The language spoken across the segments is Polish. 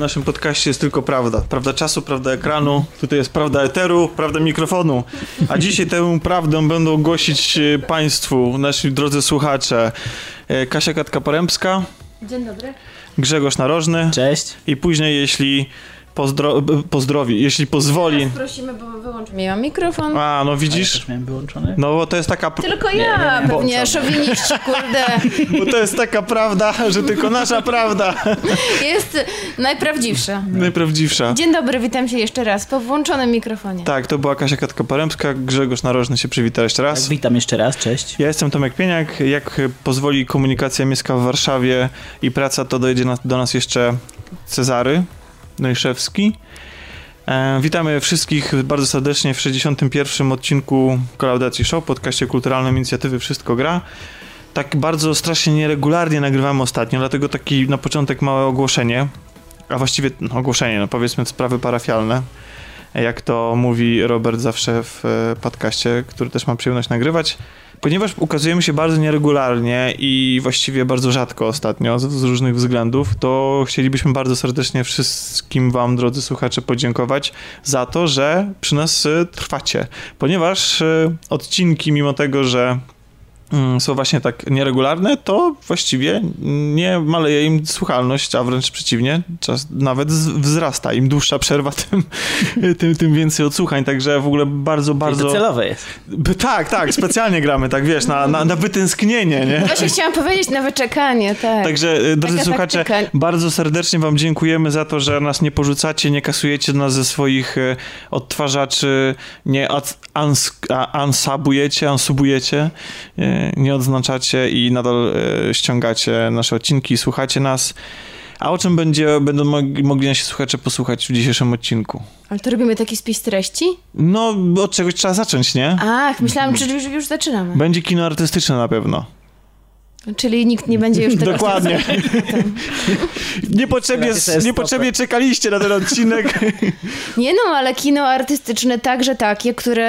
naszym podcaście jest tylko prawda. Prawda czasu, prawda ekranu, tutaj jest prawda eteru, prawda mikrofonu. A dzisiaj tę prawdę będą głosić e, Państwu, nasi drodzy słuchacze, e, Kasia Katka-Porębska, Dzień dobry. Grzegorz Narożny Cześć. i później, jeśli pozdro pozdrowi, jeśli pozwoli... Prosimy, bo wyłącz mi. Ja mam mikrofon. A, no Ja widzisz? też miałem wyłączony. No bo to jest taka... Tylko ja, nie, nie, pewnie, szowiniści, kurde. Bo to jest taka prawda, że tylko nasza prawda Jest najprawdziwsza. najprawdziwsza. Dzień dobry, witam się jeszcze raz po włączonym mikrofonie. Tak, to była Kasia Katka-Porębska, Grzegorz Narożny się przywita jeszcze raz. Tak, witam jeszcze raz, cześć. Ja jestem Tomek Pieniak. Jak pozwoli komunikacja miejska w Warszawie i praca, to dojdzie na, do nas jeszcze Cezary Nojszewski. E, witamy wszystkich bardzo serdecznie w 61. odcinku Kolaudacji Show, podcaście kulturalnym inicjatywy Wszystko Gra. Tak bardzo strasznie nieregularnie nagrywamy ostatnio, dlatego taki na początek małe ogłoszenie, a właściwie no, ogłoszenie, no powiedzmy sprawy parafialne, jak to mówi Robert zawsze w e, podcaście, który też mam przyjemność nagrywać. Ponieważ ukazujemy się bardzo nieregularnie i właściwie bardzo rzadko ostatnio z, z różnych względów, to chcielibyśmy bardzo serdecznie wszystkim Wam, drodzy słuchacze, podziękować za to, że przy nas e, trwacie. Ponieważ e, odcinki, mimo tego, że są właśnie tak nieregularne, to właściwie nie maleje im słuchalność, a wręcz przeciwnie, czas nawet wzrasta. Im dłuższa przerwa, tym, tym, tym więcej odsłuchań, także w ogóle bardzo, Bardzo... To celowe jest. Tak, tak, specjalnie gramy, tak wiesz, na, na, na wytęsknienie, nie? Właśnie chciałam powiedzieć na wyczekanie, tak. Także, e, drodzy Taka słuchacze, taktyka. bardzo serdecznie Wam dziękujemy za to, że nas nie porzucacie, nie kasujecie nas ze swoich e, odtwarzaczy, nie ans- ansabujecie, ansubujecie, e, nie odznaczacie i nadal e, ściągacie nasze odcinki, słuchacie nas. A o czym będzie, będą mogli, nasi słuchacze posłuchać w dzisiejszym odcinku? Ale to robimy taki spis treści? No, od czegoś trzeba zacząć, nie? Ach, myślałam, że już, już zaczynamy. Będzie kino artystyczne na pewno. Czyli nikt nie będzie już tego... Dokładnie. Niepotrzebnie, jest niepotrzebnie czekaliście na ten odcinek. Nie no, ale kino artystyczne także takie, które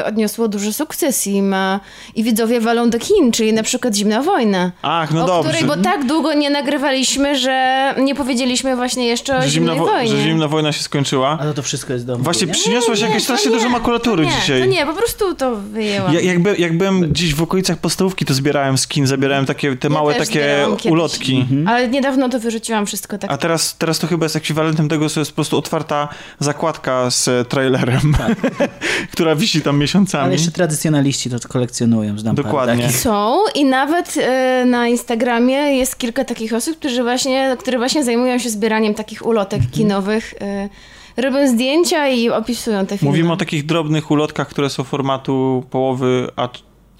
e, odniosło duży sukces i ma... I widzowie walą do kin, czyli na przykład Zimna Wojna. Ach, no o dobrze. której, bo tak długo nie nagrywaliśmy, że nie powiedzieliśmy właśnie jeszcze o że, zimna Zimnej wo- Wojnie. że zimna wojna się skończyła. A to, to wszystko jest do Właśnie nie? przyniosłaś Nie, jakieś strasznie nie, dużo makulatury to nie, dzisiaj. To nie, po prostu to wyjęłam. Ja, jakby, jak byłem gdzieś w okolicach podstawówki, to zbierałem zabierałem takie te Ja małe takie ulotki. Mhm. Ale niedawno to wyrzuciłam wszystko tak. A teraz, teraz to chyba jest ekwiwalentem tego, że jest po prostu otwarta zakładka z e, trailerem, która wisi tam miesiącami. Ale jeszcze tradycjonaliści to kolekcjonują, znam parę Dokładnie. takich. Są i nawet e, na Instagramie jest kilka takich osób, którzy właśnie, które właśnie zajmują się zbieraniem takich ulotek Mhm. kinowych. E, robią zdjęcia i opisują te filmy. Mówimy o takich drobnych ulotkach, które są formatu połowy A,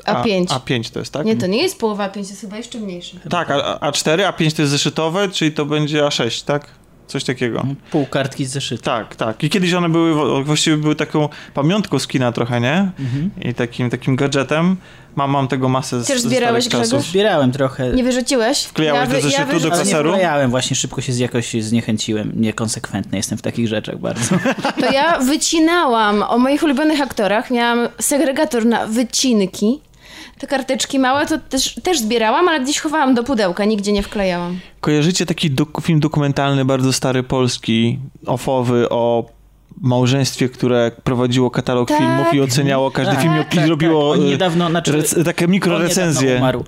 A5. A5 to jest, tak? Nie, to nie jest połowa 5, jest chyba jeszcze mniejszy. Tak, a, A4, A5 to jest zeszytowe, czyli to będzie A6, tak? Coś takiego. Pół kartki z zeszytu. Tak, tak. I kiedyś one były, właściwie były taką pamiątką z kina trochę, nie? Mhm. I takim, takim gadżetem. Mam, mam tego masę z, Też z zbierałeś, czasów. Zbierałem trochę. Nie wyrzuciłeś? Wklejałeś do wy- zeszytu, do wyrzuciłam. ale nie kaseru? wklejałem, właśnie szybko się z jakoś zniechęciłem. Niekonsekwentny jestem w takich rzeczach bardzo. To ja wycinałam o moich ulubionych aktorach. Miałam segregator na wycinki. Te karteczki małe to też, też zbierałam, ale gdzieś chowałam do pudełka, nigdzie nie wklejałam. Kojarzycie taki dok- film dokumentalny, bardzo stary, polski, ofowy, o małżeństwie, które prowadziło katalog Tak. filmów i oceniało każdy Tak, film tak, i tak, robiło tak. On e, niedawno, znaczy, rec- takie on mikrorecenzje. niedawno umarł.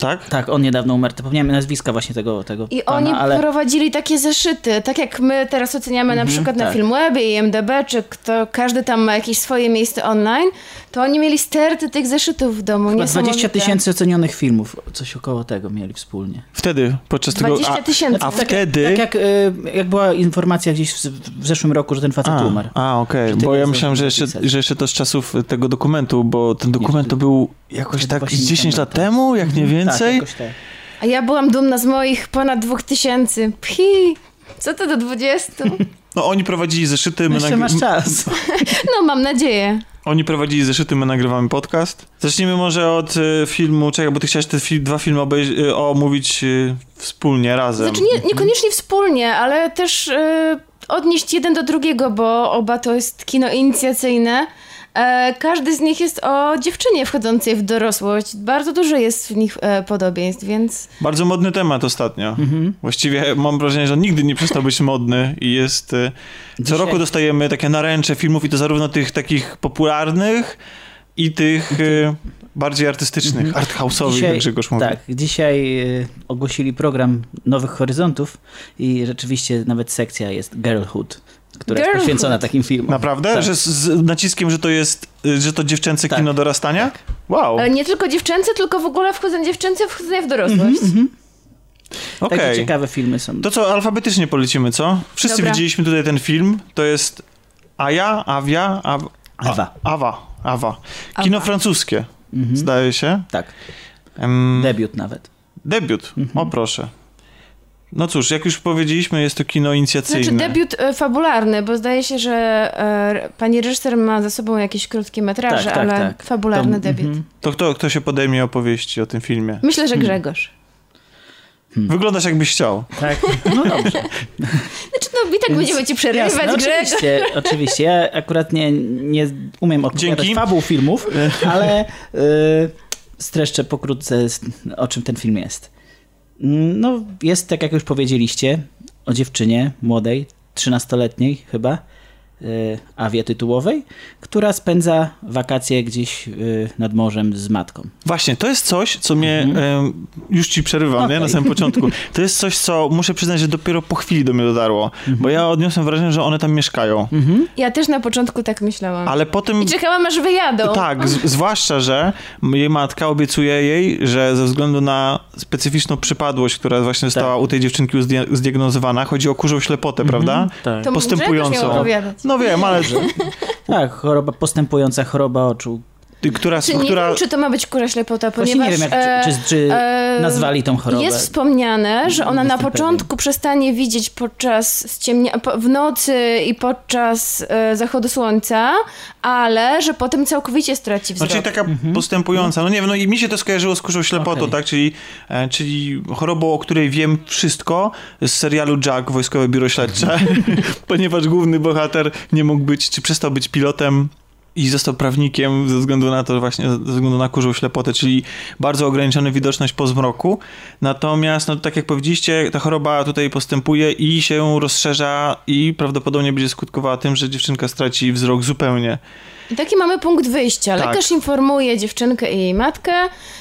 Tak? Tak, on niedawno umarł. Zapomniałem nazwiska właśnie tego, tego I pana, oni ale... prowadzili takie zeszyty, tak jak my teraz oceniamy na przykład na tak. Filmwebie i IMDb, czy kto, każdy tam ma jakieś swoje miejsce online, to oni mieli sterty tych zeszytów w domu. Chyba niesamowite. 20 tysięcy ocenionych filmów, coś około tego mieli wspólnie. Wtedy, podczas tego... 20 tysięcy. A Tak, wtedy... Tak jak, y, jak była informacja gdzieś w, w zeszłym roku, że ten facet A, umarł. a okej, tyle bo ja myślałem, że jeszcze, że jeszcze to z czasów tego dokumentu, bo ten dokument to był jakoś tak właśnie z nie 10 lat temu, jak nie Tak, więcej. jakoś tak. A ja byłam dumna z moich ponad 2000. Phi, co to do 20? No oni prowadzili zeszyty, my, Jeszcze nagry- masz czas. No, mam nadzieję. oni prowadzili zeszyty, my nagrywamy podcast. Zacznijmy może od y, filmu, czekaj, bo ty chciałeś te fi- dwa filmy obejrz- y, omówić y, wspólnie, razem. Znaczy nie, niekoniecznie wspólnie, ale też y, odnieść jeden do drugiego, bo oba to jest kino inicjacyjne, każdy z nich jest o dziewczynie wchodzącej w dorosłość. Bardzo dużo jest w nich e, podobieństw, więc Bardzo modny temat ostatnio. Właściwie mam wrażenie, że on nigdy nie przestał być modny i jest... e, Co Dzisiaj- roku dostajemy takie naręcze filmów i to zarówno tych takich popularnych i tych e, bardziej artystycznych, arthouse'owych, jak Grzegorz mówi. tak, dzisiaj ogłosili program Nowych Horyzontów i rzeczywiście nawet sekcja jest Girlhood, która Girlhood. jest poświęcona takim filmom. Naprawdę? Tak. Że z, z naciskiem, że to jest, że to dziewczęce Tak. kino dorastania? Wow, ale nie tylko dziewczęce, tylko w ogóle wchodzenie dziewczęce, wchodzenie w dorosłość. okej. Takie ciekawe filmy są. To co, alfabetycznie polecimy, co? Wszyscy Dobra. widzieliśmy tutaj ten film. To jest Aja, Awia, Aw... A- Awa. Awa, Awa. Kino Awa. francuskie, Mhm. zdaje się. Tak, Em, debiut nawet. debiut, Mhm. o proszę. No cóż, jak już powiedzieliśmy, jest to kino inicjacyjne. Znaczy debiut e, fabularny, bo zdaje się, że e, pani reżyser ma za sobą jakieś krótkie metraże, Tak, tak, ale tak. fabularny To- debiut. mhm. To kto, kto się podejmie opowieści o tym filmie? Myślę, Hmm. że Grzegorz. Wyglądasz jakbyś chciał. Tak, no dobrze. Znaczy, no i tak Więc- będziemy ci przerywać, Jasne, no Grzegorz. oczywiście, oczywiście. Ja akurat nie, nie umiem opowiadać Dzięki. fabuł filmów, ale y, streszczę pokrótce, o czym ten film jest. No, jest, tak jak już powiedzieliście, o dziewczynie młodej, 13-letniej chyba, awie tytułowej, która spędza wakacje gdzieś y, nad morzem z matką. Właśnie, to jest coś, co mnie. em, już ci przerywam, nie? Na samym początku. To jest coś, co muszę przyznać, że dopiero po chwili do mnie dotarło. Bo ja odniosłem wrażenie, że one tam mieszkają. Ja też na początku tak myślałam. Ale potem. I czekałam, aż wyjadą. Tak, z, zwłaszcza, że jej matka obiecuje jej, że ze względu na specyficzną przypadłość, która właśnie została u tej dziewczynki uzdia- zdiagnozowana, chodzi o kurzą ślepotę, prawda? Tak. To postępującą. Opowiadać. No wiem, ale tak, choroba, postępująca choroba oczu. Która, Czy nie która wiem, czy to ma być kura ślepota, Właśnie ponieważ... nie wiem, jak, e, czy, czy, czy e, nazwali tą chorobę. Jest wspomniane, że ona na początku przestanie widzieć podczas ściemnia, po, w nocy i podczas e, zachodu słońca, ale że potem całkowicie straci No, wzrok. czyli taka Mhm. postępująca. No nie wiem, no i mi się to skojarzyło z kurzą ślepotą, Okej. tak? Czyli, e, czyli chorobą, o której wiem wszystko z serialu Jack, Wojskowe Biuro Śledcze, ponieważ główny bohater nie mógł być, czy przestał być pilotem i został prawnikiem ze względu na to właśnie, ze względu na kurzą ślepotę, czyli bardzo ograniczona widoczność po zmroku. Natomiast, no tak jak powiedzieliście, ta choroba tutaj postępuje i się rozszerza i prawdopodobnie będzie skutkowała tym, że dziewczynka straci wzrok zupełnie. I taki mamy punkt wyjścia. Tak. Lekarz informuje dziewczynkę i jej matkę,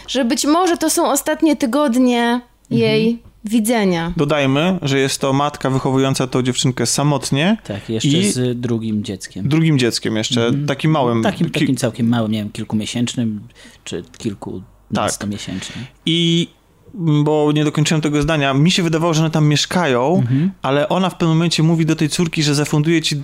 że być może to są ostatnie tygodnie jej widzenia. Dodajmy, że jest to matka wychowująca tą dziewczynkę samotnie, Tak, jeszcze I- z drugim dzieckiem. drugim dzieckiem jeszcze, takim małym. Takim, Ki- takim całkiem małym, nie wiem, kilkumiesięcznym czy kilkunastomiesięcznym. I bo nie dokończyłem tego zdania, mi się wydawało, że one tam mieszkają, Mhm. ale ona w pewnym momencie mówi do tej córki, że zafunduje ci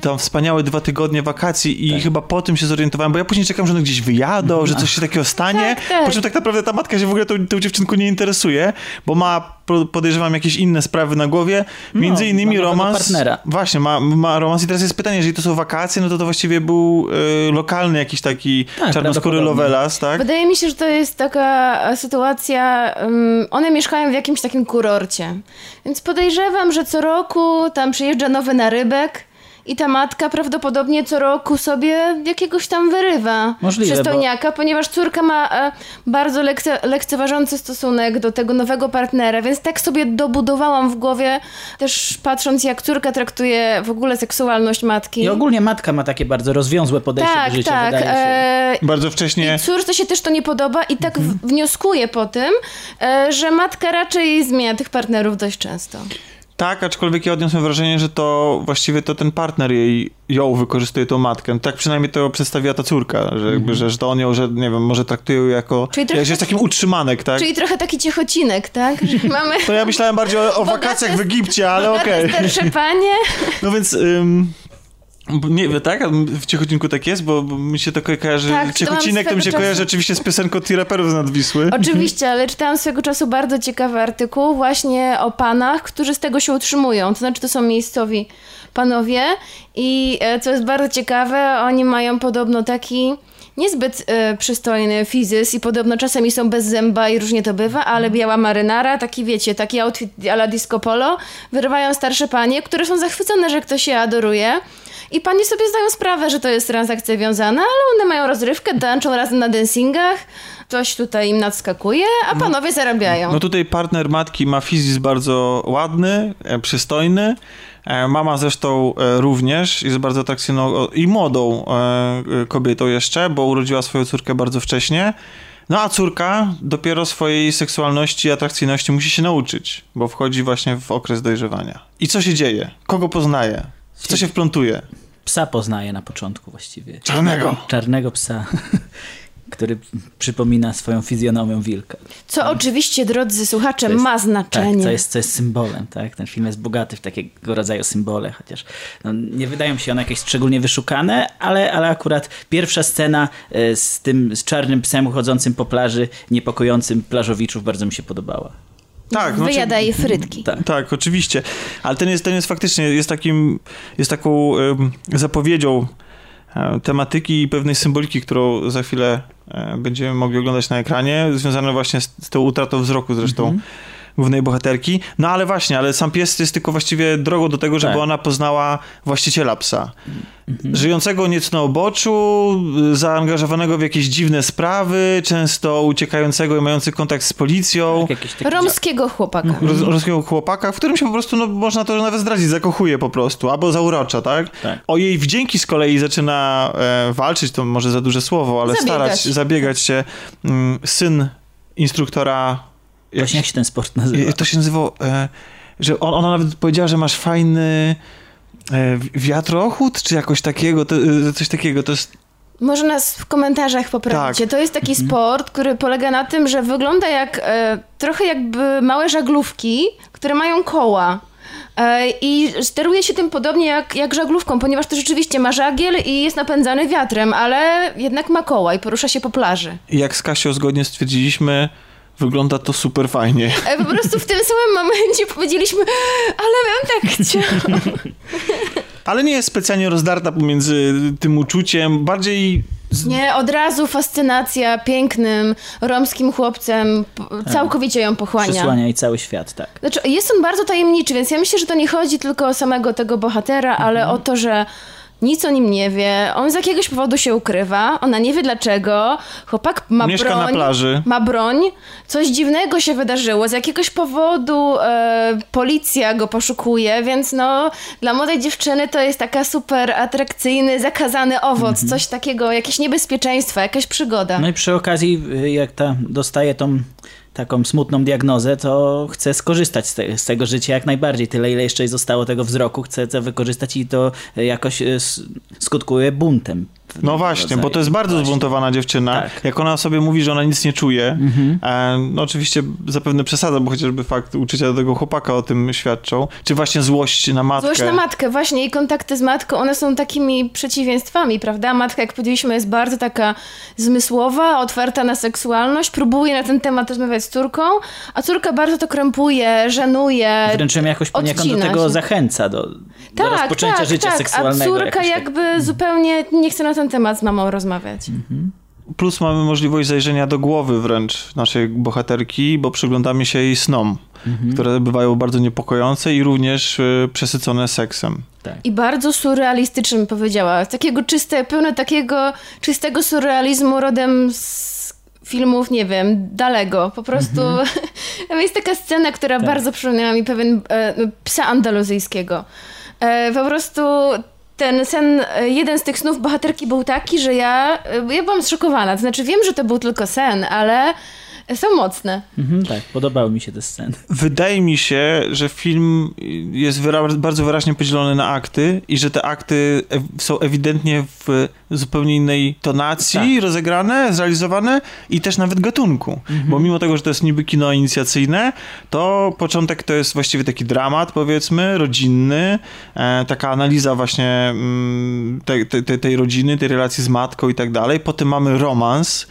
tam wspaniałe dwa tygodnie wakacji i Tak. chyba po tym się zorientowałem, bo ja później czekam, że one gdzieś wyjadą, że coś się takiego stanie, Tak, tak. po czym tak naprawdę ta matka się w ogóle tą, tą dziewczynką nie interesuje, bo ma, podejrzewam, jakieś inne sprawy na głowie, między No, innymi romans... partnera. Właśnie, ma, ma romans i teraz jest pytanie, jeżeli to są wakacje, no to to właściwie był y, lokalny jakiś taki Tak, czarnoskóry lovelas, tak? Wydaje mi się, że to jest taka e, sytuacja. Um, one mieszkają w jakimś takim kurorcie. Więc podejrzewam, że co roku tam przyjeżdża nowy narybek. I ta matka prawdopodobnie co roku sobie jakiegoś tam wyrywa Możliwe, przystojniaka, ponieważ córka ma e, bardzo lekce, lekceważący stosunek do tego nowego partnera, więc tak sobie dobudowałam w głowie, też patrząc jak córka traktuje w ogóle seksualność matki. I ogólnie matka ma takie bardzo rozwiązłe podejście tak, do życia, tak. wydaje się. e, Bardzo wcześnie... i córce się też to nie podoba i tak Mhm. po tym, e, że matka raczej zmienia tych partnerów dość często. Tak, aczkolwiek ja odniosłem wrażenie, że to właściwie to ten partner jej, ją wykorzystuje tą matkę. Tak przynajmniej to przedstawiła ta córka, że, jakby, że, że to on ją, że nie wiem, może traktuje ją jako, Czyli trochę że jest takim utrzymanek, tak? Czyli trochę taki ciechocinek, tak? Że mamy To ja myślałem bardziej o, o wakacjach w Egipcie, ale okej. bogate starsze panie. No więc... Ym... Nie wiem, tak? W Ciechocinku tak jest, bo, bo mi się to ko- kojarzy... Tak, Ciechocinek to mi się swego kojarzy czasu- oczywiście z piosenką T-Raperów z Nadwisły. Oczywiście, ale czytałam swego czasu bardzo ciekawy artykuł właśnie o panach, którzy z tego się utrzymują. To znaczy, to są miejscowi panowie i e, co jest bardzo ciekawe, oni mają podobno taki niezbyt e, przystojny fizys i podobno czasami są bez zęba i różnie to bywa, ale biała marynara, taki wiecie, taki outfit a la disco polo, wyrywają starsze panie, które są zachwycone, że ktoś je adoruje. I panie sobie zdają sprawę, że to jest transakcja wiązana, ale one mają rozrywkę, tańczą razem na dancingach, coś tutaj im nadskakuje, a panowie zarabiają. No tutaj partner matki ma fizis bardzo ładny, e, przystojny. E, Mama zresztą e, również jest bardzo atrakcyjną i młodą kobietą jeszcze, bo urodziła swoją córkę bardzo wcześnie. No a córka dopiero swojej seksualności i atrakcyjności musi się nauczyć, bo wchodzi właśnie w okres dojrzewania. I co się dzieje? Kogo poznaje? W co się wplątuje? Psa poznaje na początku właściwie. Czarnego. Czarnego psa, który przypomina swoją fizjonomią wilka. Co oczywiście, drodzy słuchacze, jest- ma znaczenie. Tak, co jest, co jest symbolem, tak? Ten film jest bogaty w takiego rodzaju symbole, chociaż no, nie wydają się one jakieś szczególnie wyszukane, ale, ale akurat pierwsza scena e, z tym z czarnym psem chodzącym po plaży, niepokojącym plażowiczów bardzo mi się podobała. Tak, no, Wyjada jej frytki. Tak. Tak, oczywiście. Ale ten jest, ten jest faktycznie, jest takim, jest taką zapowiedzią e, tematyki i pewnej symboliki, którą za chwilę e, będziemy mogli oglądać na ekranie, związane właśnie z, z tą utratą wzroku zresztą Mhm. Głównej bohaterki. No ale właśnie, ale sam pies jest tylko właściwie drogą do tego, żeby Tak. ona poznała właściciela psa. Mhm. Żyjącego nieco na oboczu, zaangażowanego w jakieś dziwne sprawy, często uciekającego i mający kontakt z policją. Tak, Romskiego chłopaka. Roz, ruskiego chłopaka, w którym się po prostu, no, można to nawet zdradzić, zakochuje po prostu, albo zaurocza, tak? Tak. O jej wdzięki z kolei zaczyna e, walczyć, to może za duże słowo, ale Zabiegać. starać, zabiegać się mm, syn instruktora, Właśnie jak się ten sport nazywa? to się nazywał, e, że on, ona nawet powiedziała, że masz fajny e, wi- wiatrochód, czy jakoś takiego, to, e, coś takiego, to jest Może nas w komentarzach poprawicie. Tak. To jest taki sport, który polega na tym, że wygląda jak trochę jakby małe żaglówki, które mają koła. I steruje się tym podobnie jak, jak żaglówką, ponieważ to rzeczywiście ma żagiel i jest napędzany wiatrem, ale jednak ma koła i porusza się po plaży. I jak z Kasią zgodnie stwierdziliśmy, wygląda to super fajnie. E, po prostu w tym samym momencie powiedzieliśmy, ale bym tak chciał. Ale nie jest specjalnie rozdarta pomiędzy tym uczuciem, bardziej z- Nie, od razu fascynacja pięknym, romskim chłopcem p- całkowicie ją pochłania. Przysłania i cały świat, tak. Znaczy, jest on bardzo tajemniczy, więc ja myślę, że to nie chodzi tylko o samego tego bohatera, ale o to, że nic o nim nie wie. On z jakiegoś powodu się ukrywa, ona nie wie dlaczego. Chłopak ma Mieszka broń. na plaży. Ma broń. Coś dziwnego się wydarzyło. Z jakiegoś powodu e, policja go poszukuje, więc no dla młodej dziewczyny to jest taka super atrakcyjny, zakazany owoc. Coś takiego, jakieś niebezpieczeństwa, jakaś przygoda. No i przy okazji, y, jak ta dostaje tą taką smutną diagnozę, to chce skorzystać z, te, z tego życia jak najbardziej. Tyle, ile jeszcze zostało tego wzroku, chce to wykorzystać i to jakoś s- skutkuje buntem. No właśnie, bo to jest bardzo Właśnie. zbuntowana dziewczyna. Tak. Mhm. Jak ona sobie mówi, że ona nic nie czuje, e, no oczywiście zapewne przesada, bo chociażby fakt uczucia do tego chłopaka o tym świadczą, czy właśnie złość na matkę. Złość na matkę, właśnie i kontakty z matką, one są takimi przeciwieństwami, prawda? Matka, jak powiedzieliśmy, jest bardzo taka zmysłowa, otwarta na seksualność, próbuje na ten temat rozmawiać z córką, a córka bardzo to krępuje, żenuje. Wręcz ją jakoś poniekąd do tego się. zachęca, do, do rozpoczęcia tak, życia tak. seksualnego. A córka tak. jakby zupełnie nie chce na ten temat z mamą rozmawiać. Plus mamy możliwość zajrzenia do głowy wręcz naszej bohaterki, bo przyglądamy się jej snom, Mhm. które bywają bardzo niepokojące i również y, przesycone seksem. Tak. I bardzo surrealistycznym powiedziała. Takiego czyste, pełne takiego czystego surrealizmu rodem z filmów, nie wiem, dalego. Po prostu Tam jest taka scena, która Tak. bardzo przypomniała mi pewien e, psa andaluzyjskiego. E, po prostu ten sen, e, jeden z tych snów bohaterki był taki, że ja, e, ja byłam zszokowana. To znaczy wiem, że to był tylko sen, ale są mocne. Mhm, tak, podobały mi się te sceny. Wydaje mi się, że film jest wyra- bardzo wyraźnie podzielony na akty i że te akty ew- są ewidentnie w zupełnie innej tonacji Tak. rozegrane, zrealizowane i też nawet gatunku. Bo mimo tego, że to jest niby kino inicjacyjne, to początek to jest właściwie taki dramat, powiedzmy, rodzinny, e, taka analiza właśnie mm, tej, tej, tej- tej rodziny, tej relacji z matką i tak dalej. Potem mamy romans,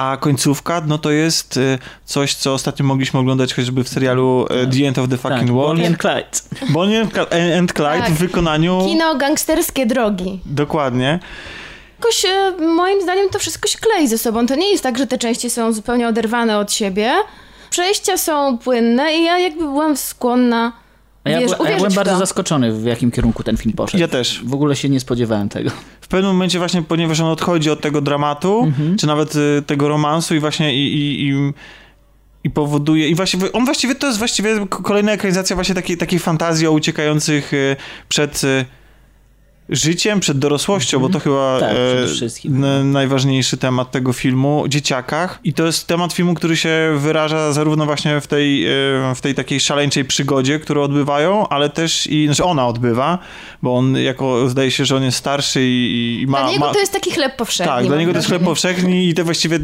a końcówka, no to jest y, coś, co ostatnio mogliśmy oglądać chociażby w serialu y, The End of the Fucking tak, World. Bonnie and Clyde. Bonnie and Cl- and Clyde Tak. w wykonaniu... Kino gangsterskie drogi. Dokładnie. Jakoś e, moim zdaniem to wszystko się klei ze sobą. To nie jest tak, że te części są zupełnie oderwane od siebie. Przejścia są płynne i ja jakby byłam skłonna ja, wiesz, ja byłem bardzo to. zaskoczony, w jakim kierunku ten film poszedł. Ja też. W ogóle się nie spodziewałem tego. W pewnym momencie właśnie, ponieważ on odchodzi od tego dramatu, Mhm. czy nawet y, tego romansu i właśnie i, i, i, i powoduje, i właściwie, on właściwie to jest właściwie kolejna ekranizacja właśnie takiej, takiej fantazji o uciekających y, przed y, życiem, przed dorosłością, bo to chyba Tak, e, najważniejszy temat tego filmu, dzieciakach. I to jest temat filmu, który się wyraża zarówno właśnie w tej, e, w tej takiej szaleńczej przygodzie, którą odbywają, ale też i, znaczy ona odbywa, bo on jako, zdaje się, że on jest starszy i, i ma... Dla niego ma to jest taki chleb powszechny. tak, dla niego to jest chleb powszechny i to właściwie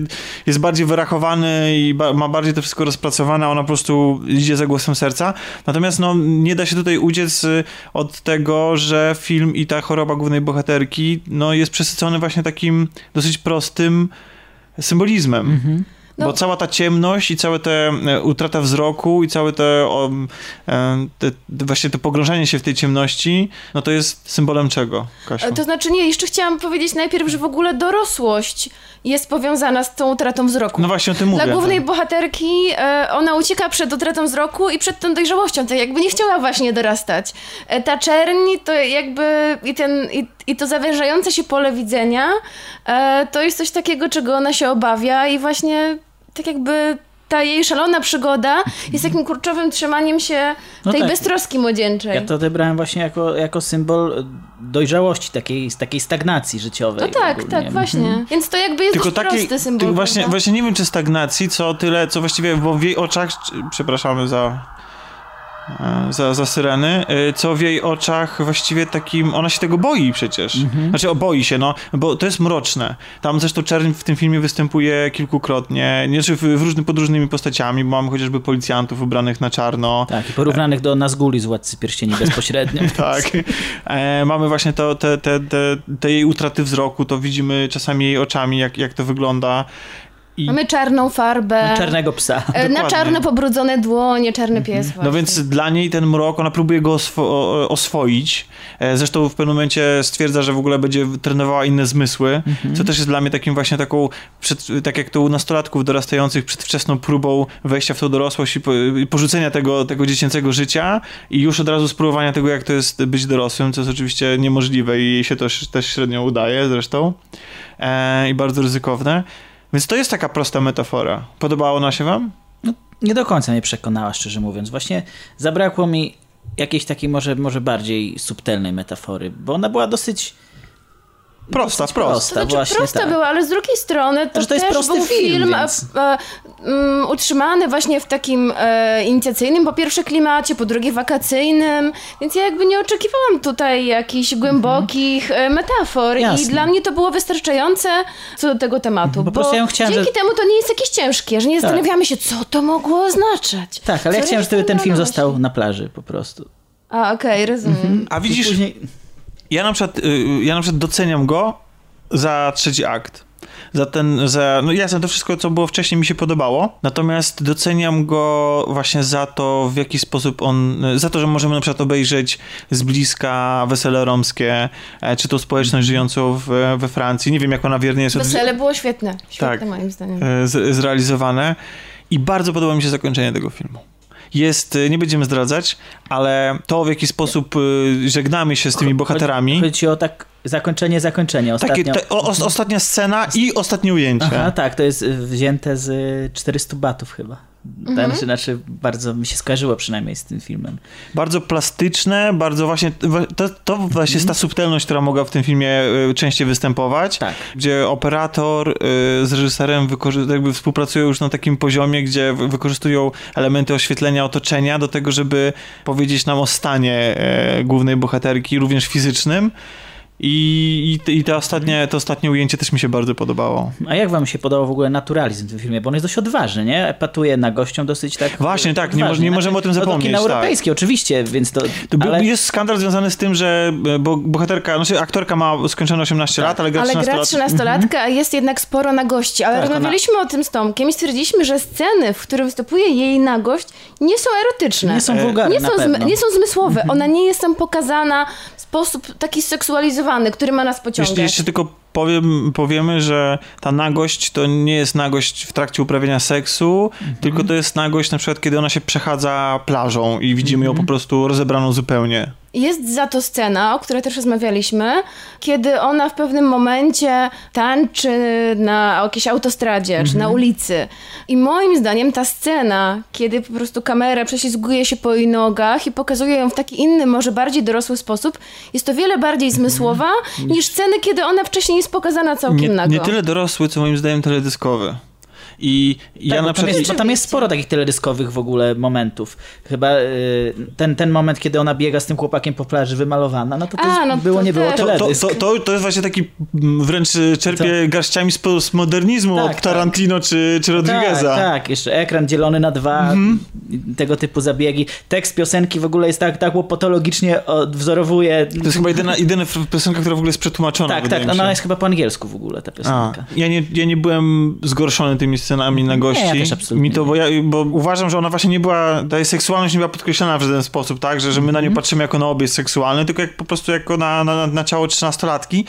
jest bardziej wyrachowany i ba ma bardziej to wszystko rozpracowane, ona po prostu idzie za głosem serca. Natomiast no, nie da się tutaj uciec y, od tego, że film i ta choroba głównej bohaterki no, jest przesycony właśnie takim dosyć prostym symbolizmem. No. Bo cała ta ciemność i całe te e, utrata wzroku i całe te, o, e, te, właśnie to pogrążanie się w tej ciemności, no to jest symbolem czego, Kasiu? E, To znaczy nie, jeszcze chciałam powiedzieć najpierw, że w ogóle dorosłość jest powiązana z tą utratą wzroku. No właśnie o tym mówię. Dla głównej bohaterki e, ona ucieka przed utratą wzroku i przed tą dojrzałością, tak jakby nie chciała właśnie dorastać. Ta czerń to jakby i, ten, i, i to zawężające się pole widzenia to jest coś takiego, czego ona się obawia i właśnie tak jakby ta jej szalona przygoda jest takim kurczowym trzymaniem się No tej tak. beztroski młodzieńczej. Ja to odebrałem właśnie jako, jako symbol dojrzałości, takiej, takiej stagnacji życiowej. No tak, ogólnie. tak, właśnie. Więc to jakby jest Tylko dość takiej, prosty symbol. tylko właśnie, prawda? właśnie nie wiem, czy stagnacji, co tyle, co właściwie, bo w jej oczach, przepraszamy za, za, za syreny, e, co w jej oczach właściwie takim, ona się tego boi przecież. Mhm. Znaczy, o, boi się, no, bo to jest mroczne. Tam zresztą Czerń w tym filmie występuje kilkukrotnie, nie, czy w, w różny, pod różnymi postaciami, bo mamy chociażby policjantów ubranych na czarno, Tak, i porównanych do Nazguli z Władcy Pierścieni bezpośrednio. tak. E, mamy właśnie to, te, te, te, te jej utraty wzroku, to widzimy czasami jej oczami, jak, jak to wygląda. I, Mamy czarną farbę. Czarnego psa. e, Na Dokładnie. czarno pobrudzone dłonie, czarny pies. no właśnie. więc dla niej ten mrok, ona próbuje go oswo- oswoić. E, Zresztą w pewnym momencie stwierdza, że w ogóle będzie trenowała inne zmysły, co też jest dla mnie takim właśnie taką, przed, tak jak to u nastolatków dorastających, przedwczesną próbą wejścia w tą dorosłość i, po, i porzucenia tego, tego dziecięcego życia i już od razu spróbowania tego, jak to jest być dorosłym, co jest oczywiście niemożliwe i jej się też, też średnio udaje zresztą e, i bardzo ryzykowne. Więc to jest taka prosta metafora. Podobała ona się wam? No, nie do końca mnie przekonała, szczerze mówiąc. Właśnie zabrakło mi jakiejś takiej może, może bardziej subtelnej metafory, bo ona była dosyć... Prosta, wprost. prosta. To znaczy właśnie prosta tak. była, ale z drugiej strony to, to jest też prosty był film, film, więc- mm, utrzymany właśnie w takim e, inicjacyjnym, po pierwsze klimacie, po drugie wakacyjnym, więc ja jakby nie oczekiwałam tutaj jakichś głębokich e, metafor i Mhm. Jasne. dla mnie to było wystarczające co do tego tematu, Po bo prostu ja chciałem, dzięki że- temu to nie jest jakieś ciężkie, że nie Tak. zastanawiamy się, co to mogło oznaczać. Tak, ale ja Co chciałem, żeby ten film został na plaży po prostu. A, okej, rozumiem. A I widzisz, później... ja na przykład, y, ja na przykład doceniam go za trzeci akt. Za ten, za, no jasne, to wszystko, co było wcześniej mi się podobało, natomiast doceniam go właśnie za to, w jaki sposób on, za to, że możemy na przykład obejrzeć z bliska wesele romskie, e, czy tą społeczność żyjącą w, we Francji. Nie wiem, jak ona wiernie jest Wesele było świetne, świetne Tak. moim zdaniem. e, z, zrealizowane i bardzo podoba mi się zakończenie tego filmu. Jest, e, nie będziemy zdradzać, ale to w jaki sposób e, żegnamy się z tymi bohaterami. Chodzi o tak zakończenie, zakończenie. Ostatnio... Takie, o, os- ostatnia scena i ostatnie ujęcie. Aha, tak, to jest wzięte z y, 400 batów chyba. Mhm. Znaczy, znaczy, bardzo mi się skojarzyło przynajmniej z tym filmem. Bardzo plastyczne, bardzo właśnie. To, to właśnie jest ta subtelność, która mogła w tym filmie y, częściej występować. Tak. Gdzie operator y, z reżyserem jakby współpracują już na takim poziomie, gdzie wy- wykorzystują elementy oświetlenia otoczenia do tego, żeby powiedzieć nam o stanie y, głównej bohaterki, również fizycznym. I, i, i te ostatnie, to ostatnie ujęcie też mi się bardzo podobało. A jak wam się podobał w ogóle naturalizm w tym filmie? Bo on jest dość odważny, nie? Epatuje na gościom dosyć tak Właśnie, tak, nie mo- nie możemy o tym no to zapomnieć, kino tak. europejskie, oczywiście, więc to... To był, ale... Jest skandal związany z tym, że e, bo bohaterka, znaczy aktorka ma skończone 18 lat, ale gra Ale 13 gra lat. 13-latka, a jest jednak sporo nagości. Ale Tak, ona- rozmawialiśmy o tym z Tomkiem i stwierdziliśmy, że sceny, w których występuje jej nagość, nie są erotyczne. Nie są E, wulgarne nie na są, zm- nie są zmysłowe. Ona nie jest tam pokazana w sposób taki seksualizowany seksualizowany, który ma nas pociągać. Jeszcze, jeszcze tylko powiem, powiemy, że ta nagość to nie jest nagość w trakcie uprawiania seksu, Mhm. tylko to jest nagość na przykład, kiedy ona się przechadza plażą i widzimy ją po Mhm. prostu rozebraną zupełnie. Jest za to scena, o której też rozmawialiśmy, kiedy ona w pewnym momencie tańczy na jakiejś autostradzie czy na ulicy. I moim zdaniem ta scena, kiedy po prostu kamera prześlizguje się po jej nogach i pokazuje ją w taki inny, może bardziej dorosły sposób, jest to wiele bardziej zmysłowa niż sceny, kiedy ona wcześniej jest pokazana całkiem Nie, nago. nie tyle dorosły, co moim zdaniem teledyskowy. I ja tak, na bo, tam przykład... jest, bo tam jest sporo takich teledyskowych w ogóle momentów. Chyba y, ten, ten moment, kiedy ona biega z tym chłopakiem po plaży wymalowana, no to, to A, no było, to nie było. To, to, teledysk. to, to, to jest właśnie taki mm, wręcz y, czerpie garściami z postmodernizmu Tak, od tak. Tarantino czy, czy tak, Rodrigueza. tak, jeszcze ekran dzielony na dwa, Mhm. tego typu zabiegi. Tekst piosenki w ogóle jest tak, tak łopatologicznie odwzorowuje. To jest chyba jedyna, jedyna piosenka, która w ogóle jest przetłumaczona. tak, tak, ona jest chyba po angielsku w ogóle, ta A, piosenka. ja, nie, ja nie byłem zgorszony tymi scenami na gości. ja też absolutnie Mi to, nie. bo, ja, bo uważam, że ona właśnie nie była, ta jej seksualność nie była podkreślana w żaden sposób, tak? Że, że my na Mhm. nią patrzymy jako na obiekt seksualny, tylko jak po prostu jako na, na, na ciało trzynastolatki. Bardziej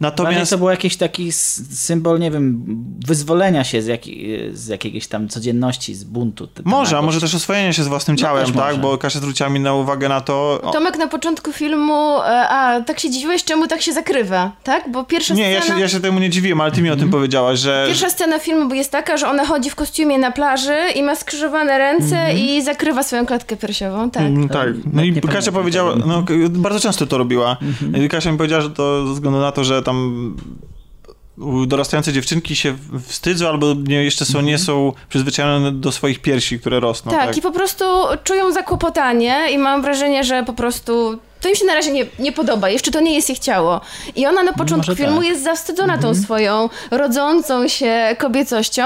Natomiast to był jakiś taki symbol, nie wiem, wyzwolenia się z, jaki, z jakiejś tam codzienności, z buntu. Może, a może też oswojenie się z własnym No, ciałem, też tak? może. Bo Kasia zwróciła mi na uwagę na to... O, Tomek na początku filmu, e, a tak się dziwiłeś, czemu tak się zakrywa, tak? Bo pierwsza nie, ja scena... się, ja się temu nie dziwiłem, ale ty mi o Mhm. tym powiedziałaś, że... Pierwsza scena filmu jest taka, że ona chodzi w kostiumie na plaży i ma skrzyżowane ręce i zakrywa swoją klatkę piersiową, tak. Mm, Tak. No nie i Kasia powiedziała, no bardzo często to robiła. I Kasia mi powiedziała, że to ze względu na to, że tam dorastające dziewczynki się wstydzą albo nie, jeszcze są, nie są przyzwyczajone do swoich piersi, które rosną. tak, Tak, i po prostu czują zakłopotanie i mam wrażenie, że po prostu to im się na razie nie, nie podoba, jeszcze to nie jest ich ciało. I ona na początku może filmu tak. jest zawstydzona tą swoją rodzącą się kobiecością,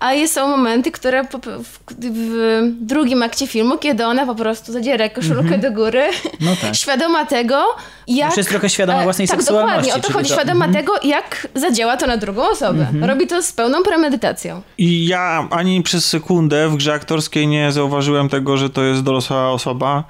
a jest- są momenty, które po, w, w drugim akcie filmu, kiedy ona po prostu zadziera koszulkę do góry, No tak. świadoma tego, jak... Już jest trochę świadoma e, własnej tak, seksualności, dokładnie, o to chodzi, to- świadoma mhm. tego, jak zadziała to na drugą osobę. Robi to z pełną premedytacją. I ja ani przez sekundę w grze aktorskiej nie zauważyłem tego, że to jest dorosła osoba.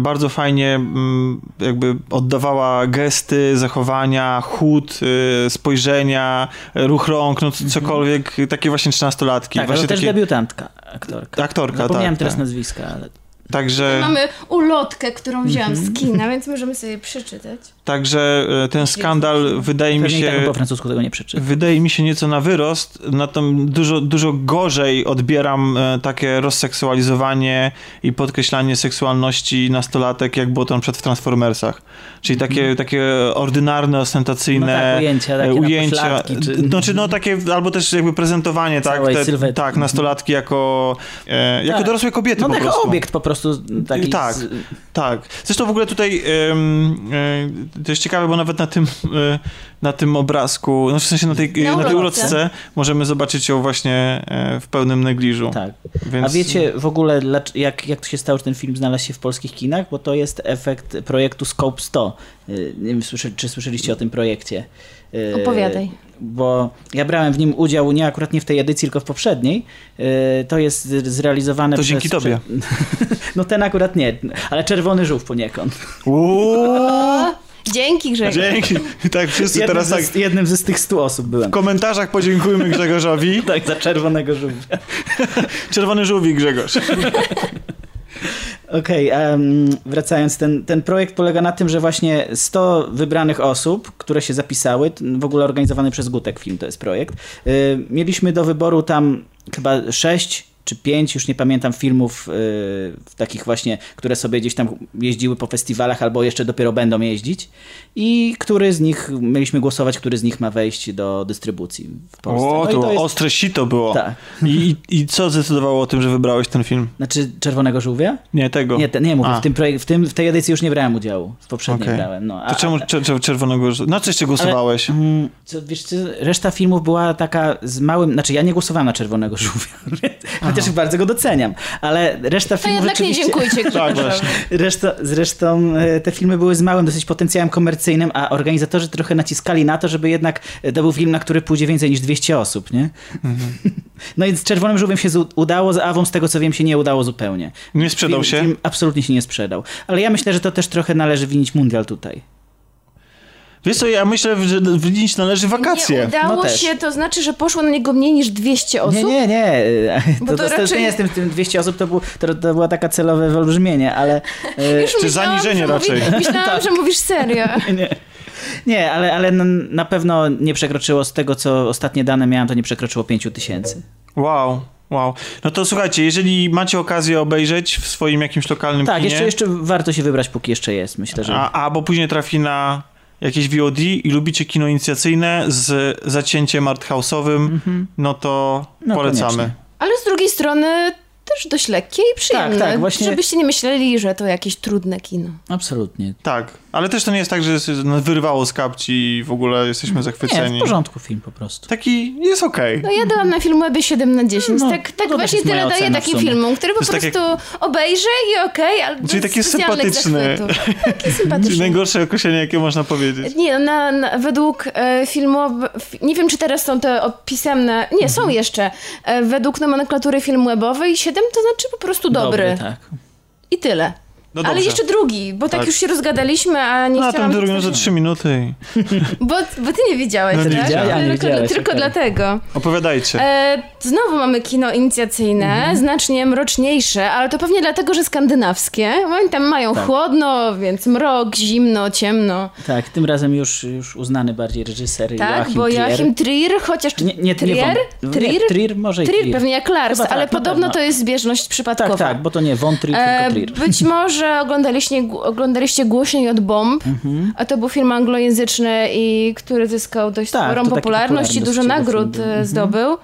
Bardzo fajnie mm, jakby oddawała gesty, zachowania, chód, y, spojrzenia, ruch rąk, no c- cokolwiek, takie właśnie trzynastolatki. Mhm. Tak, ale właśnie też takie... debiutantka, aktorka. Aktorka, Zapomniałem tak, teraz tak. nazwiska, ale... Także... Mamy ulotkę, którą wziąłam Mhm. z kina, więc możemy sobie przeczytać. Także e, ten skandal wydaje mi tak się... po francusku tego nie przeczytał. Wydaje mi się nieco na wyrost, natomiast dużo, dużo gorzej odbieram e, takie rozseksualizowanie i podkreślanie seksualności nastolatek, jak było to na przykład w Transformersach. Czyli takie, takie ordynarne, ostentacyjne Mhm. No tak, ujęcia takie e, ujęcia. czy- Znaczy, no takie, albo też jakby prezentowanie, tak, te, tak, nastolatki jako, e, jako Tak. dorosłe kobiety No po jako obiekt po prostu taki... Tak. Z... Tak. Zresztą w ogóle tutaj e, to jest ciekawe, bo nawet na tym, e, na tym obrazku, no w sensie na tej, Na na tej ulotce. możemy zobaczyć ją właśnie e, w pełnym negliżu. Tak. Więc... A wiecie w ogóle, jak, jak to się stało, że ten film znalazł się w polskich kinach? Bo to jest efekt projektu Scope 100. Y, Nie wiem, słyszy, czy słyszeliście o tym projekcie. Opowiadaj. Bo ja brałem w nim udział nie akurat nie w tej edycji, tylko w poprzedniej. To jest zrealizowane To przez... dzięki tobie. No ten akurat nie, ale Czerwony Żółw poniekąd. Uuu, dzięki Grzegorz. dzięki. Tak, wszyscy Jednym, teraz tak z, jednym z tych 100 osób byłem. w komentarzach podziękujmy Grzegorzowi. Tak, za Czerwonego Żółwia. Czerwony żółwik Grzegorz. Okej, em, wracając, ten, ten projekt polega na tym, że właśnie 100 wybranych osób, które się zapisały, w ogóle organizowany przez Gutek Film to jest projekt, y, mieliśmy do wyboru tam chyba 6 czy 5, już nie pamiętam, filmów y, takich właśnie, które sobie gdzieś tam jeździły po festiwalach albo jeszcze dopiero będą jeździć i który z nich, mieliśmy głosować, który z nich ma wejść do dystrybucji w Polsce. O, No i to jest- ostre sito było. Tak. I, i, co zdecydowało o tym, że wybrałeś ten film? Znaczy Czerwonego Żółwia? Nie, tego. Nie, te, nie mówię, A. w, tym w, tym, w tej edycji już nie brałem udziału, w poprzedniej Okej. brałem. No, To czemu czer- czerwonego żółwia? Na co jeszcze głosowałeś? Mm, Co, wiesz, co, reszta filmów była taka z małym, znaczy ja nie głosowałem na Czerwonego Żółwia, chociaż bardzo go doceniam, ale reszta To filmów jednak nie dziękujcie Tak. Reszta, zresztą e, te filmy były z małym dosyć potencjałem komercyjnym, a organizatorzy trochę naciskali na to, żeby jednak e, to był film, na który pójdzie więcej niż 200 osób, nie? No i z Czerwonym Żółwiem się udało, z Awą z tego co wiem się nie udało zupełnie. Nie sprzedał film, się? Film absolutnie się nie sprzedał. Ale ja myślę, że to też trochę należy winić Mundial tutaj. Wiesz co, ja myślę, że wydzielić należy wakacje. Nie udało No też. się, to znaczy, że poszło na niego mniej niż 200 osób? Nie, nie, nie. Bo To, to to, to, raczej- nie jest tym, tym 200 osób, to, był, to, to było takie celowe wyolbrzymienie, ale... e, Już Czy myślałam, zaniżenie że raczej? Mówi, myślałam, że mówisz serio. nie, nie ale, ale na, pewno nie przekroczyło z tego, co ostatnie dane miałem, to nie przekroczyło 5 tysięcy. Wow, wow. No to słuchajcie, jeżeli macie okazję obejrzeć w swoim jakimś lokalnym Tak, kinie, jeszcze, jeszcze warto się wybrać, póki jeszcze jest, myślę, że... a, albo później trafi na jakieś VOD i lubicie kino inicjacyjne z zacięciem arthouse'owym, no to No, polecamy. koniecznie. Ale z drugiej strony też dość lekkie i przyjemne. Tak, tak, właśnie- Żebyście nie myśleli, że to jakieś trudne kino. Absolutnie. Tak, ale też to nie jest tak, że no, wyrwało z kapci i w ogóle jesteśmy Nie, zachwyceni. w porządku film po prostu. Taki jest okej. No ja dałam na Filmwebie 7 na 10. No, tak tak właśnie tyle daję takim filmom, który po tak prostu obejrzę i okej, ale Czyli taki sympatyczny. Taki Czyli sympatyczny. najgorsze określenie, jakie można powiedzieć. Nie, no, na, na, według e, Nie wiem, czy teraz są te pisemne... Nie, są Mhm. jeszcze. E, według nomenklatury filmwebowej 7 to znaczy po prostu dobry. tak. I tyle. No Ale jeszcze drugi, bo tak, Tak. już się rozgadaliśmy, a nie No a chciałam... ten drugi no to trzy minuty. Bo, bo ty nie widziałeś, No nie tak? widziałem. Ja nie tylko widziałeś, tylko okej. dlatego. Opowiadajcie. E, znowu mamy kino inicjacyjne, Mhm. znacznie mroczniejsze, ale to pewnie dlatego, że skandynawskie. Oni tam mają Tak. chłodno, więc mrok, zimno, ciemno. Tak, tym razem już, już uznany bardziej reżyser Tak, Joachim bo Trier. Joachim Trier, chociaż Nie, nie, nie, Trier? von, Trier? nie, Trier może i Trier, Trier. pewnie jak Lars, tak, ale podobno to jest zbieżność przypadkowa. Tak, tak, bo to nie Von Trier, E, tylko Trier. być może oglądaliście, oglądaliście głośniej od bomb, Mhm. a to był film anglojęzyczny i który zyskał dość Tak, sporą popularność i dużo nagród e, Mhm. zdobył.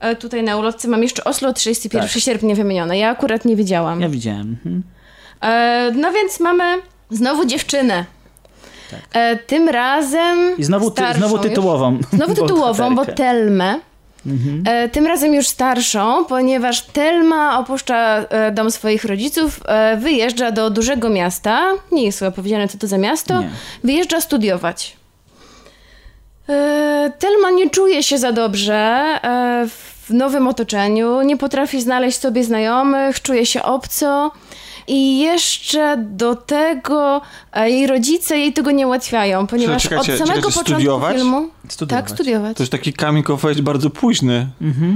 E, Tutaj na ulotce mam jeszcze Oslo 31 Tak. sierpnia wymienione. Ja akurat nie widziałam. Ja widziałem. Mhm. E, no więc mamy znowu dziewczynę. E, tym razem Tak. I znowu, ty, znowu tytułową. Znowu tytułową, bo. Telmę. Mhm. E, tym razem już starszą, ponieważ Telma opuszcza e, dom swoich rodziców, e, wyjeżdża do dużego miasta. Nie jest chyba powiedziane, co to za miasto. Nie. Wyjeżdża studiować. Telma nie czuje się za dobrze w nowym otoczeniu, nie potrafi znaleźć sobie znajomych, czuje się obco. I jeszcze do tego e, jej rodzice jej tego nie ułatwiają, ponieważ czekajcie, od samego czekajcie, początku studiować? filmu. Studiować. Tak, studiować. To jest taki coming of age bardzo późny.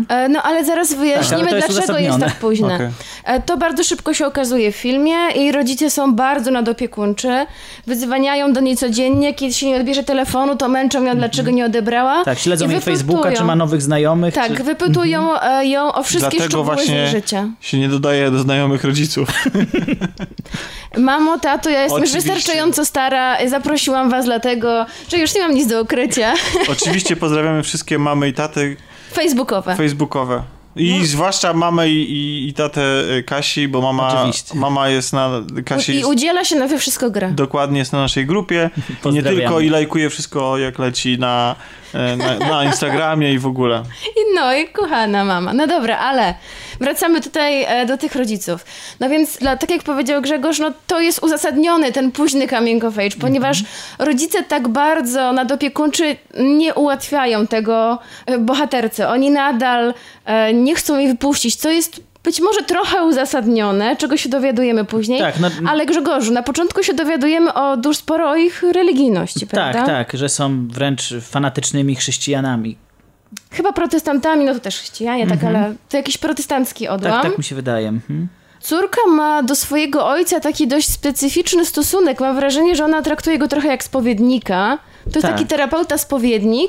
E, No ale zaraz wyjaśnimy, Tak, ale to jest dlaczego jest uzasadnione. tak późne. Okej. E, To bardzo szybko się okazuje w filmie i rodzice są bardzo nadopiekuńczy. Wyzwaniają do niej codziennie, kiedy się nie odbierze telefonu, to męczą ją, dlaczego nie odebrała. Tak, śledzą I jej Facebooka, czy ma nowych znajomych. Tak, czy... wypytują e, ją o wszystkie Dlatego szczegóły z właśnie jej życia. się nie dodaje do znajomych rodziców. Mamo, tato, ja jestem już Oczywiście. wystarczająco stara, zaprosiłam was dlatego, że już nie mam nic do ukrycia. Oczywiście pozdrawiamy wszystkie mamy i taty Facebookowe. facebookowe. I No. zwłaszcza mamę i, i, i tatę y, Kasi, bo mama, Oczywiście. mama jest na... Kasi I jest, udziela się na we wszystko gra. dokładnie jest na naszej grupie. Nie tylko i lajkuje wszystko, jak leci na, e, na, na Instagramie i w ogóle. I no, i kochana mama. No dobra, ale wracamy tutaj e, do tych rodziców. No więc, dla, tak jak powiedział Grzegorz, no to jest uzasadniony ten późny coming of age, ponieważ rodzice tak bardzo nadopiekuńczy nie ułatwiają tego e, bohaterce. Oni nadal e, nie chcą jej wypuścić, co jest być może trochę uzasadnione, czego się dowiadujemy później. Tak, no- Ale Grzegorzu, na początku się dowiadujemy o dość sporo o ich religijności, prawda? Tak, tak, że są wręcz fanatycznymi chrześcijanami. Chyba protestantami, no to też chrześcijanie, tak, ale to jakiś protestancki odłam. Tak, tak mi się wydaje. Mhm. Córka ma do swojego ojca taki dość specyficzny stosunek. Mam wrażenie, że ona traktuje go trochę jak spowiednika. To jest Tak. taki terapeuta-spowiednik.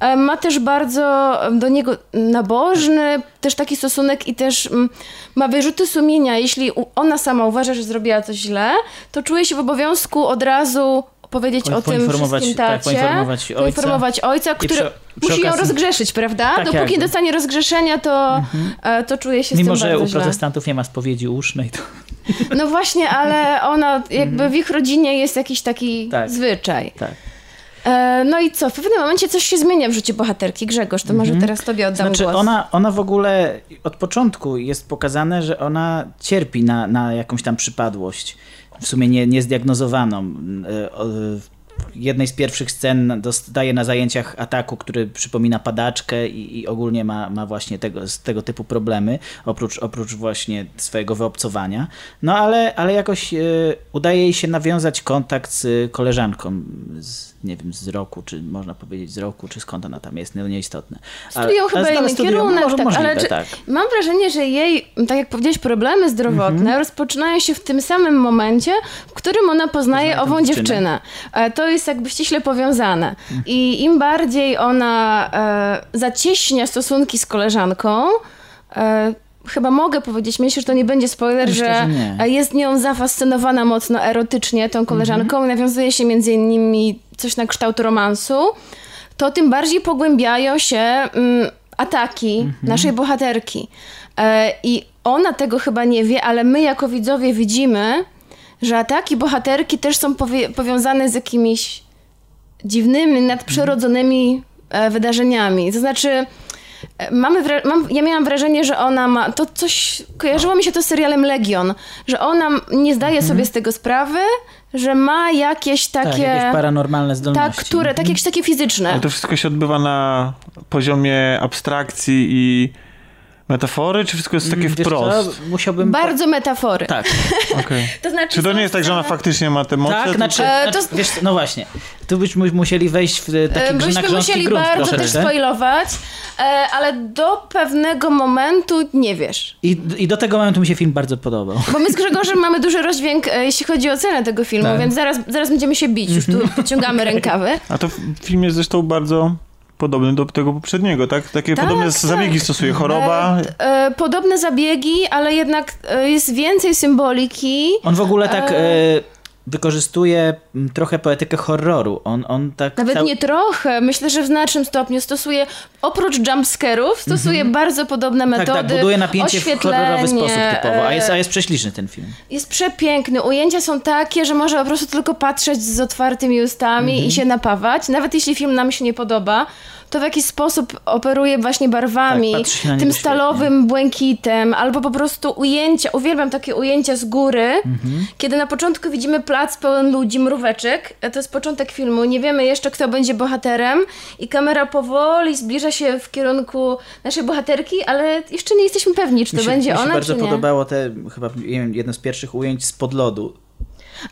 E, Ma też bardzo do niego nabożny, też taki stosunek i też mm, ma wyrzuty sumienia. Jeśli ona sama uważa, że zrobiła coś źle, to czuje się w obowiązku od razu powiedzieć Po- o tym wszystkim tak, tacie. poinformować ojca. poinformować ojca, który przy- przy musi ją rozgrzeszyć, prawda? Tak, Dopóki nie dostanie rozgrzeszenia, to, e, to czuje się Mimo, z tym że bardzo u źle. protestantów nie ma spowiedzi usznej, to No właśnie, ale ona jakby w ich rodzinie jest jakiś taki Tak. zwyczaj. tak. E, no i co? W pewnym momencie coś się zmienia w życiu bohaterki. Grzegorz, to może teraz tobie oddam Znaczy głos. ona, ona w ogóle od początku jest pokazane, że ona cierpi na, na jakąś tam przypadłość, w sumie nie, niezdiagnozowaną. E, jednej z pierwszych scen dostaje na zajęciach ataku, który przypomina padaczkę i, i ogólnie ma, ma właśnie tego, tego typu problemy, oprócz, oprócz właśnie swojego wyobcowania. No ale, ale jakoś y, udaje jej się nawiązać kontakt z koleżanką z, nie wiem, z roku, czy można powiedzieć z roku, czy skąd ona tam jest, no nieistotne. Ale chyba inny kierunek, może, tak, możliwe, ale czy, tak. mam wrażenie, że jej, tak jak powiedziałeś, problemy zdrowotne Mhm. rozpoczynają się w tym samym momencie, w którym ona poznaje Poznaje ową dziewczynę. dziewczynę. E, To jest jakby ściśle powiązane. Mhm. I im bardziej ona e, zacieśnia stosunki z koleżanką, e, chyba mogę powiedzieć, myślę, że to nie będzie spoiler, Myślę, że że nie. jest nią zafascynowana mocno erotycznie tą koleżanką Mhm. i nawiązuje się między innymi coś na kształt romansu, to tym bardziej pogłębiają się mm, ataki Mhm. naszej bohaterki. E, I ona tego chyba nie wie, ale my jako widzowie widzimy, że ataki bohaterki też są powiązane z jakimiś dziwnymi, nadprzyrodzonymi e, wydarzeniami. To znaczy, mamy wra- mam, ja miałam wrażenie, że ona ma, to coś, kojarzyło mi się to z serialem Legion, że ona nie zdaje sobie z tego sprawy, że ma jakieś Mhm. Tak, takie... jakieś paranormalne zdolności. tak, które, tak jakieś takie fizyczne. Ale to wszystko się odbywa na poziomie abstrakcji i metafory, czy wszystko jest takie Mm, Wiesz wprost? Co? Musiałbym... Bardzo metafory. Tak, Okej. To znaczy, Czy to nie jest tak, że ona faktycznie ma te moce? tak, tylko- znaczy, E, znaczy to- wiesz, no właśnie, tu byśmy musieli wejść w e, taki E, na Byśmy musieli grunt bardzo też troszeczkę. spoilować, e, ale do pewnego momentu nie wiesz. I, I do tego momentu mi się film bardzo podobał. Bo my z Grzegorzem mamy duży rozdźwięk, jeśli chodzi o cenę tego filmu, Tak. więc zaraz, zaraz będziemy się bić, już tu pociągamy rękawy. A to film jest zresztą bardzo podobny do tego poprzedniego, tak? Takie Tak, podobne tak. zabiegi stosuje. Choroba. E, e, podobne zabiegi, ale jednak e, jest więcej symboliki. On w ogóle tak E. e, wykorzystuje m, trochę poetykę horroru. On, on tak Nawet cał- nie trochę, myślę, że w znacznym stopniu stosuje, oprócz jumpscarów, stosuje bardzo podobne tak, metody. tak, buduje napięcie w horrorowy sposób typowo, a jest, a jest prześliczny ten film. Jest przepiękny. Ujęcia są takie, że można po prostu tylko patrzeć z otwartymi ustami Mhm. i się napawać. Nawet jeśli film nam się nie podoba, to w jakiś sposób operuje właśnie barwami, Tak, tym świetnie. stalowym błękitem, albo po prostu ujęcia. Uwielbiam takie ujęcia z góry, Mhm. kiedy na początku widzimy plac pełen ludzi, mróweczek. To jest początek filmu. Nie wiemy jeszcze, kto będzie bohaterem i kamera powoli zbliża się w kierunku naszej bohaterki, ale jeszcze nie jesteśmy pewni, czy to mi się, będzie mi się ona, bardzo czy nie. podobało te, chyba jedno z pierwszych ujęć spod lodu.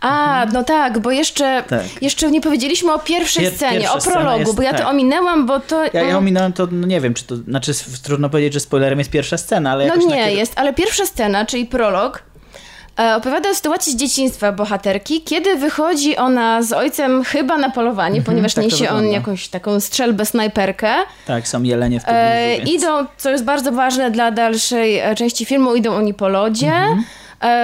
A, no tak, bo jeszcze, Tak. jeszcze nie powiedzieliśmy o pierwszej Pier- scenie, pierwsza o prologu, jest- bo ja tak. to ominęłam, bo to... Ja, ja mm, ominąłem to, no nie wiem, czy to, znaczy trudno powiedzieć, że spoilerem jest pierwsza scena, ale no jakoś nie na kiedy- jest, ale pierwsza scena, czyli prolog, e, opowiada o sytuacji z dzieciństwa bohaterki, kiedy wychodzi ona z ojcem chyba na polowanie, ponieważ tak niesie on jakąś taką strzelbę, snajperkę. Tak, są jelenie w pobliżu, E, więc... idą, co jest bardzo ważne dla dalszej e, części filmu, idą oni po lodzie, e,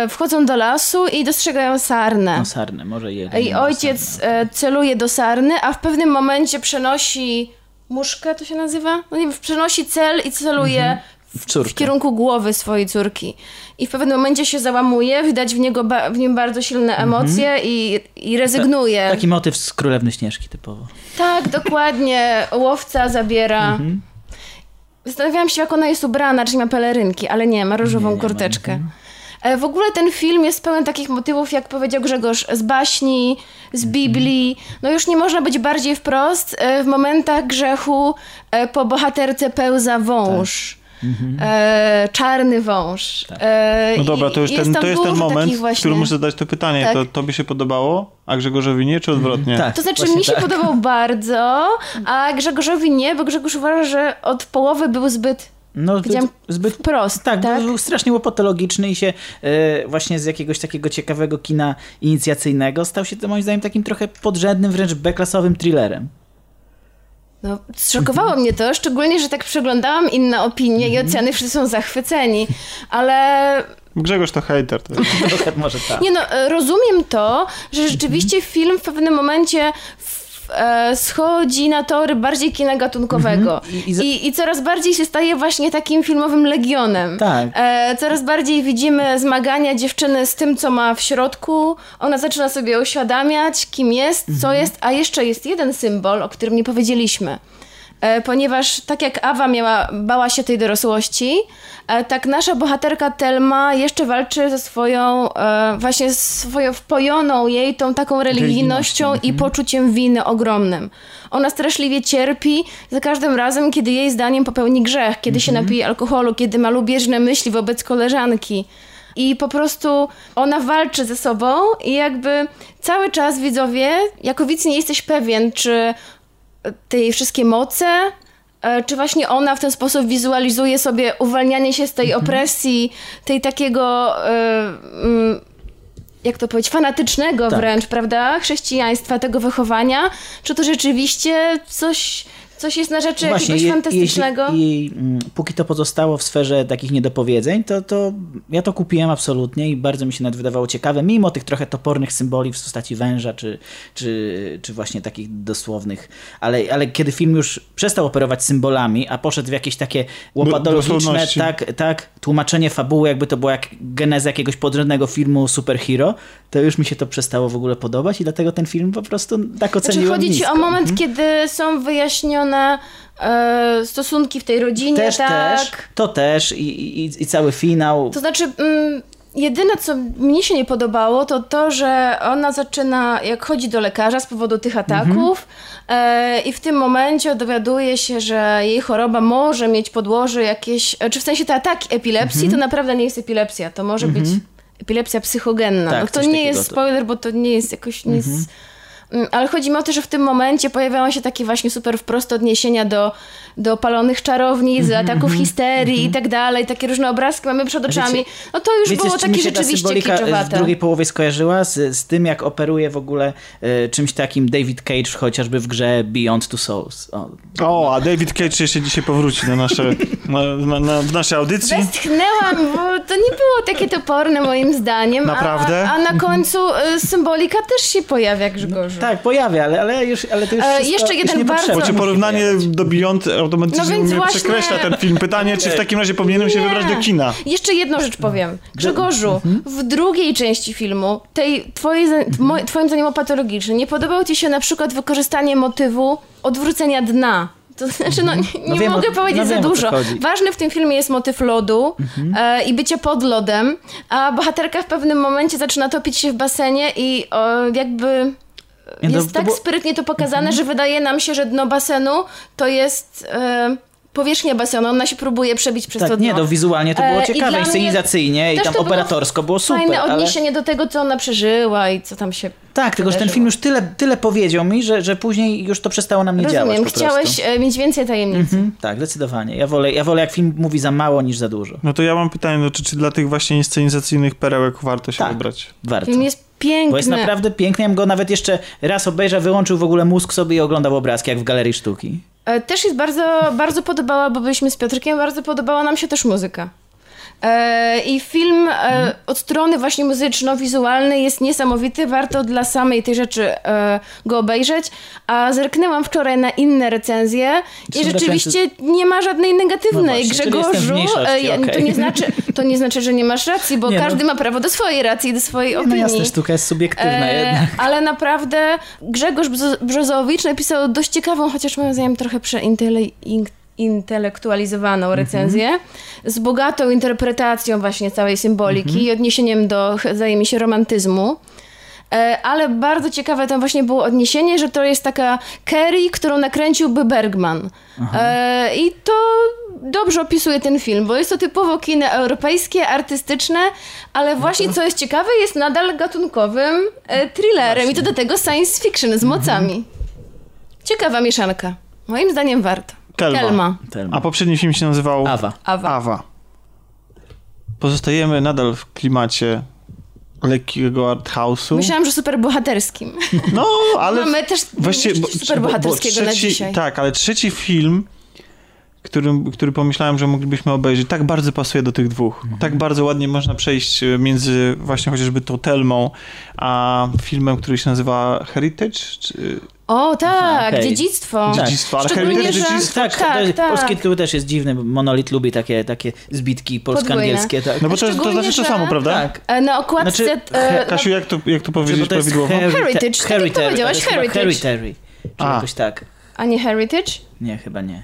wchodzą do lasu i dostrzegają sarnę. No sarnę, może jelenie. I ojciec sarnę. e, celuje do sarny, a w pewnym momencie przenosi muszkę, to się nazywa? No nie wiem, przenosi cel i celuje W córkę. w kierunku głowy swojej córki. I w pewnym momencie się załamuje, widać w, niego w nim bardzo silne emocje i, i rezygnuje. Taki motyw z Królewny Śnieżki typowo. Tak, dokładnie. Łowca zabiera. Mhm. Zastanawiałam się, jak ona jest ubrana, czy ma pelerynki, ale nie, ma różową Nie, nie ma, kurteczkę. mhm. E, W ogóle ten film jest pełen takich motywów, jak powiedział Grzegorz, z baśni, z Mhm. Biblii. No już nie można być bardziej wprost. E, W momentach grzechu e, po bohaterce pełza wąż. E, czarny wąż. E, No dobra, to już jest ten, to jest ten moment, takich w właśnie... którym muszę zadać to pytanie. Tak. To tobie się podobało, a Grzegorzowi nie, czy odwrotnie? Tak. To znaczy, Właśnie mi się tak. podobał bardzo, a Grzegorzowi nie, bo Grzegorz uważa, że od połowy był zbyt No, zbyt, zbyt wprost. Tak, Tak, Był, był strasznie łopatologiczny i się e, właśnie z jakiegoś takiego ciekawego kina inicjacyjnego stał się to moim zdaniem takim trochę podrzędnym, wręcz B-klasowym thrillerem. No, zszokowało mnie to, szczególnie, że tak przeglądałam inne opinie i oceny, wszyscy są zachwyceni, ale Grzegorz to hejter. To Trochę może tak. nie no, e, rozumiem to, że rzeczywiście film w pewnym momencie schodzi na tory bardziej kina gatunkowego I- i I, za- I, coraz bardziej się staje właśnie takim filmowym legionem. Tak. E, coraz bardziej widzimy zmagania dziewczyny z tym, co ma w środku. Ona zaczyna sobie uświadamiać, kim jest, co Mhm. jest, a jeszcze jest jeden symbol, o którym nie powiedzieliśmy. E, ponieważ tak jak Awa miała, bała się tej dorosłości, e, tak nasza bohaterka Telma jeszcze walczy ze swoją, e, właśnie swoją wpojoną jej tą taką religijnością i poczuciem winy ogromnym. Ona straszliwie cierpi za każdym razem, kiedy jej zdaniem popełni grzech, kiedy się napije alkoholu, kiedy ma lubieżne myśli wobec koleżanki. I po prostu ona walczy ze sobą i jakby cały czas widzowie, jako widz nie jesteś pewien, czy te jej wszystkie moce, e, czy właśnie ona w ten sposób wizualizuje sobie uwalnianie się z tej opresji, tej takiego, e, mm, jak to powiedzieć, fanatycznego Tak. wręcz, prawda, chrześcijaństwa, tego wychowania, czy to rzeczywiście coś, coś jest na rzeczy jakiegoś je- fantastycznego? I, mm, póki to pozostało w sferze takich niedopowiedzeń, to, to ja to kupiłem absolutnie i bardzo mi się nawet wydawało ciekawe, mimo tych trochę topornych symboli w postaci węża, czy, czy, czy właśnie takich dosłownych. Ale, ale kiedy film już przestał operować symbolami, a poszedł w jakieś takie łopadologiczne, tak, tak, tłumaczenie fabuły, jakby to była jak geneza jakiegoś podrzędnego filmu superhero, to już mi się to przestało w ogóle podobać i dlatego ten film po prostu tak Znaczy oceniłem chodzi ci nisko. o moment, kiedy są wyjaśnione e, stosunki w tej rodzinie, Też, tak? też, to też i, i, i cały finał. To znaczy, mm, jedyne co mnie się nie podobało, to to, że ona zaczyna, jak chodzi do lekarza z powodu tych ataków e, i w tym momencie dowiaduje się, że jej choroba może mieć podłoże jakieś, e, czy w sensie te ataki epilepsji, to naprawdę nie jest epilepsja, to może być epilepsja psychogenna. Tak, no to nie jest spoiler, bo to nie jest jakoś nic... Mm, Ale chodzi mi o to, że w tym momencie pojawiają się takie właśnie super wprost odniesienia do, do palonych czarownic, Mhm, do ataków histerii i tak dalej. Takie różne obrazki mamy przed oczami. no to już Wiecie, było takie rzeczywiście w kiczowate. drugiej połowie skojarzyła? Z, z tym, jak operuje w ogóle e, czymś takim David Cage chociażby w grze Beyond Two Souls. O, O, a David Cage jeszcze dzisiaj powróci na nasze, na, na, na, w naszej audycji. Westchnęłam, bo to nie było takie toporne moim zdaniem. Naprawdę? A, a na końcu y, symbolika też się pojawia, Tak, pojawia, ale, ale, już, ale to już E, wszystko jeszcze już jeden niepotrzebne bardzo- Bo porównanie do Beyond automatycznie No właśnie- przekreśla ten film. Pytanie, czy w takim razie powinienem się wybrać do kina? Jeszcze jedną rzecz powiem. Grzegorzu, Mhm. w drugiej części filmu, tej twojej, mo- twoim zdaniem patologicznej, nie podobało ci się na przykład wykorzystanie motywu odwrócenia dna? To znaczy, no nie, No nie wiem, mogę o- powiedzieć no za wiem, dużo. Ważny w tym filmie jest motyw lodu e, i bycie pod lodem, a bohaterka w pewnym momencie zaczyna topić się w basenie i o, jakby Nie, to- jest to tak było- sprytnie to pokazane, że wydaje nam się, że dno basenu to jest e, powierzchnia basenu. Ona się próbuje przebić przez to Tak, dno. nie, to wizualnie to było E, i ciekawe, dla mnie inscenizacyjnie i tam to było operatorsko było super. Fajne ale... odniesienie do tego, co ona przeżyła i co tam się. Tak, tylko że ten film już tyle, tyle powiedział mi, że, że później już to przestało na mnie działać Rozumiem, po chciałeś prostu. e, mieć więcej tajemnicy. Mhm, tak, zdecydowanie. Ja wolę, ja wolę jak film mówi za mało niż za dużo. No to ja mam pytanie, no, czy, czy dla tych właśnie inscenizacyjnych perełek warto się Tak. wybrać? Warto. Film jest piękny. Bo jest naprawdę piękny. Ja go nawet jeszcze raz obejrzał, wyłączył w ogóle mózg sobie i oglądał obrazki, jak w galerii sztuki. E, Też jest bardzo, bardzo podobała, bo byliśmy z Piotrkiem, bardzo podobała nam się też muzyka. E, I film e, od strony właśnie muzyczno-wizualnej jest niesamowity, warto dla samej tej rzeczy e, go obejrzeć. A zerknęłam wczoraj na inne recenzje i rzeczywiście nie ma żadnej No negatywnej. właśnie, w Grzegorzu, ja- to, nie znaczy, to nie znaczy, że nie masz racji, bo Nie, no. każdy ma prawo do swojej racji, do swojej No opinii. jasne, sztuka jest subiektywna E, jednak. ale naprawdę Grzegorz Brzo- Brzozowicz napisał dość ciekawą, chociaż moim zdaniem trochę przeintelektualizowaną Mhm. recenzję, z bogatą interpretacją właśnie całej symboliki Mhm. i odniesieniem do, zdaje mi się, romantyzmu. E, Ale bardzo ciekawe tam właśnie było odniesienie, że to jest taka Kerry, którą nakręciłby Bergman. E, I to dobrze opisuje ten film, bo jest to typowo kino europejskie, artystyczne, ale właśnie co jest ciekawe, jest nadal gatunkowym e, thrillerem i to do tego science fiction z mocami. Ciekawa mieszanka. Moim zdaniem warto. Telma. Telma. Telma. A poprzedni film się nazywał Awa. Awa. Awa. Pozostajemy nadal w klimacie lekkiego arthouse'u. Myślałam, że super bohaterskim. No, ale Mamy też właściwie bo- super bo- bo bohaterskiego na trzeci- dzisiaj. Tak, ale trzeci film, którym, który pomyślałem, że moglibyśmy obejrzeć, tak bardzo pasuje do tych dwóch. Mhm. Tak bardzo ładnie można przejść e, między właśnie chociażby tą Telmą, a filmem, który się nazywa Heritage. Czy... O, tak, Aha, okej. dziedzictwo. Dziedzictwo, ale Heritage że- dziedzictwo. Tak, Tak, to jest, tak. polski tytuł też jest dziwny, bo Monolit lubi takie, takie zbitki polsko-angielskie. Tak. No bo to, to znaczy to samo, prawda? tak. E, Na okładce... Znaczy, e, Kasiu, jak to, jak to powiedzieć bo to prawidłowo? Herita- Heritage, tak powiedziałaś, Heritage. Czy jakoś tak. a nie Heritage? Nie, chyba nie.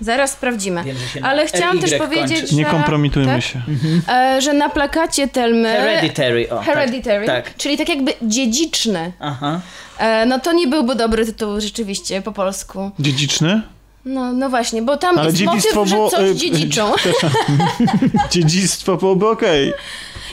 Zaraz sprawdzimy. Wiem, że Ale chciałam LY też kończy. powiedzieć, Nie że... kompromitujmy tak? się. E, że na plakacie Telmy... Hereditary, o. Hereditary, Tak. tak. czyli tak jakby dziedziczny. Aha. E, no to nie byłby dobry tytuł rzeczywiście po polsku. Dziedziczny? No, no właśnie, bo tam Ale jest dziedzictwo motyw, że było- coś y, dziedziczą. Dziedzictwo byłoby okej.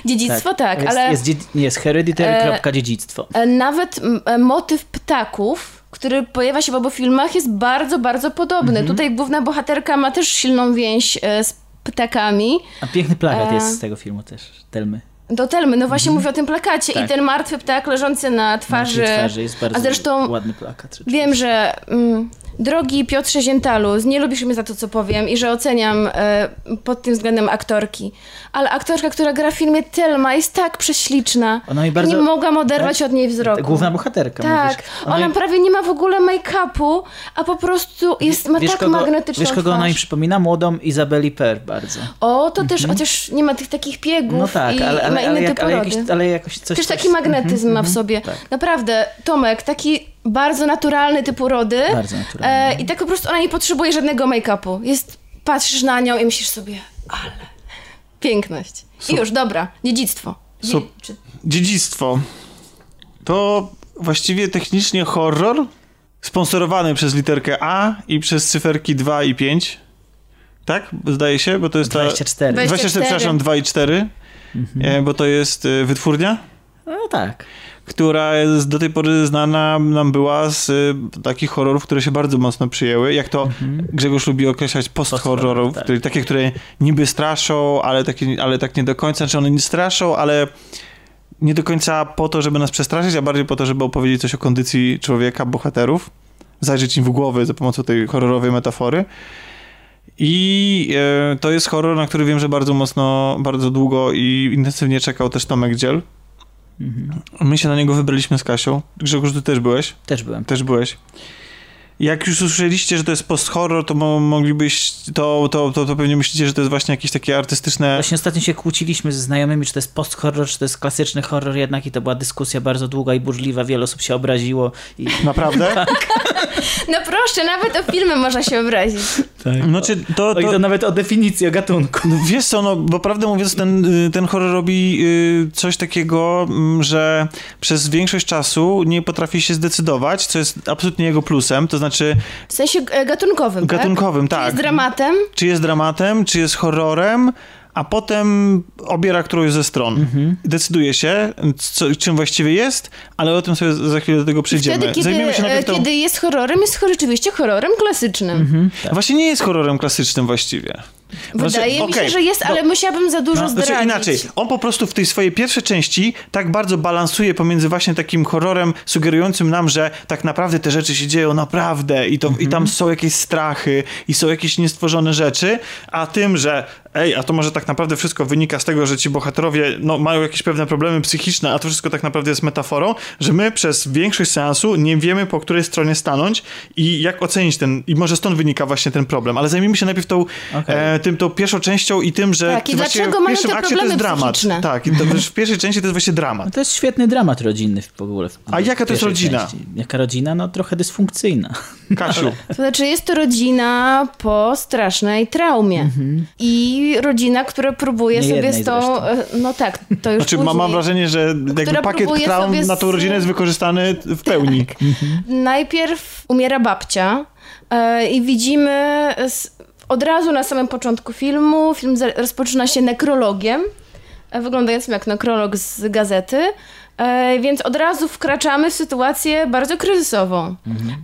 Dziedzictwo tak, jest, ale Jest, nie, jest hereditary, kropka, dziedzictwo. e, nawet m, e, motyw ptaków, który pojawia się w obu filmach jest bardzo, bardzo podobny. Mhm. Tutaj główna bohaterka ma też silną więź e, z ptakami. A piękny plakat e, jest z tego filmu też, Telmy. Do Telmy, no właśnie mówię o tym plakacie Tak. i ten martwy ptak leżący na twarzy. Na twarzy jest bardzo A zresztą ładny plakat. Wiem, że mm, drogi Piotrze Ziętalu, nie lubisz mnie za to, co powiem i że oceniam e, pod tym względem aktorki, ale aktorka, która gra w filmie Telma jest tak prześliczna. Ona mi bardzo- Nie mogłam oderwać tak? od niej wzroku. Główna bohaterka, Tak, mówisz. Ona ona mi- prawie nie ma w ogóle make-upu, a po prostu jest, ma wiesz, tak kogo, magnetyczną Wiesz, kogo ona twarz. mi przypomina? Młodą Izabeli Per bardzo. O, to też, chociaż nie ma tych takich piegów No tak, i ale, ma ale, inne ale, jak, typ ale, jakiś, ale jakoś coś... Też coś- taki magnetyzm ma w sobie. tak. Naprawdę, Tomek, taki bardzo naturalny typ urody. Bardzo naturalny. E, I tak po prostu ona nie potrzebuje żadnego make-upu. Jest, patrzysz na nią i myślisz sobie, ale piękność. I już, dobra, dziedzictwo. Dzie- Sup- czy- Dziedzictwo. To właściwie technicznie horror sponsorowany przez literkę A i przez cyferki 2 i 5. Tak? Zdaje się, bo to jest ta... 24. 24. 24, przepraszam, 2 i 4. E, bo to jest e, wytwórnia, No tak. która jest do tej pory znana nam była z e, takich horrorów, które się bardzo mocno przyjęły. Jak to Grzegorz lubi określać post-horrorów, Post-horror, tak. takie, które niby straszą, ale, takie, ale tak nie do końca. Znaczy one nie straszą, ale nie do końca po to, żeby nas przestraszyć, a bardziej po to, żeby opowiedzieć coś o kondycji człowieka, bohaterów, zajrzeć im w głowy za pomocą tej horrorowej metafory. I e, to jest horror, na który wiem, że bardzo mocno, bardzo długo i intensywnie czekał też Tomek Dziel. My się na niego wybraliśmy z Kasią. Grzegorz, ty też byłeś? Też byłem. Też byłeś. Jak już usłyszeliście, że to jest post-horror, to mo- moglibyś, to, to, to, to pewnie myślicie, że to jest właśnie jakieś takie artystyczne... Właśnie ostatnio się kłóciliśmy ze znajomymi, czy to jest post-horror, czy to jest klasyczny horror jednak i to była dyskusja bardzo długa i burzliwa, wiele osób się obraziło. I... Naprawdę? No proszę, nawet o filmy można się obrazić. No czy to, O, i to, to nawet o definicji, o gatunku. No wiesz co, no bo prawdę mówiąc, ten, y, ten horror robi y, coś takiego, mm, że przez większość czasu nie potrafi się zdecydować, co jest absolutnie jego plusem, to znaczy W sensie e, gatunkowym, gatunkowym, tak? tak. Jest dramatem. Czy jest dramatem, czy jest horrorem, a potem obiera którąś ze stron. Decyduje się, co, czym właściwie jest, ale o tym sobie za chwilę do tego przejdziemy. Wtedy, kiedy, Zajmiemy się e, najpierw tą... kiedy jest horrorem, jest rzeczywiście horrorem klasycznym. Właśnie nie jest horrorem klasycznym właściwie. Wydaje Znaczy, mi się, że jest, no- ale musiałabym za dużo No, zdradzić. znaczy inaczej, on po prostu w tej swojej pierwszej części tak bardzo balansuje pomiędzy właśnie takim horrorem sugerującym nam, że tak naprawdę te rzeczy się dzieją naprawdę i, to, i tam są jakieś strachy i są jakieś niestworzone rzeczy, a tym, że ej, a to może tak naprawdę wszystko wynika z tego, że ci bohaterowie no, mają jakieś pewne problemy psychiczne, a to wszystko tak naprawdę jest metaforą, że my przez większość seansu nie wiemy, po której stronie stanąć i jak ocenić ten, i może stąd wynika właśnie ten problem, ale zajmijmy się najpierw tą, Okej. e, tym, tą pierwszą częścią i tym, że Tak, i dlaczego w mają pierwszym te akcie to jest dramat. psychiczne. Tak, i to też w pierwszej części to jest właśnie dramat. No to jest świetny dramat rodzinny w ogóle. W, A jaka to jest rodzina? Części. Jaka rodzina? No trochę dysfunkcyjna. Kasiu, To znaczy jest to rodzina po strasznej traumie. I rodzina, która próbuje Nie sobie z tą... e, No tak, to już znaczy później. mam wrażenie, że jakby pakiet traum sobie na tą z- rodzinę jest wykorzystany w pełni. Najpierw umiera babcia e, i widzimy od razu na samym początku filmu, film rozpoczyna się nekrologiem, e, wyglądającym jak nekrolog z gazety, e, więc od razu wkraczamy w sytuację bardzo kryzysową.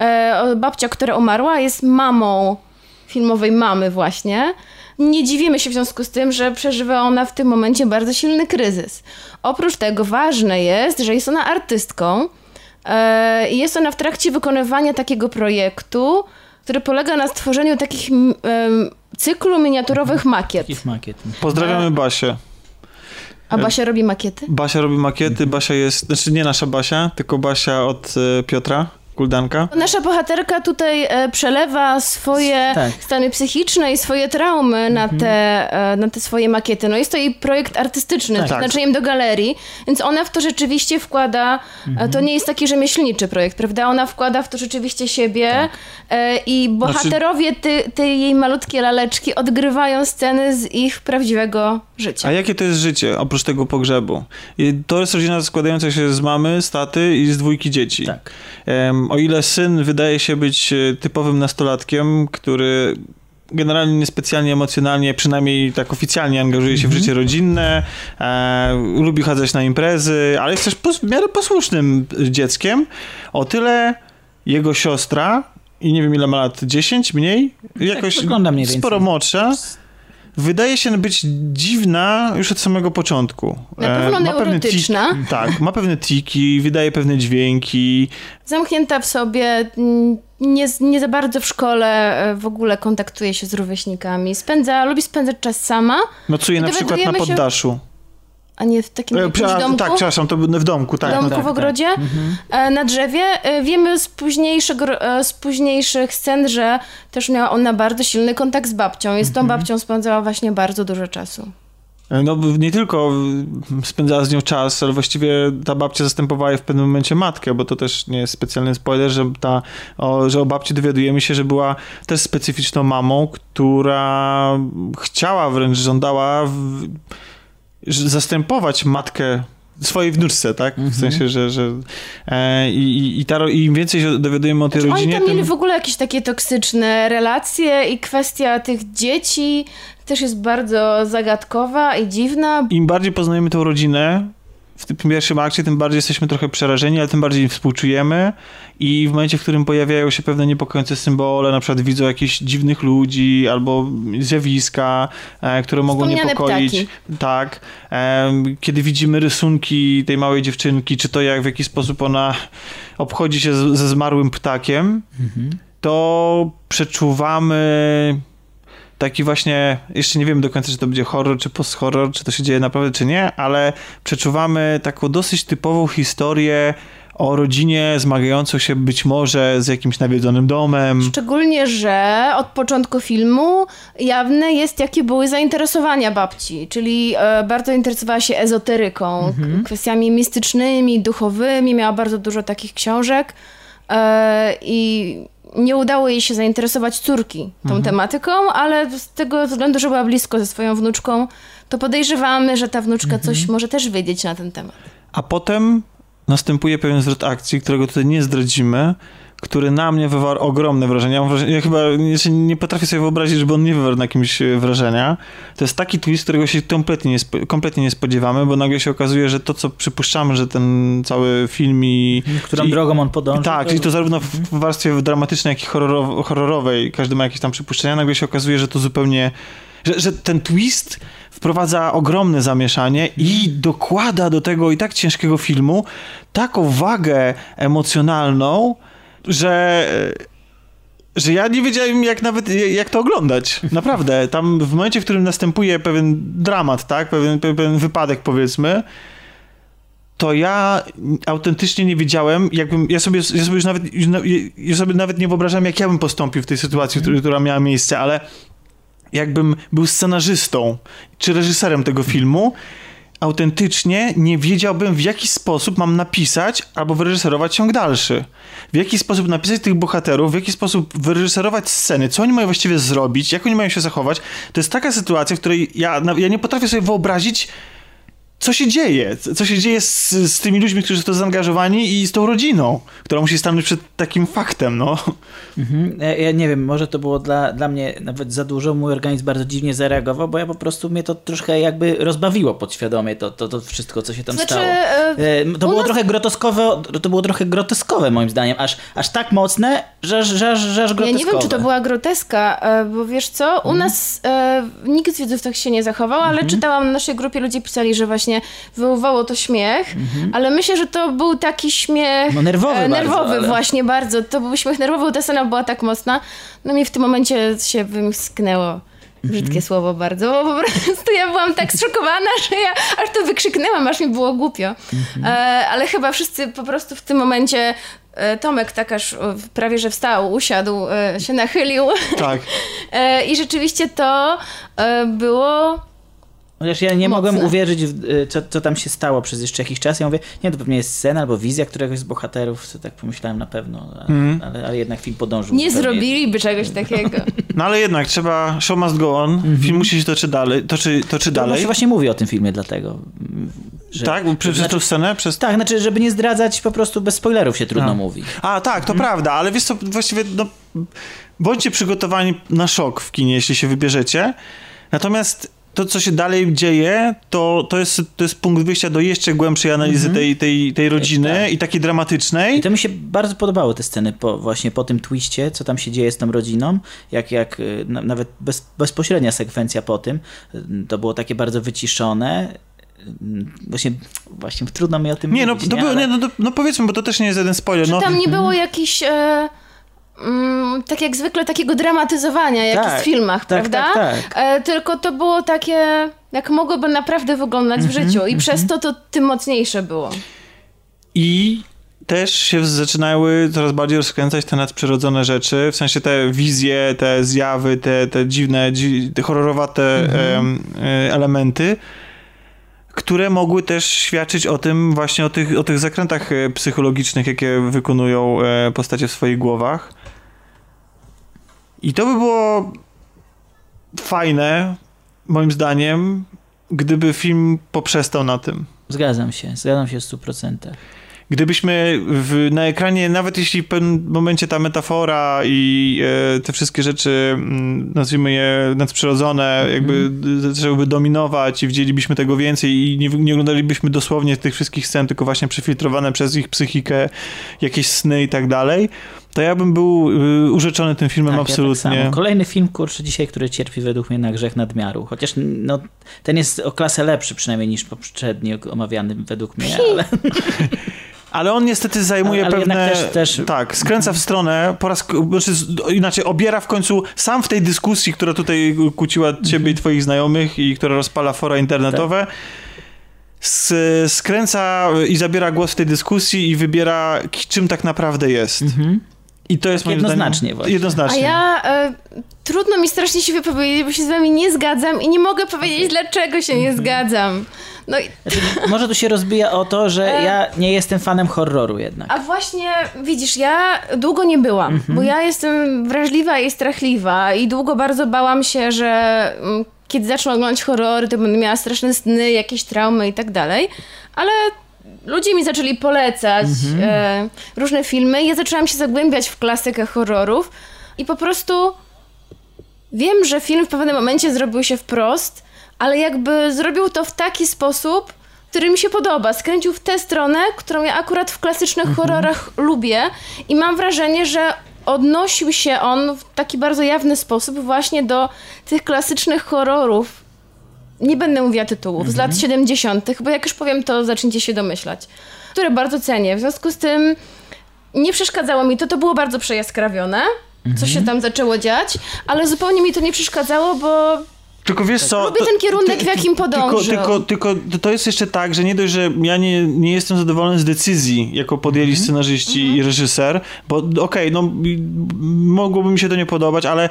E, o- babcia, która umarła jest mamą filmowej mamy właśnie. Nie dziwimy się w związku z tym, że przeżywa ona w tym momencie bardzo silny kryzys. Oprócz tego ważne jest, że jest ona artystką, E, I jest ona w trakcie wykonywania takiego projektu, który polega na stworzeniu takich cyklu miniaturowych makiet. Takich makiet. Pozdrawiamy Basię. A Basia robi makiety? Basia robi makiety, Basia jest, znaczy nie nasza Basia, tylko Basia od e, Piotra Kuldanka? Nasza bohaterka tutaj e, przelewa swoje Tak. stany psychiczne i swoje traumy na, te, e, na te swoje makiety. No jest to jej projekt artystyczny, Tak. z przeznaczeniem do galerii, więc ona w to rzeczywiście wkłada, e, to nie jest taki rzemieślniczy projekt, prawda? Ona wkłada w to rzeczywiście siebie e, i bohaterowie ty, tej jej malutkie laleczki odgrywają sceny z ich prawdziwego życia. A jakie to jest życie oprócz tego pogrzebu? To jest rodzina składająca się z mamy, z taty i z dwójki dzieci. Tak. O ile syn wydaje się być e, typowym nastolatkiem, który generalnie niespecjalnie emocjonalnie, przynajmniej tak oficjalnie angażuje się w życie rodzinne, e, lubi chodzić na imprezy, ale jest też pos- w miarę posłusznym dzieckiem, o tyle jego siostra, i nie wiem ile ma lat, 10 mniej? Jakoś wygląda mniej więcej. sporo młodsza. Wydaje się być dziwna już od samego początku. Na pewno ma pewne neurotyczna. tiki- Tak, ma pewne tiki, wydaje pewne dźwięki. Zamknięta w sobie, mm, nie, nie za bardzo w szkole e, w ogóle kontaktuje się z rówieśnikami. Spędza, lubi spędzać czas sama, Nocuje na przykład na Dowiadujemy się- poddaszu. A nie w takim E, prze- domku. Tak, przepraszam, to w domku, tak. w domku tak, w ogrodzie, e, na drzewie. E, Wiemy z, późniejszego, e, z późniejszych scen, że też miała ona bardzo silny kontakt z babcią i z tą babcią spędzała właśnie bardzo dużo czasu. No nie tylko spędzała z nią czas, ale właściwie ta babcia zastępowała jej w pewnym momencie matkę, bo to też nie jest specjalny spoiler, że, ta, o, że o babci dowiadujemy się, że była też specyficzną mamą, która chciała wręcz, żądała w, zastępować matkę swojej wnuczce, tak? W sensie, że, że e, i, i, ta, i im więcej się dowiadujemy o tej Znaczy, oni rodzinie, tam mieli tym... w ogóle jakieś takie toksyczne relacje i kwestia tych dzieci też jest bardzo zagadkowa i dziwna. im bardziej poznajemy tą rodzinę w tym pierwszym akcie, tym bardziej jesteśmy trochę przerażeni, ale tym bardziej współczujemy i w momencie, w którym pojawiają się pewne niepokojące symbole, na przykład widzą jakichś dziwnych ludzi albo zjawiska, e, które mogą niepokoić. ptaki. Tak. Kiedy widzimy rysunki tej małej dziewczynki, czy to jak w jaki sposób ona obchodzi się ze zmarłym ptakiem, to przeczuwamy taki właśnie, jeszcze nie wiemy do końca, czy to będzie horror, czy post-horror, czy to się dzieje naprawdę, czy nie, ale przeczuwamy taką dosyć typową historię o rodzinie zmagającą się być może z jakimś nawiedzonym domem. Szczególnie, że od początku filmu jawne jest, jakie były zainteresowania babci, czyli e, bardzo interesowała się ezoteryką, k- kwestiami mistycznymi, duchowymi, miała bardzo dużo takich książek e, i nie udało jej się zainteresować córki tą tematyką, ale z tego względu, że była blisko ze swoją wnuczką, to podejrzewamy, że ta wnuczka coś może też wiedzieć na ten temat. A potem następuje pewien zwrot akcji, którego tutaj nie zdradzimy, który na mnie wywarł ogromne wrażenie. Ja, wrażenie, ja chyba nie, nie potrafię sobie wyobrazić, żeby on nie wywarł na kimś e, wrażenia. To jest taki twist, którego się kompletnie nie, kompletnie nie spodziewamy, bo nagle się okazuje, że to, co przypuszczamy, że ten cały film i... Którą i, drogą on podąży. Tak, i to zarówno w warstwie dramatycznej, jak i horrorow- horrorowej, każdy ma jakieś tam przypuszczenia, nagle się okazuje, że to zupełnie, że, że ten twist wprowadza ogromne zamieszanie i dokłada do tego i tak ciężkiego filmu taką wagę emocjonalną, że że ja nie wiedziałem jak nawet, jak to oglądać. Naprawdę. Tam w momencie, w którym następuje pewien dramat, tak? Pewien, pewien wypadek powiedzmy, to ja autentycznie nie wiedziałem, jakbym, ja sobie, ja sobie już nawet, ja sobie nawet nie wyobrażam, jak ja bym postąpił w tej sytuacji, która miała miejsce, ale jakbym był scenarzystą czy reżyserem tego filmu, autentycznie nie wiedziałbym, w jaki sposób mam napisać albo wyreżyserować ciąg dalszy. W jaki sposób napisać tych bohaterów, w jaki sposób wyreżyserować sceny, co oni mają właściwie zrobić, jak oni mają się zachować. To jest taka sytuacja, w której ja, ja nie potrafię sobie wyobrazić, co się dzieje, co się dzieje z, z tymi ludźmi, którzy są w to zaangażowani i z tą rodziną, która musi stanąć przed takim faktem, no. Mhm. Ja, ja nie wiem, może to było dla, dla mnie nawet za dużo. Mój organizm bardzo dziwnie zareagował, bo ja po prostu mnie to troszkę jakby rozbawiło podświadomie to, to, to wszystko, co się tam Znaczy, stało. e, E, To było nas- trochę groteskowe, to było trochę groteskowe moim zdaniem, aż, aż tak mocne, że, aż- że, aż- że aż Ja groteskowe. nie wiem, czy to była groteska, e, bo wiesz co, Mhm. u nas e, nikt z widzów tak się nie zachował, ale czytałam na naszej grupie, ludzie pisali, że właśnie wywołało to śmiech, ale myślę, że to był taki śmiech... Mhm. No nerwowy e, bardzo, Nerwowy ale- właśnie, bardzo. To był śmiech nerwowy, ta scena była tak mocna. No mi w tym momencie się wymsknęło. Brzydkie Mhm. słowo bardzo, bo po prostu ja byłam tak zszokowana, że ja aż to wykrzyknęłam, aż mi było głupio. Mhm. E, ale chyba wszyscy po prostu w tym momencie e, Tomek Takarz e, prawie że wstał, usiadł, e, się nachylił Tak. E, i rzeczywiście to było Chociaż ja nie Mocne. mogłem uwierzyć, w, y, co, co tam się stało przez jeszcze jakiś czas. Ja mówię, nie, to pewnie jest scena albo wizja któregoś z bohaterów, co tak pomyślałem na pewno, a, Mhm. ale, ale jednak film podążył. nie zupełnie. zrobiliby czegoś takiego. No ale jednak trzeba, show must go on, film musi się toczyć dalej, toczy, toczy To dalej. się właśnie mówi o tym filmie dlatego. mm, Że, Tak? Przez, znaczy, tą scenę? Przez... tak, znaczy, żeby nie zdradzać, po prostu bez spoilerów się trudno A. mówi. A, tak, to prawda, ale wiesz co, właściwie no, bądźcie przygotowani na szok w kinie, jeśli się wybierzecie. Natomiast to, co się dalej dzieje, to, to, jest, to jest punkt wyjścia do jeszcze głębszej analizy tej, tej, tej rodziny Tak. i takiej dramatycznej. I to mi się bardzo podobały te sceny po, właśnie po tym twiście, co tam się dzieje z tą rodziną, jak, jak y, na, nawet bez, bezpośrednia sekwencja po tym, y, to było takie bardzo wyciszone. Y, Właśnie, właśnie trudno mi o tym Nie, no, mówić. to było, Ale- nie, no, to- no powiedzmy, bo to też nie jest jeden spoiler. Czy No, tam nie było jakichś, e, mm, tak jak zwykle, takiego dramatyzowania, jak Tak, jest w filmach, tak, prawda? tak, tak. E, tylko to było takie, jak mogłoby naprawdę wyglądać Mhm, w życiu i przez to to tym mocniejsze było. I też się zaczynały coraz bardziej rozkręcać te nadprzyrodzone rzeczy, w sensie te wizje, te zjawy, te, te dziwne, dzi, te horrorowate em, e, elementy, które mogły też świadczyć o tym, właśnie o tych, o tych zakrętach e, psychologicznych, jakie wykonują e, postacie w swoich głowach. I to by było fajne, moim zdaniem, gdyby film poprzestał na tym. Zgadzam się, zgadzam się w 100%. Gdybyśmy w, na ekranie, nawet jeśli w pewnym momencie ta metafora i e, te wszystkie rzeczy, mm, nazwijmy je nadprzyrodzone, jakby d- zaczęłyby dominować i widzielibyśmy tego więcej i nie, nie oglądalibyśmy dosłownie tych wszystkich scen, tylko właśnie przefiltrowane przez ich psychikę, jakieś sny i tak dalej, to ja bym był y, urzeczony tym filmem Tak, Ja tak absolutnie. Kolejny film, kurczę, dzisiaj, który cierpi według mnie na grzech nadmiaru. Chociaż no, ten jest o klasę lepszy przynajmniej niż poprzedni omawiany według mnie, ale Ale on niestety zajmuje Ale- ale pewne... jednak też- też- Tak, skręca w stronę, po raz... Znaczy, inaczej, obiera w końcu sam w tej dyskusji, która tutaj kłóciła ciebie i twoich znajomych i która rozpala fora internetowe, s- skręca i zabiera głos w tej dyskusji i wybiera, czym tak naprawdę jest. I to jest Tak jednoznacznie zdaniem... właśnie. A Jednoznacznie. ja e, trudno mi strasznie się wypowiedzieć, bo się z wami nie zgadzam i nie mogę powiedzieć, dlaczego się nie zgadzam. No i znaczy, może tu się rozbija o to, że E. ja nie jestem fanem horroru jednak. A właśnie, widzisz, ja długo nie byłam, Mhm. bo ja jestem wrażliwa i strachliwa i długo bardzo bałam się, że mm, kiedy zacznę oglądać horrory, to będę miała straszne sny, jakieś traumy i tak dalej, ale ludzie mi zaczęli polecać Mhm. e, różne filmy i ja zaczęłam się zagłębiać w klasykę horrorów i po prostu wiem, że film w pewnym momencie zrobił się wprost, ale jakby zrobił to w taki sposób, który mi się podoba. Skręcił w tę stronę, którą ja akurat w klasycznych horrorach lubię i mam wrażenie, że odnosił się on w taki bardzo jawny sposób właśnie do tych klasycznych horrorów. Nie będę mówiła tytułów, z lat 70., bo jak już powiem, to zaczniecie się domyślać. Które bardzo cenię. W związku z tym nie przeszkadzało mi to, to było bardzo przejaskrawione, co się tam zaczęło dziać, ale zupełnie mi to nie przeszkadzało, bo Tylko wiesz co... Lubię ten kierunek, w jakim podążył. Tylko, tylko, tylko to jest jeszcze tak, że nie dość, że ja nie, nie jestem zadowolony z decyzji, jaką podjęli Mhm. scenarzyści i reżyser, bo okej, no i- mogłoby mi się to nie podobać, ale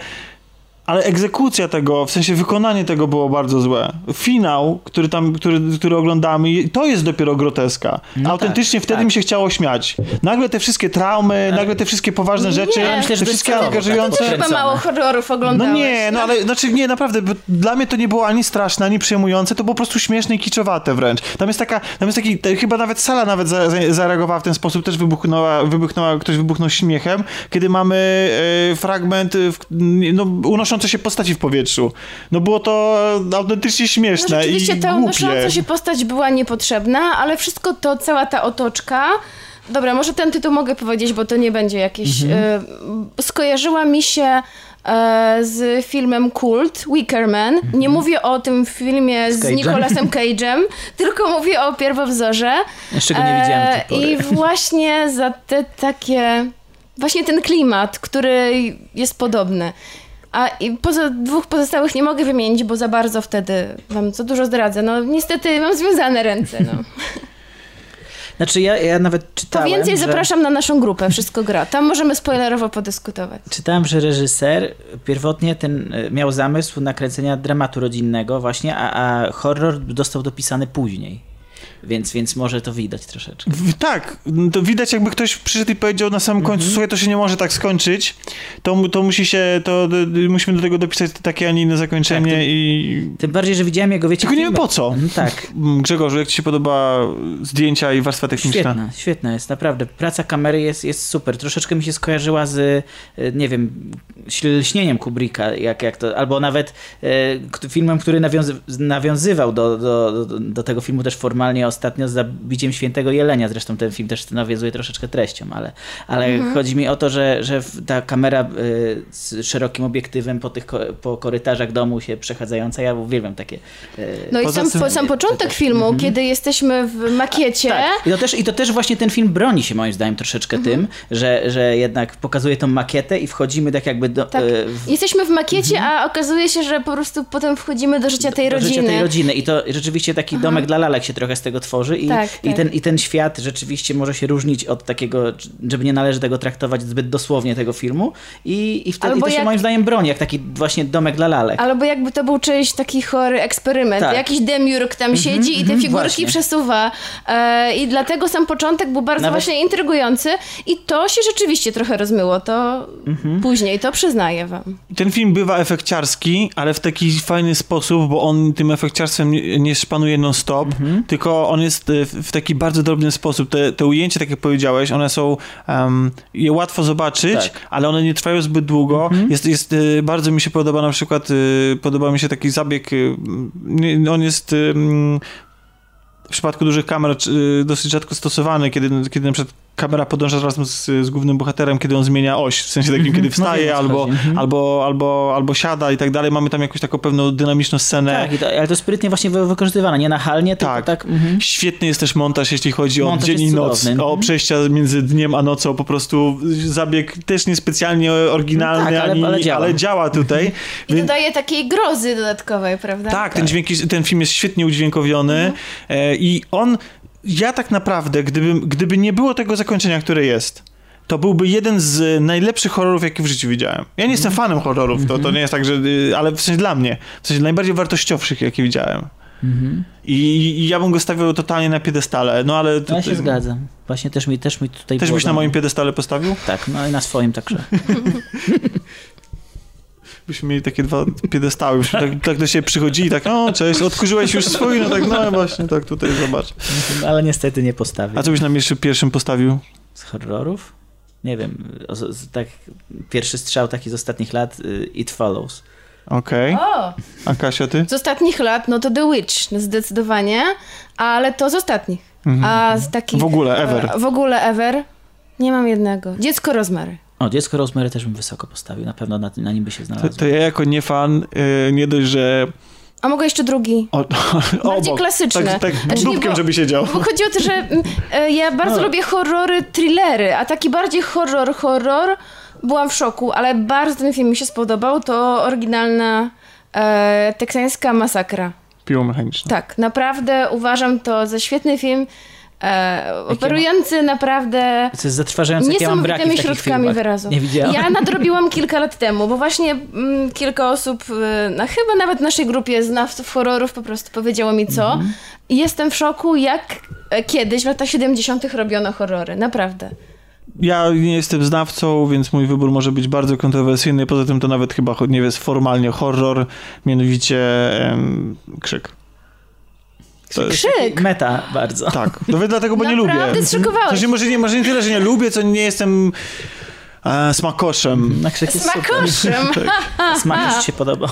ale egzekucja tego, w sensie wykonanie tego było bardzo złe. Finał, który tam, który, który oglądamy, to jest dopiero groteska. No Autentycznie tak, wtedy tak. mi się chciało śmiać. Nagle te wszystkie traumy, nagle te wszystkie poważne rzeczy, ale myślę, te wszystkie angażujące... tak, chyba Kręcone. mało horrorów No oglądałeś. nie, no ale znaczy nie, naprawdę, bo dla mnie to nie było ani straszne, ani przejmujące, to było po prostu śmieszne i kiczowate wręcz. Tam jest taka, tam jest taki, te, chyba nawet sala nawet za, za, zareagowała w ten sposób, też wybuchnęła, wybuchnęła, ktoś wybuchnął śmiechem, kiedy mamy e, fragment, w, no, unoszące się postaci w powietrzu. No było to autentycznie No śmieszne rzeczywiście i ta głupie. unosząca się postać była niepotrzebna, ale wszystko to, cała ta otoczka... Dobra, może ten tytuł mogę powiedzieć, bo to nie będzie jakieś... Mhm. E, skojarzyła mi się e, z filmem Kult, Wicker Man. Nie mówię o tym filmie z, Cage'em. Nicolasem Cage'em, tylko mówię o pierwowzorze. Jeszcze go nie widziałem. E, I właśnie za te takie... Właśnie ten klimat, który jest podobny. A i poza dwóch pozostałych nie mogę wymienić, bo za bardzo wtedy wam za dużo zdradzę. No niestety mam związane ręce, no. Znaczy ja, ja nawet Po czytałem, więcej że... zapraszam na naszą grupę, wszystko gra. Tam możemy spoilerowo podyskutować. Czytałem, że reżyser pierwotnie ten e, miał zamysł nakręcenia dramatu rodzinnego właśnie, a, a horror został dopisany później. Więc, więc może to widać troszeczkę. W, tak, to widać jakby ktoś przyszedł i powiedział na samym końcu, słuchaj, to się nie może tak skończyć, to, to musi się, to d- musimy do tego dopisać takie, a nie inne zakończenie Tak, to- i... Tym bardziej, że widziałem jego, wiecie... Tylko nie wiem po co. Mhm, Tak. Mm, Grzegorz, jak ci się podoba zdjęcia i warstwa techniczna? Świetna, świetna jest, naprawdę. Praca kamery jest, jest super. Troszeczkę mi się skojarzyła z, e, nie wiem, lśnieniem Kubricka, jak, jak to, albo nawet e, filmem, który nawiązy, nawiązywał do, do, do, do tego filmu też formalnie ostatnio z zabiciem Świętego Jelenia. Zresztą ten film też nawiązuje troszeczkę treścią, ale, ale Mhm. chodzi mi o to, że, że ta kamera e, z szerokim obiektywem po tych po korytarzach domu się przechadzająca, ja uwielbiam takie... e, No i sam, sam początek też- filmu, mhm. kiedy jesteśmy w makiecie. Tak. I to, też, I to też właśnie ten film broni się moim zdaniem troszeczkę Mhm. tym, że, że jednak pokazuje tą makietę i wchodzimy tak jakby do, Tak. e, w Jesteśmy w makiecie, a okazuje się, że po prostu potem wchodzimy do życia tej do rodziny. życia tej rodziny. I to rzeczywiście taki domek dla lalek się trochę z tego tworzy i, Tak, i, tak. ten, i ten świat rzeczywiście może się różnić od takiego, żeby nie należy tego traktować zbyt dosłownie tego filmu i, i wtedy Albo to się jak- moim zdaniem broni, jak taki właśnie domek dla lalek. Albo jakby to był czyjś taki chory eksperyment. Tak. Jakiś demiurg tam siedzi i te mhm, figurki właśnie. przesuwa. E, I dlatego sam początek był bardzo Nawet- właśnie intrygujący. I to się rzeczywiście trochę rozmyło. To Mhm. później, to przyznaję wam. Ten film bywa efekciarski, ale w taki fajny sposób, bo on tym efekciarstwem nie, nie szpanuje non-stop, Mhm. tylko on jest e, w, taki bardzo drobny sposób. Te, te ujęcia, tak jak powiedziałeś, one są um, je łatwo zobaczyć, Tak. ale one nie trwają zbyt długo. Jest, jest, e, bardzo mi się podoba na przykład, e, podoba mi się taki zabieg, on jest... w przypadku dużych kamer dosyć rzadko stosowany, kiedy, kiedy na przykład kamera podąża razem z, z głównym bohaterem, kiedy on zmienia oś, w sensie takim, kiedy No wstaje wiem, o co albo. Mhm. albo, albo, albo siada i tak dalej. Mamy tam jakąś taką pewną dynamiczną scenę. Tak, to, ale to sprytnie właśnie wy- wykorzystywane, nie nachalnie, tylko Tak. tak. mhm. Świetny jest też montaż, jeśli chodzi Montaż o dzień i noc, cudowny. o Mhm. przejścia między dniem a nocą, po prostu zabieg też niespecjalnie oryginalny, No tak, ale- ani, ale działa. działa tutaj. I Więc- dodaje takiej grozy dodatkowej, prawda? tak, ten, dźwięk, ten film jest świetnie udźwiękowiony e, i on, ja tak naprawdę, gdyby, gdyby nie było tego zakończenia, które jest, to byłby jeden z najlepszych horrorów, jaki w życiu widziałem. Ja nie jestem fanem horrorów, to, to nie jest tak, że, y, ale w sensie dla mnie, w sensie najbardziej wartościowszych, jakie widziałem. I, I ja bym go stawiał totalnie na piedestale, no ale... No To, ja się zgadzam. Właśnie też mi, też mi tutaj Też byś na moim piedestale postawił? Tak, no i na swoim także. Byśmy mieli takie dwa piedestały, byśmy tak, tak do siebie przychodzili, tak, o cześć, odkurzyłeś już swój, no tak, no właśnie, tak tutaj zobacz. Ale niestety nie postawię. A co byś na pierwszy, pierwszym postawił? Z horrorów? Nie wiem, o, z, z- tak pierwszy strzał taki z ostatnich lat, y, It Follows. Okej. O, A Kasia, ty? z ostatnich lat, no to The Witch, zdecydowanie, ale to z ostatnich. A z takich... Mhm. W ogóle, ever. e, W ogóle ever. Nie mam jednego. Dziecko Rozmary. O, Dziecko Rosemary też bym wysoko postawił, na pewno na, na nim by się To, znalazło. to ja jako nie fan, y, nie dość, że A mogę jeszcze drugi? o, Bardziej obok, klasyczne. Tak, tak Znaczy dupkiem, bo- żeby siedział. Bo chodzi o to, że mm, e, ja bardzo No. lubię horrory, thrillery, a taki bardziej horror, horror, byłam w szoku, ale bardzo ten film mi się spodobał, to oryginalna e, teksańska masakra. Piło mechaniczne. Tak, naprawdę uważam to za świetny film, e, operujący naprawdę To jest zatrważające, jakie ja mam braki w niesamowitymi takich środkami wyrazu. Nie widziałem. Ja nadrobiłam kilka lat temu, bo właśnie mm, kilka osób, y, na, chyba nawet w naszej grupie znawców horrorów po prostu powiedziało mi co. Mhm. I jestem w szoku, jak e, kiedyś w latach 70. robiono horrory. Naprawdę. Ja nie jestem znawcą, więc mój wybór może być bardzo kontrowersyjny. Poza tym to nawet chyba nie jest formalnie horror, mianowicie em, krzyk. To jest, Krzyk! Meta bardzo. tak, no dlatego, bo nie lubię. Naprawdę zszokowałeś. Może nie, może nie tyle, że nie lubię, co nie jestem e, smakoszem. Na krzyk jest super. Smakoszem! Smak już ci się podobał.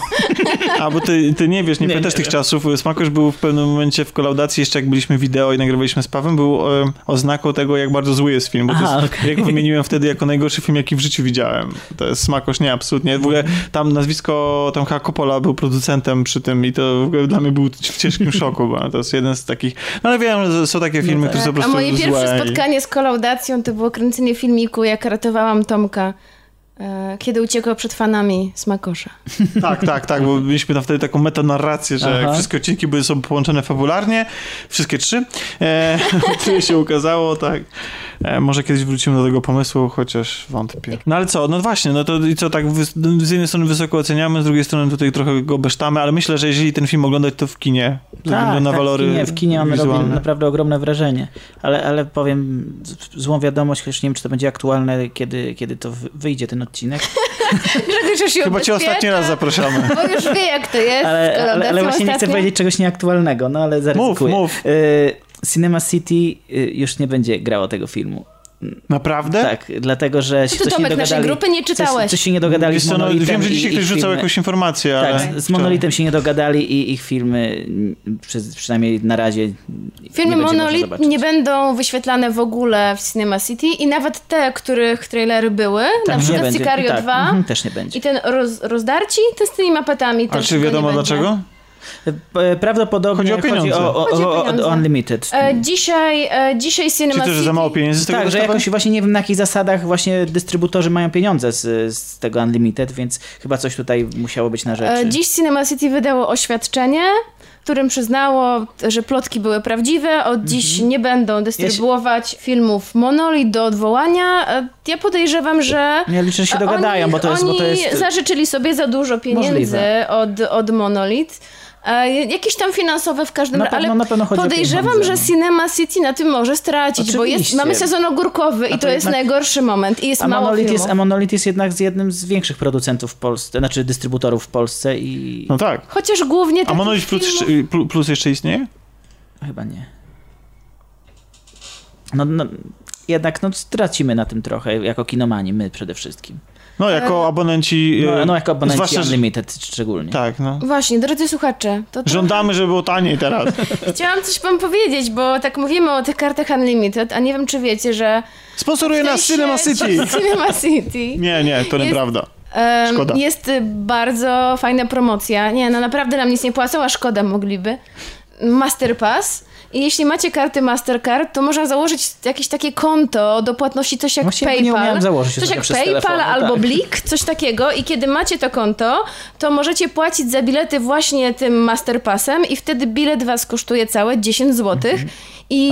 A, bo ty, ty nie wiesz, nie, Nie, pamiętasz nie tych wiem. czasów. Smakosz był w pewnym momencie w kolaudacji, jeszcze jak byliśmy wideo i nagrywaliśmy z Pawem, był e, oznaką tego, jak bardzo zły jest film. Bo to Aha, jest, okej. ja go wymieniłem wtedy jako najgorszy film, jaki w życiu widziałem. To jest Smakosz, nie, absolutnie. W ogóle tam nazwisko, tam chyba Coppola był producentem przy tym i to w ogóle dla mnie był w ciężkim szoku, bo to jest jeden z takich... No ale wiem, że są takie filmy, tak. które są po A prostu moje złe. pierwsze i- spotkanie z kolaudacją to było kręcenie filmiku, jak ratowałam Tomka e, kiedy uciekał przed fanami Smakosza. Tak, tak, tak, bo mieliśmy tam wtedy taką metanarrację, że Aha. wszystkie odcinki były sobą połączone fabularnie, wszystkie trzy, e, które się ukazało, tak. E, może kiedyś wrócimy do tego pomysłu, chociaż wątpię. No ale co, no właśnie, no to i co, tak wys- z jednej strony wysoko oceniamy, z drugiej strony tutaj trochę go besztamy, ale myślę, że jeżeli ten film oglądać, to w kinie, ze względu na tak, walory w kinie, w kinie on robi naprawdę ogromne wrażenie. Ale, ale powiem złą wiadomość, chociaż nie wiem, czy to będzie aktualne, kiedy, kiedy to wy- wyjdzie ten odcinek. Grzegorz już się Chyba cię ostatni raz zapraszamy. Bo już wie, jak to jest. Ale, ale, ale właśnie nie chcę ostatnio- powiedzieć czegoś nieaktualnego, no ale Mów, zaryzykuję. mów. Y, Cinema City y, już nie będzie grało tego filmu. Naprawdę? Tak, dlatego że się To coś nie Tomek, naszej dogadali. grupy nie czytałeś. Coś, coś się nie dogadali Wiesz z no, Monolitem wiem, że dzisiaj ktoś rzucał filmy- jakąś informację, ale... Tak, z Monolitem się nie dogadali i ich filmy przez, przynajmniej na razie Filmy nie zobaczyć. nie będą wyświetlane w ogóle w Cinema City i nawet te, których trailery były, na Tam nie przykład będzie. Sicario tak, 2 mhm, też nie będzie. i ten roz, rozdarci, to z tymi mapetami A też czy wiadomo nie będzie. E, Prawdopodobnie Chodzi o pieniądze. o, o, Chodzi o o, Unlimited. E, dzisiaj, e, dzisiaj Czy Cinema to, że za mało pieniędzy z tego tak, że jakoś właśnie nie wiem na jakich zasadach właśnie dystrybutorzy mają pieniądze z, z tego Unlimited, więc chyba coś tutaj musiało być na rzeczy. E, Dziś Cinema City wydało oświadczenie, w którym przyznało, że plotki były prawdziwe. Od dziś nie będą dystrybuować filmów Monolith do odwołania. E, Ja podejrzewam, że Ja liczę, że się e, dogadają, oni, bo to jest... oni Bo to jest zażyczyli sobie za dużo pieniędzy Możliwe. od, od Monolith. E, Jakieś tam finansowe w każdym razie, ale na pewno podejrzewam, że no. Cinema City na tym może stracić, bo jest, Oczywiście. mamy sezon ogórkowy i to, to jest jednak- najgorszy moment i jest a mało Monolith, filmów. jest, a Monolith jest jednak z jednym z większych producentów w Polsce, znaczy dystrybutorów w Polsce i No tak. Chociaż głównie A Monolith plus, filmów... plus jeszcze istnieje? chyba nie. No, no, jednak no, stracimy na tym trochę, jako kinomani, my przede wszystkim. No, jako abonenci... No, e, no jako abonenci zwłaszcza, Unlimited szczególnie. Tak, no. Właśnie, drodzy słuchacze, to trochę- Żądamy, żeby było taniej teraz. chciałam coś wam powiedzieć, bo tak mówimy o tych kartach Unlimited, a nie wiem, czy wiecie, że... Sponsoruje nas Cinema City. Cinema City. Nie, nie, to nieprawda. Szkoda. Jest bardzo fajna promocja. Nie, no naprawdę nam nic nie płacą, a szkoda mogliby. Masterpass. I jeśli macie karty Mastercard, to można założyć jakieś takie konto do płatności, coś jak Właśnie nie PayPal. umiałem założyć coś jak PayPal telefon, albo tak. Blik, coś takiego. I kiedy macie to konto, to możecie płacić za bilety właśnie tym Masterpassem i wtedy bilet was kosztuje całe 10 zł. Mhm.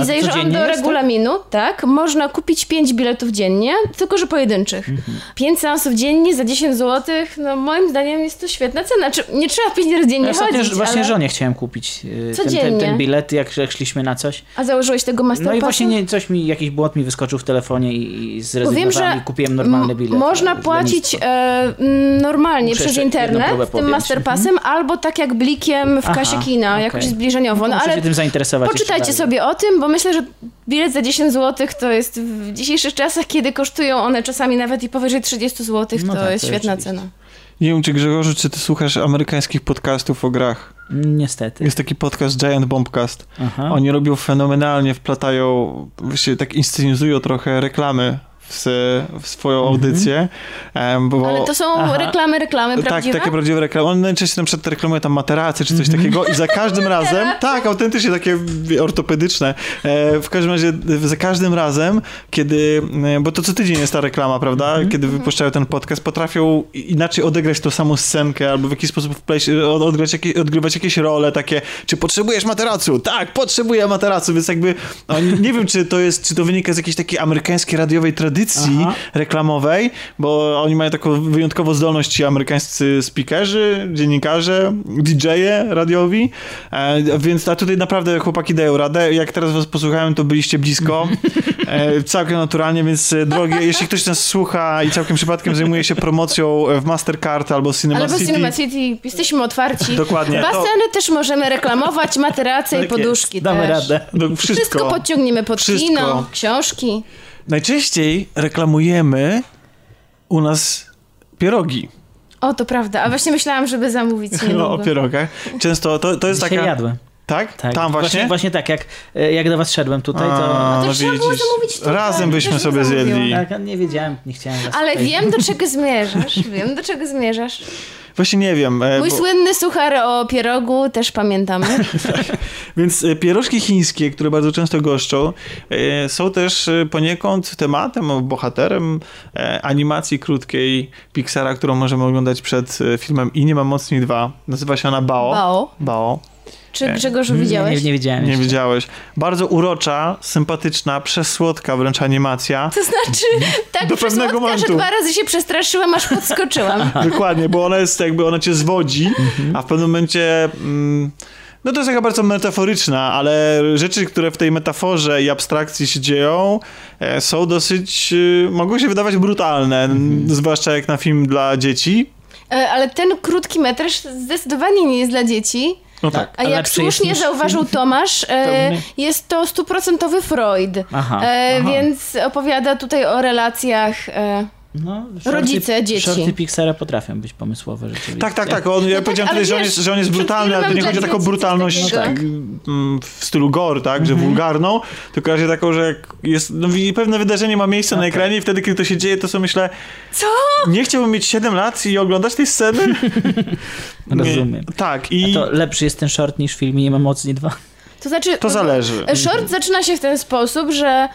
A zajrzałam do to? regulaminu, tak, można kupić 5 biletów dziennie, tylko że pojedynczych. Mhm. 5 seansów dziennie za 10 zł, no moim zdaniem jest to świetna cena. Czy, nie trzeba 5 razy dziennie Ja chodzić, właśnie ale... żonie chciałem kupić y, ten, ten, ten bilet, jak, jak szliśmy na coś. A założyłeś tego No Masterpassa? i właśnie nie, coś mi, jakiś błąd mi wyskoczył w telefonie i, i zrezygnowałem Bo wiem, że i kupiłem normalny bilet. Można na płacić e, normalnie Muszę przez internet tym. Masterpassem, albo tak jak blikiem w Aha, kasie kina, okej. jakoś zbliżeniowo. No, No, muszę ale się tym zainteresować poczytajcie sobie o tym, bo myślę, że bilet za 10 zł to jest w dzisiejszych czasach, kiedy kosztują one czasami nawet i powyżej 30 zł, No to tak, jest to świetna cena. Nie wiem, czy Grzegorzu, czy ty słuchasz amerykańskich podcastów o grach? Niestety. Jest taki podcast Giant Bombcast. Aha. Oni robią fenomenalnie, wplatają, właściwie tak inscenizują trochę reklamy w, w swoją audycję. em, Bo, Ale to są Aha. reklamy, reklamy tak, prawdziwe? takie prawdziwe reklamy. On najczęściej na przykład reklamują tam materacy czy coś takiego i za każdym razem, tak, autentycznie takie ortopedyczne. E, w każdym razie e, za każdym razem, kiedy, e, bo to co tydzień jest ta reklama, prawda? Kiedy wypuszczają ten podcast, potrafią inaczej odegrać tą samą scenkę albo w jakiś sposób wpleść, od- odgrać, odgrywać jakieś role takie, czy potrzebujesz materacu? Tak, potrzebuję materacu, więc jakby oni, nie wiem, czy to jest, czy to wynika z jakiejś takiej amerykańskiej radiowej tradycji Aha. reklamowej, bo oni mają taką wyjątkową zdolność ci amerykańscy speakerzy, dziennikarze, DJ-e radiowi, e, więc a tutaj naprawdę chłopaki dają radę. Jak teraz was posłuchałem, to byliście blisko, e, całkiem naturalnie, więc e, drogie, jeśli ktoś nas słucha i całkiem przypadkiem zajmuje się promocją w Mastercard albo Cinema Ale w City, Cinema City jesteśmy otwarci. Dokładnie. To- Baseny też możemy reklamować, materace i Tak poduszki Damy też. radę. no, Wszystko wszystko. podciągniemy pod Wszystko. kino, książki. Najczęściej reklamujemy u nas pierogi. O, to prawda. A właśnie myślałam, żeby zamówić No, o niedługo. pierogach. Często to, to jest Dzisiaj taka... jadłem. Tak? Tak. Tam właśnie? Właśnie tak, jak, jak do was szedłem tutaj, to... A, to no trzeba było zamówić tutaj, Razem byśmy sobie zjedli. Tak, nie wiedziałem, nie chciałem Ale tutaj... wiem, do czego zmierzasz. Wiem, do czego zmierzasz. Właśnie nie wiem. e, Mój bo- słynny suchar o pierogu też pamiętamy. Więc e, pierożki chińskie, które bardzo często goszczą, e, są też poniekąd tematem, bohaterem animacji krótkiej Pixara, którą możemy oglądać przed filmem I nie ma mocniej 2. Nazywa się ona Bao. Bao. Bao. Czy Grzegorzu Nie, widziałeś? nie, nie widziałem Nie jeszcze. widziałeś. Bardzo urocza, sympatyczna, przesłodka wręcz animacja. To znaczy, tak Do pewnego przesłodka, że dwa razy się przestraszyłam, aż podskoczyłam. Dokładnie, bo ona jest jakby, ona cię zwodzi, a w pewnym momencie... Mm, no to jest taka bardzo metaforyczna, ale rzeczy, które w tej metaforze i abstrakcji się dzieją, e, są dosyć, e, mogą się wydawać brutalne, zwłaszcza jak na film dla dzieci. E, Ale ten krótki metraż zdecydowanie nie jest dla dzieci. No tak. A jak słusznie niż zauważył Tomasz, e, jest to stuprocentowy Freud. Aha, E, aha. Więc opowiada tutaj o relacjach. E, No, Rodzice, dzieci. Shorty Pixara potrafią być pomysłowe rzeczywiście. Tak, tak, tak. On, ja tak, powiedziałem tutaj, że on, wiesz, jest, że on jest brutalny, ale to nie chodzi o taką brutalność takiego. tak, mm, w stylu gore, tak, że wulgarną, tylko raczej taką, że jak jest, no, i pewne wydarzenie ma miejsce na Okej. ekranie i wtedy, kiedy to się dzieje, to sobie myślę, co? nie chciałbym mieć 7 lat i oglądać tej sceny. Rozumiem. Nie, tak, A i to lepszy jest ten short niż film i nie ma mocni dwa. To znaczy. to zależy. Short zaczyna się w ten sposób, że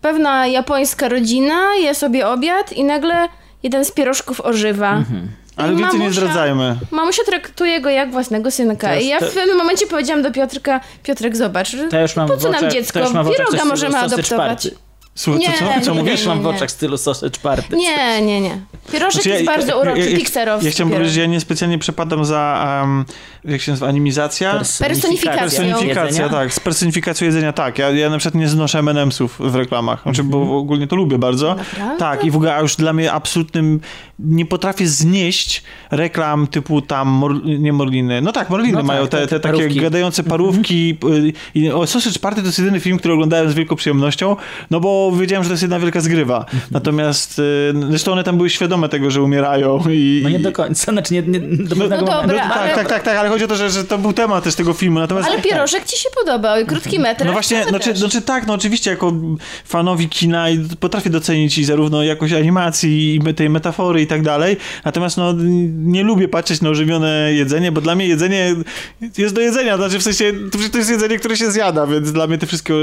pewna japońska rodzina je sobie obiad i nagle jeden z pierożków ożywa. Mhm. Ale I więcej nie zdradzajmy. Mamusia traktuje go jak własnego synka. Teraz I ja w pewnym momencie powiedziałam do Piotrka, Piotrek zobacz, już mam po co nam oczach, dziecko? Pieroga możemy adoptować. Słuchaj, Nie, co, co, co nie, mówisz? Mam w oczach stylu sausage party. Nie, nie, nie. Pierożek Znaczy, jest bardzo uroczy, ja, ja, pikserowski. ja chciałem pierożek. powiedzieć, że ja niespecjalnie przepadam za, um, jak się nazywa, animizacja? Personifikacja. Personifikacja, jedzenia. tak. Z personifikacji jedzenia, tak. Ja, ja na przykład nie znoszę M&M'sów w reklamach. Znaczy, bo ogólnie to lubię bardzo. Naprawdę? Tak, i w ogóle a już dla mnie absolutnym nie potrafię znieść reklam typu tam, mor, nie Morliny. No tak, Morliny No tak, mają te, te- te te takie parówki. gadające parówki. y, I o Sausage Party to jest jedyny film, który oglądałem z wielką przyjemnością, no bo wiedziałem, że to jest jedna wielka zgrywa. Natomiast y, zresztą one tam były świadome tego, że umierają i... No nie do końca, znaczy nie, nie do pewnego No dobra, momentu. No, ale- tak, tak, tak, tak, ale chodzi o to, że, że to był temat też tego filmu. Natomiast Ale pierożek ci się podobał i krótki metraż. no właśnie, znaczy, znaczy tak, no oczywiście jako fanowi kina i potrafię docenić i zarówno jakość animacji i tej metafory i tak dalej, natomiast no nie lubię patrzeć na ożywione jedzenie, bo dla mnie jedzenie jest do jedzenia, znaczy w sensie to, jest jedzenie, które się zjada, więc dla mnie te wszystkie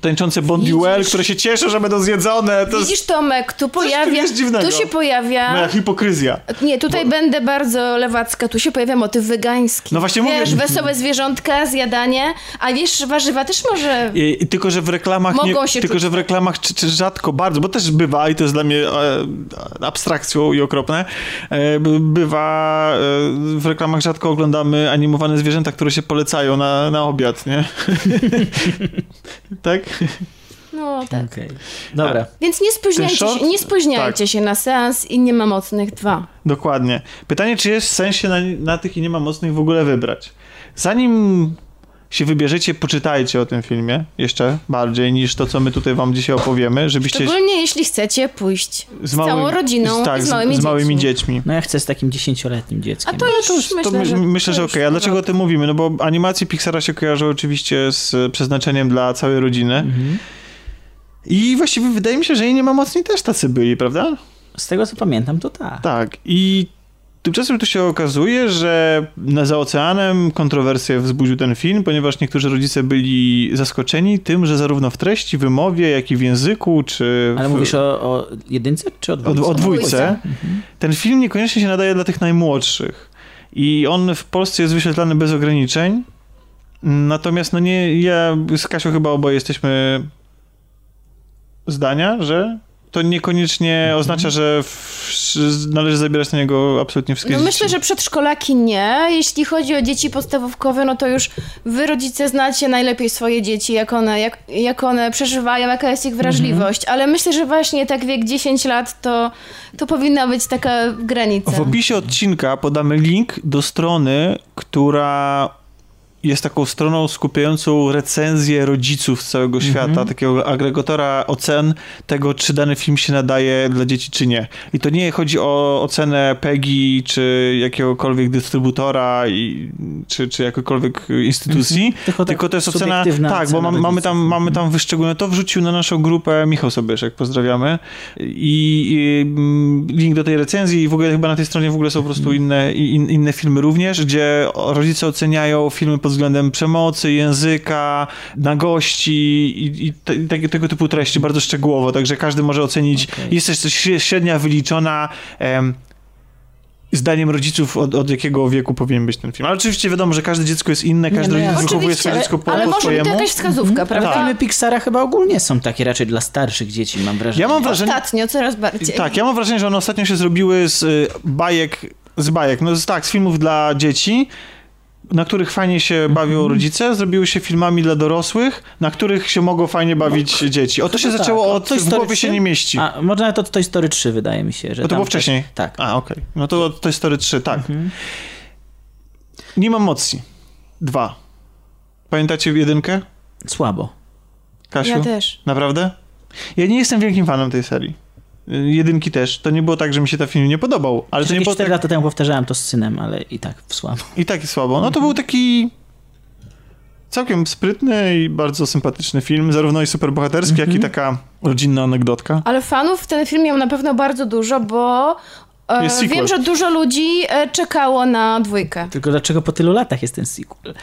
tańczące Bon Widzisz? Duel, które się cieszą, że będą zjedzone, to Widzisz Tomek, tu pojawia, tu się pojawia... moja hipokryzja. Nie, tutaj będę bardzo lewacka, tu się pojawia motyw wegański. No właśnie mówię. Wiesz, wesołe zwierzątka, zjadanie, a wiesz, warzywa też może... I, tylko, że w reklamach nie, Mogą się tylko, czuć że w reklamach czy, czy rzadko bardzo, bo też bywa i to jest dla mnie e, abstrakcją i okropne, e, by- bywa e, w reklamach rzadko oglądamy animowane zwierzęta, które się polecają na, na obiad, nie? tak? No tak. Okej. Dobra. Więc nie spóźniajcie, short? się, nie spóźniajcie Tak. się na seans i nie ma mocnych dwa. Dokładnie. Pytanie, czy jest sens się na, na tych i nie ma mocnych w ogóle wybrać? Zanim się wybierzecie, poczytajcie o tym filmie jeszcze bardziej niż to, co my tutaj wam dzisiaj opowiemy, żebyście Szczególnie jeśli chcecie pójść z, całą rodziną tak, i z małymi, z małymi dziećmi. dziećmi. No ja chcę z takim dziesięcioletnim dzieckiem. A to już To, już- myślę, to że, myślę, że okej. A dlaczego o tym mówimy? No bo animacje Pixara się kojarzą oczywiście z przeznaczeniem dla całej rodziny. Mhm. I właściwie wydaje mi się, że jej nie ma mocni też tacy byli, prawda? Z tego co pamiętam, to tak. Tak. I tymczasem tu się okazuje, że na za oceanem kontrowersję wzbudził ten film, ponieważ niektórzy rodzice byli zaskoczeni tym, że zarówno w treści, wymowie, jak i w języku, czy Ale w, mówisz o, o jedynce czy o o, dwójce? o dwójce, Dwójce. ten film niekoniecznie się nadaje dla tych najmłodszych. I on w Polsce jest wyświetlany bez ograniczeń. Natomiast no nie, ja z Kasią chyba oboje jesteśmy zdania, że to niekoniecznie Mhm. oznacza, że w, należy zabierać na niego absolutnie wszystkie No dzieci. myślę, że przedszkolaki nie. Jeśli chodzi o dzieci podstawówkowe, no to już wy rodzice znacie najlepiej swoje dzieci, jak one, jak, jak one przeżywają, jaka jest ich wrażliwość. Ale myślę, że właśnie tak wiek 10 lat to, to powinna być taka granica. W opisie odcinka podamy link do strony, która jest taką stroną skupiającą recenzję rodziców z całego Mhm. świata, takiego agregatora ocen tego, czy dany film się nadaje dla dzieci, czy nie. I to nie chodzi o ocenę PEGI, czy jakiegokolwiek dystrybutora, i, czy, czy jakiejkolwiek instytucji, Mhm. Tylko tylko, tak to jest ocena, tak, bo ocena mamy, tam, mamy tam wyszczególnione, to wrzucił na naszą grupę Michał Sobieszek, pozdrawiamy. I, i mm, link do tej recenzji i w ogóle chyba na tej stronie w ogóle są po prostu Mhm. inne, in, inne filmy również, gdzie rodzice oceniają filmy pod względem przemocy, języka, nagości i, i, te, i tego typu treści bardzo szczegółowo, także każdy może ocenić. Okej. Jest też coś średnia wyliczona em, zdaniem rodziców od, od jakiego wieku powinien być ten film. Ale oczywiście wiadomo, że każde dziecko jest inne, każdy no rodzic wychowuje swoje dziecko po, ale po może być swojemu. to jakaś wskazówka, Ale prawda? filmy Pixara chyba ogólnie są takie raczej dla starszych dzieci, mam wrażenie. Ja mam wrażenie, Ostatnio coraz bardziej. tak, ja mam wrażenie, że one ostatnio się zrobiły z y, bajek, z bajek, no z, tak, z filmów dla dzieci, na których fajnie się Mhm. bawią rodzice, zrobiły się filmami dla dorosłych, na których się mogą fajnie bawić dzieci. O to się zaczęło tak. od Toy w głowie się 3? nie mieści. A, może nawet od Toy Story 3 wydaje mi się, że No to było też- wcześniej. Tak. A, okej. No to to jest Story 3, tak. Mhm. Nie mam mocy. Dwa. Pamiętacie jedynkę? Słabo. Kasiu? Ja też. Naprawdę? Ja nie jestem wielkim fanem tej serii. Y, Jedynki też. To nie było tak, że mi się ten film nie podobał, ale to nie było 4 tak... lata temu powtarzałem to z synem, ale i tak słabo. I taki słabo. No to był taki całkiem sprytny i bardzo sympatyczny film, zarówno i superbohaterski, jak i taka rodzinna anegdotka. Ale fanów w ten film miał na pewno bardzo dużo, bo e, sequel. wiem, że dużo ludzi e, czekało na dwójkę. Tylko dlaczego po tylu latach jest ten sequel?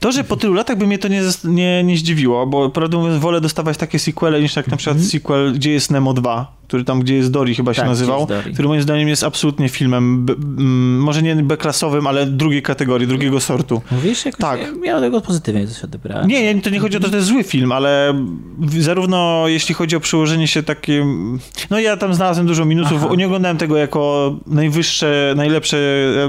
To, że po tylu latach by mnie to nie, nie, nie zdziwiło, bo prawdę mówiąc wolę dostawać takie sequele niż jak na przykład sequel Gdzie jest Nemo 2, który tam Gdzie jest Dory chyba się Tak, Gdzie nazywał, który moim zdaniem jest absolutnie filmem, m, może nie B-klasowym, ale drugiej kategorii, drugiego sortu. Mówisz? Jakoś, Tak. Ja tego pozytywnie coś odebrałem. Nie, nie, to nie chodzi o to, że to jest zły film, ale zarówno jeśli chodzi o przełożenie się takie... No ja tam znalazłem dużo minusów, Aha. nie oglądałem tego jako najwyższe, najlepsze,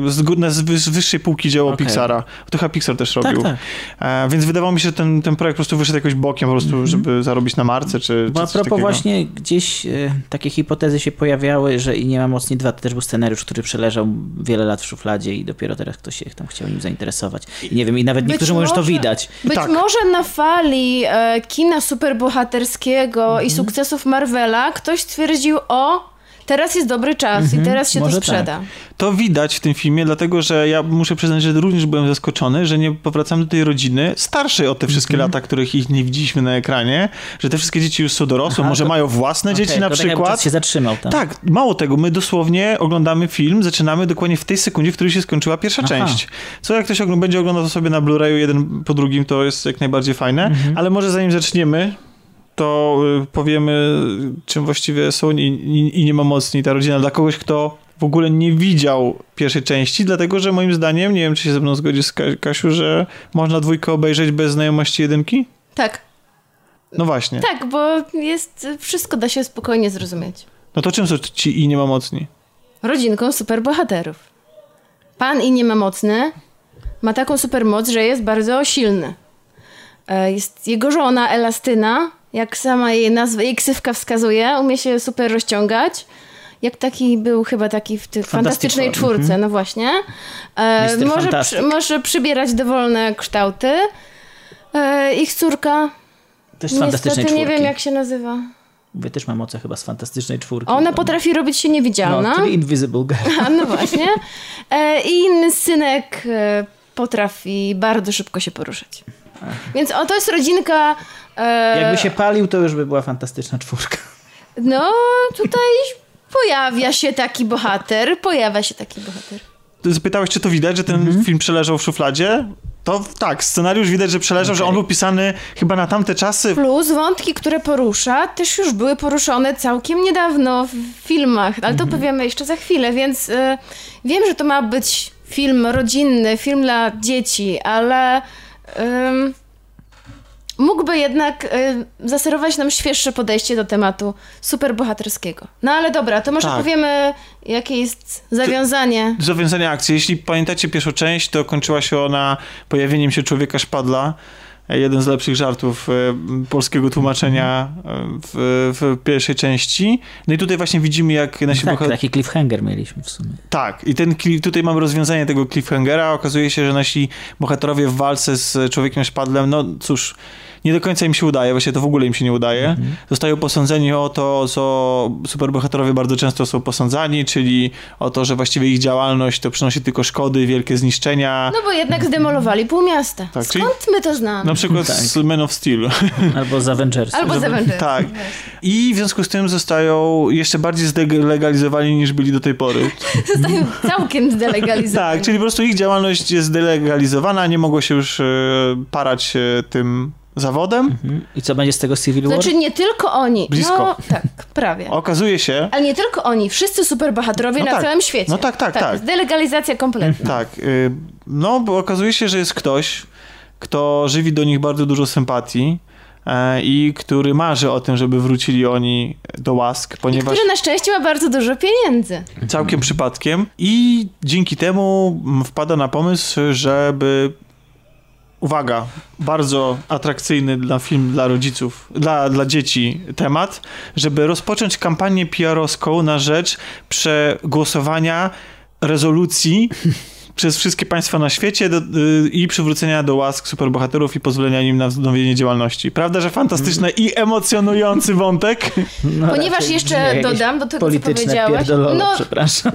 e, z, wyższej półki dzieło Okej. Pixara. To chyba Pixar też tak, robił. tak. E, więc wydawało mi się, że ten, ten projekt po prostu wyszedł jakoś bokiem, po prostu, żeby zarobić na marce, czy, Bo czy a propos takiego. właśnie gdzieś e, takie hipotezy się pojawiały, że i nie ma mocni dwa, to też był scenariusz, który przeleżał wiele lat w szufladzie i dopiero teraz ktoś się tam chciał nim zainteresować. I nie wiem, i nawet Być niektórzy mówią, że to może- widać. Być Tak. może na fali e, kina superbohaterskiego Mhm. i sukcesów Marvela ktoś stwierdził, o, teraz jest dobry czas i teraz się to Mhm. może tak. sprzeda. To widać w tym filmie, dlatego że ja muszę przyznać, że również byłem zaskoczony, że nie powracamy do tej rodziny starszej o te wszystkie Mhm. lata, których ich nie widzieliśmy na ekranie, że te wszystkie dzieci już są dorosłe, Aha, może to- mają własne Okej, dzieci na to tak przykład. czas się zatrzymał tam. Tak, mało tego, my dosłownie oglądamy film, zaczynamy dokładnie w tej sekundzie, w której się skończyła pierwsza Aha. część. Co jak ktoś ogl- będzie oglądał to sobie na Blu-rayu jeden po drugim, to jest jak najbardziej fajne, Mhm. ale może zanim zaczniemy, to y, powiemy, czym właściwie są i, i, i nie ma mocni ta rodzina dla kogoś, kto w ogóle nie widział pierwszej części, dlatego że moim zdaniem, nie wiem czy się ze mną zgodzisz Ka- Kasiu, że można dwójkę obejrzeć bez znajomości jedynki? Tak, No właśnie. tak, bo jest, wszystko da się spokojnie zrozumieć. No to czym są ci i nie ma mocni? Rodzinką superbohaterów. Pan i niemamocny ma taką supermoc, że jest bardzo silny. E, Jest jego żona Elastyna, jak sama jej nazwa, jej ksywka wskazuje, umie się super rozciągać. Jak taki był chyba taki w tych fantastycznej Four, czwórce, no właśnie. E, może, przy, może przybierać dowolne kształty. E, ich córka, Też z fantastycznej niestety nie czwórki. wiem jak się nazywa. Mówię, też ma moce chyba z fantastycznej czwórki. Ona potrafi robić się niewidzialna. No, czyli Invisible Girl. A no właśnie. E, I inny synek e, potrafi bardzo szybko się poruszać. Więc o, to jest rodzinka. E, Jakby się palił, to już by była fantastyczna czwórka. No, tutaj pojawia się taki bohater. Pojawia się taki bohater. Zapytałeś, czy to widać, że ten Mhm. film przeleżał w szufladzie? To tak, scenariusz widać, że przeleżał, że on był pisany chyba na tamte czasy. Plus wątki, które porusza, też już były poruszone całkiem niedawno w filmach, ale to powiemy jeszcze za chwilę, więc e, wiem, że to ma być film rodzinny, film dla dzieci, ale em, mógłby jednak e, zaserować nam świeższe podejście do tematu superbohaterskiego. No ale dobra, to może Tak. powiemy, jakie jest zawiązanie. Zawiązanie akcji. Jeśli pamiętacie pierwszą część, to kończyła się ona pojawieniem się człowieka szpadla, jeden z lepszych żartów e, polskiego tłumaczenia e, w, w pierwszej części. No i tutaj właśnie widzimy, jak nasi Tak, bohaterowie... taki cliffhanger mieliśmy w sumie. Tak, i ten, tutaj mamy rozwiązanie tego cliffhangera. Okazuje się, że nasi bohaterowie w walce z człowiekiem szpadlem, no cóż, nie do końca im się udaje, właściwie to w ogóle im się nie udaje. Zostają posądzeni o to, co superbohaterowie bardzo często są posądzani, czyli o to, że właściwie ich działalność to przynosi tylko szkody, wielkie zniszczenia. No bo jednak zdemolowali pół miasta. Tak, czyli- Skąd my to znamy? Na przykład Tak. z Man of Steel. Albo z Avengers. Albo z Avengers. Tak. I w związku z tym zostają jeszcze bardziej zdelegalizowani niż byli do tej pory. Zostają całkiem zdelegalizowani. Tak, czyli po prostu ich działalność jest zdelegalizowana, nie mogło się już e, parać tym zawodem. Mhm. I co będzie z tego Civil War? Znaczy nie tylko oni. Blisko. No tak, prawie. Okazuje się, Ale nie tylko oni, wszyscy superbohaterowie No na tak. całym świecie. No tak, tak, tak. Delegalizacja kompletna. tak, y, no bo okazuje się, że jest ktoś, kto żywi do nich bardzo dużo sympatii e, i który marzy o tym, żeby wrócili oni do łask, I ponieważ który na szczęście ma bardzo dużo pieniędzy. całkiem przypadkiem i dzięki temu wpada na pomysł, żeby uwaga, bardzo atrakcyjny dla film dla rodziców, dla, dla dzieci temat, żeby rozpocząć kampanię PR-owską na rzecz przegłosowania rezolucji przez wszystkie państwa na świecie do, y, i przywrócenia do łask superbohaterów i pozwolenia im na wznowienie działalności. Prawda, że fantastyczny i emocjonujący wątek? No, Ponieważ jeszcze dodam do tego, co powiedziałaś. No, przepraszam.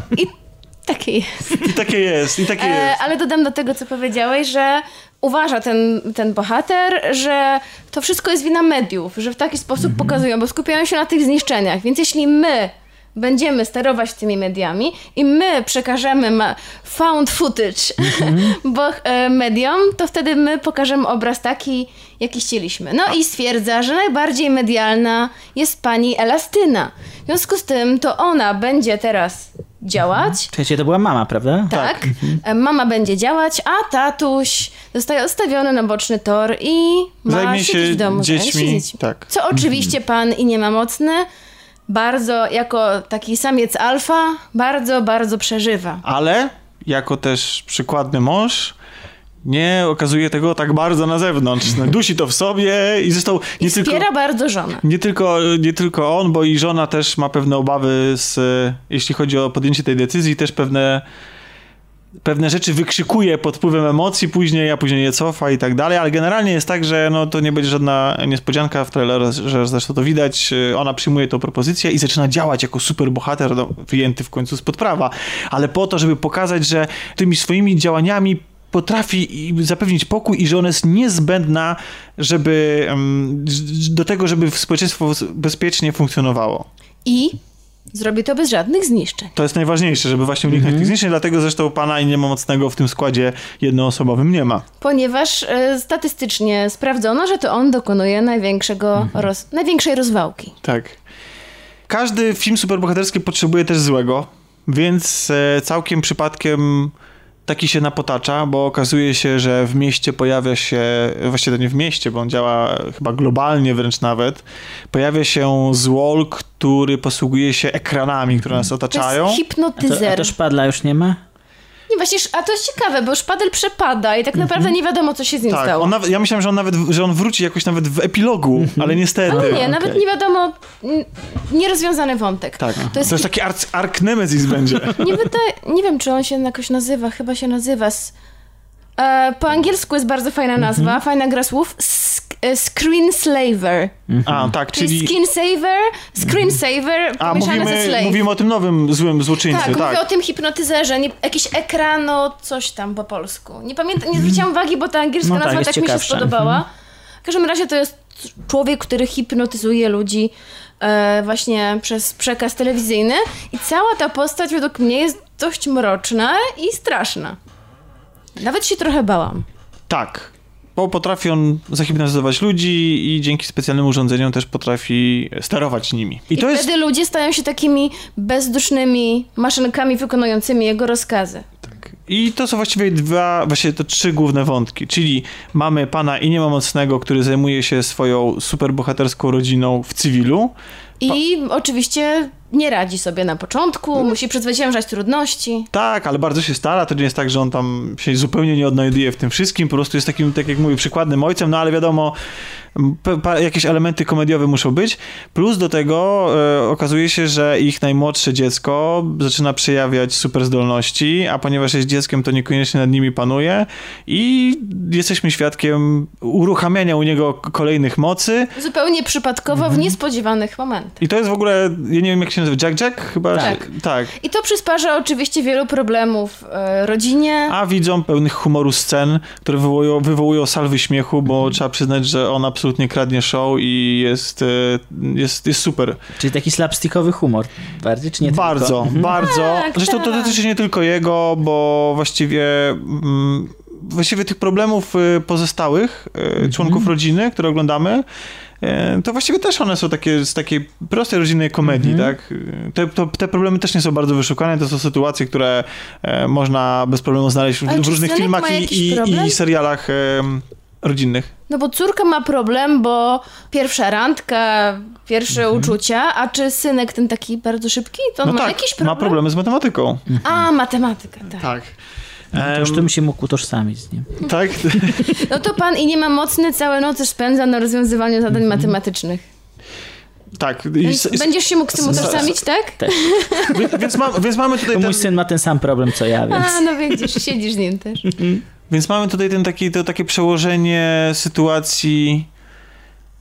takie jest. I takie jest, i takie E, jest. ale dodam do tego, co powiedziałeś, że uważa ten, ten bohater, że to wszystko jest wina mediów, że w taki sposób Mhm. pokazują, bo skupiają się na tych zniszczeniach. Więc jeśli my będziemy sterować tymi mediami i my przekażemy found footage Mhm. bo, e, mediom, to wtedy my pokażemy obraz taki, jaki chcieliśmy. No i stwierdza, że najbardziej medialna jest pani Elastyna. W związku z tym to ona będzie teraz działać Czekajcie, to była mama, prawda? tak. E, Mama będzie działać, a tatuś zostaje odstawiony na boczny tor i ma Zajmie siedzieć się w domu. zająć się dziećmi, dziećmi. tak. Co oczywiście pan i nie ma mocny, bardzo, jako taki samiec alfa, bardzo, bardzo przeżywa. Ale jako też przykładny mąż nie okazuje tego tak bardzo na zewnątrz. No, Dusi to w sobie i zresztą nie I tylko, wspiera bardzo żonę. nie, tylko, nie tylko on, bo i żona też ma pewne obawy, z, jeśli chodzi o podjęcie tej decyzji, też pewne pewne rzeczy wykrzykuje pod wpływem emocji później, a później je cofa i tak dalej, ale generalnie jest tak, że no, to nie będzie żadna niespodzianka w trailerze, że zresztą to widać, ona przyjmuje tą propozycję i zaczyna działać jako superbohater, no, wyjęty w końcu spod prawa, ale po to, żeby pokazać, że tymi swoimi działaniami potrafi zapewnić pokój i że ona jest niezbędna, żeby do tego, żeby społeczeństwo bezpiecznie funkcjonowało. I zrobi to bez żadnych zniszczeń. To jest najważniejsze, żeby właśnie uniknąć tych zniszczeń, dlatego zresztą pana i nie ma mocnego w tym składzie jednoosobowym nie ma. Ponieważ e, statystycznie sprawdzono, że to on dokonuje największego roz, największej rozwałki. Tak. Każdy film superbohaterski potrzebuje też złego, więc e, całkiem przypadkiem taki się napotacza, bo okazuje się, że w mieście pojawia się, właściwie to nie w mieście, bo on działa chyba globalnie wręcz nawet, pojawia się złol, który posługuje się ekranami, które nas To otaczają. jest A to, a hipnotyzer. to szpadla już nie ma? Nie, właśnie, a to jest ciekawe, bo szpadel przepada i tak naprawdę nie wiadomo, co się z nim Tak, stało. on nawet, ja myślałem, że on nawet, że on wróci jakoś nawet w epilogu, ale niestety. Ale nie, okej. nawet nie wiadomo, n- nierozwiązany wątek. Tak, To jest, taki arc, arc nemesis będzie. nie, wydaje, nie wiem, czy on się jakoś nazywa, chyba się nazywa. S, e, po angielsku jest bardzo fajna nazwa, Mhm. fajna gra słów. E, screen slaver. A, tak, Czyli, czyli... skin saver, screen saver A, mówimy, slave. mówimy o tym nowym złym złoczyńcy, tak, tak. mówię o tym hipnotyzerze, nie, jakiś ekrano, coś tam po polsku. Nie pamiętam, nie zwróciłam uwagi, bo ta angielska No tak, nazwa jest tak, mi się ciekawsza. spodobała. W każdym razie to jest człowiek, który hipnotyzuje ludzi e, właśnie przez przekaz telewizyjny i cała ta postać według mnie jest dość mroczna i straszna. Nawet się trochę bałam. Tak. Bo potrafi on zahipnotyzować ludzi i dzięki specjalnym urządzeniom też potrafi sterować nimi. I, I, to jest... wtedy ludzie stają się takimi bezdusznymi maszynkami wykonującymi jego rozkazy. Tak. I to są właściwie dwa, właściwie to trzy główne wątki, czyli mamy pana i niemomocnego, który zajmuje się swoją superbohaterską rodziną w cywilu. I oczywiście nie radzi sobie na początku, musi przezwyciężać trudności. Tak, ale bardzo się stara. To nie jest tak, że on tam się zupełnie nie odnajduje w tym wszystkim. Po prostu jest takim, tak jak mówię, przykładnym ojcem, no ale wiadomo, jakieś elementy komediowe muszą być. Plus do tego e, okazuje się, że ich najmłodsze dziecko zaczyna przejawiać super zdolności, a ponieważ jest dzieckiem, to niekoniecznie nad nimi panuje i jesteśmy świadkiem uruchamiania u niego kolejnych mocy. Zupełnie przypadkowo, w niespodziewanych momentach. I to jest w ogóle, ja nie wiem jak się nazywa, Jack Jack chyba? Tak. tak. I to przysparza oczywiście wielu problemów e, rodzinie. A widzą pełnych humoru scen, które wywołują, wywołują salwy śmiechu, bo trzeba przyznać, że on absolutnie kradnie show i jest, e, jest, jest super. Czyli taki slapstickowy humor bardziej, czy nie bardzo, tylko? Mhm. bardzo. Tak, Zresztą to tak. dotyczy nie tylko jego, bo właściwie... Mm, Właściwie tych problemów y, pozostałych y, Mhm. członków rodziny, które oglądamy, to właściwie też one są takie z takiej prostej rodzinnej komedii, Mhm. tak? Y, Te, to, te problemy też nie są bardzo wyszukane, to są sytuacje, które e, można bez problemu znaleźć w, w różnych filmach ma i, i, i serialach rodzinnych. No bo córka ma problem, bo pierwsza randka, pierwsze uczucia, a czy synek ten taki bardzo szybki, to on No ma tak, jakiś problem? ma problemy z matematyką. A, matematyka, tak. Tak. No to już bym się mógł utożsamić z nim. tak? No to pan i nie ma mocny, całe noce spędza na rozwiązywaniu zadań matematycznych. tak. I, będziesz się mógł z tym utożsamić, tak? więc, więc, ma, więc mamy tutaj ten, mój syn ma ten sam problem co ja, więc... A, no widzisz, siedzisz z nim też. Więc mamy tutaj ten taki, to takie przełożenie sytuacji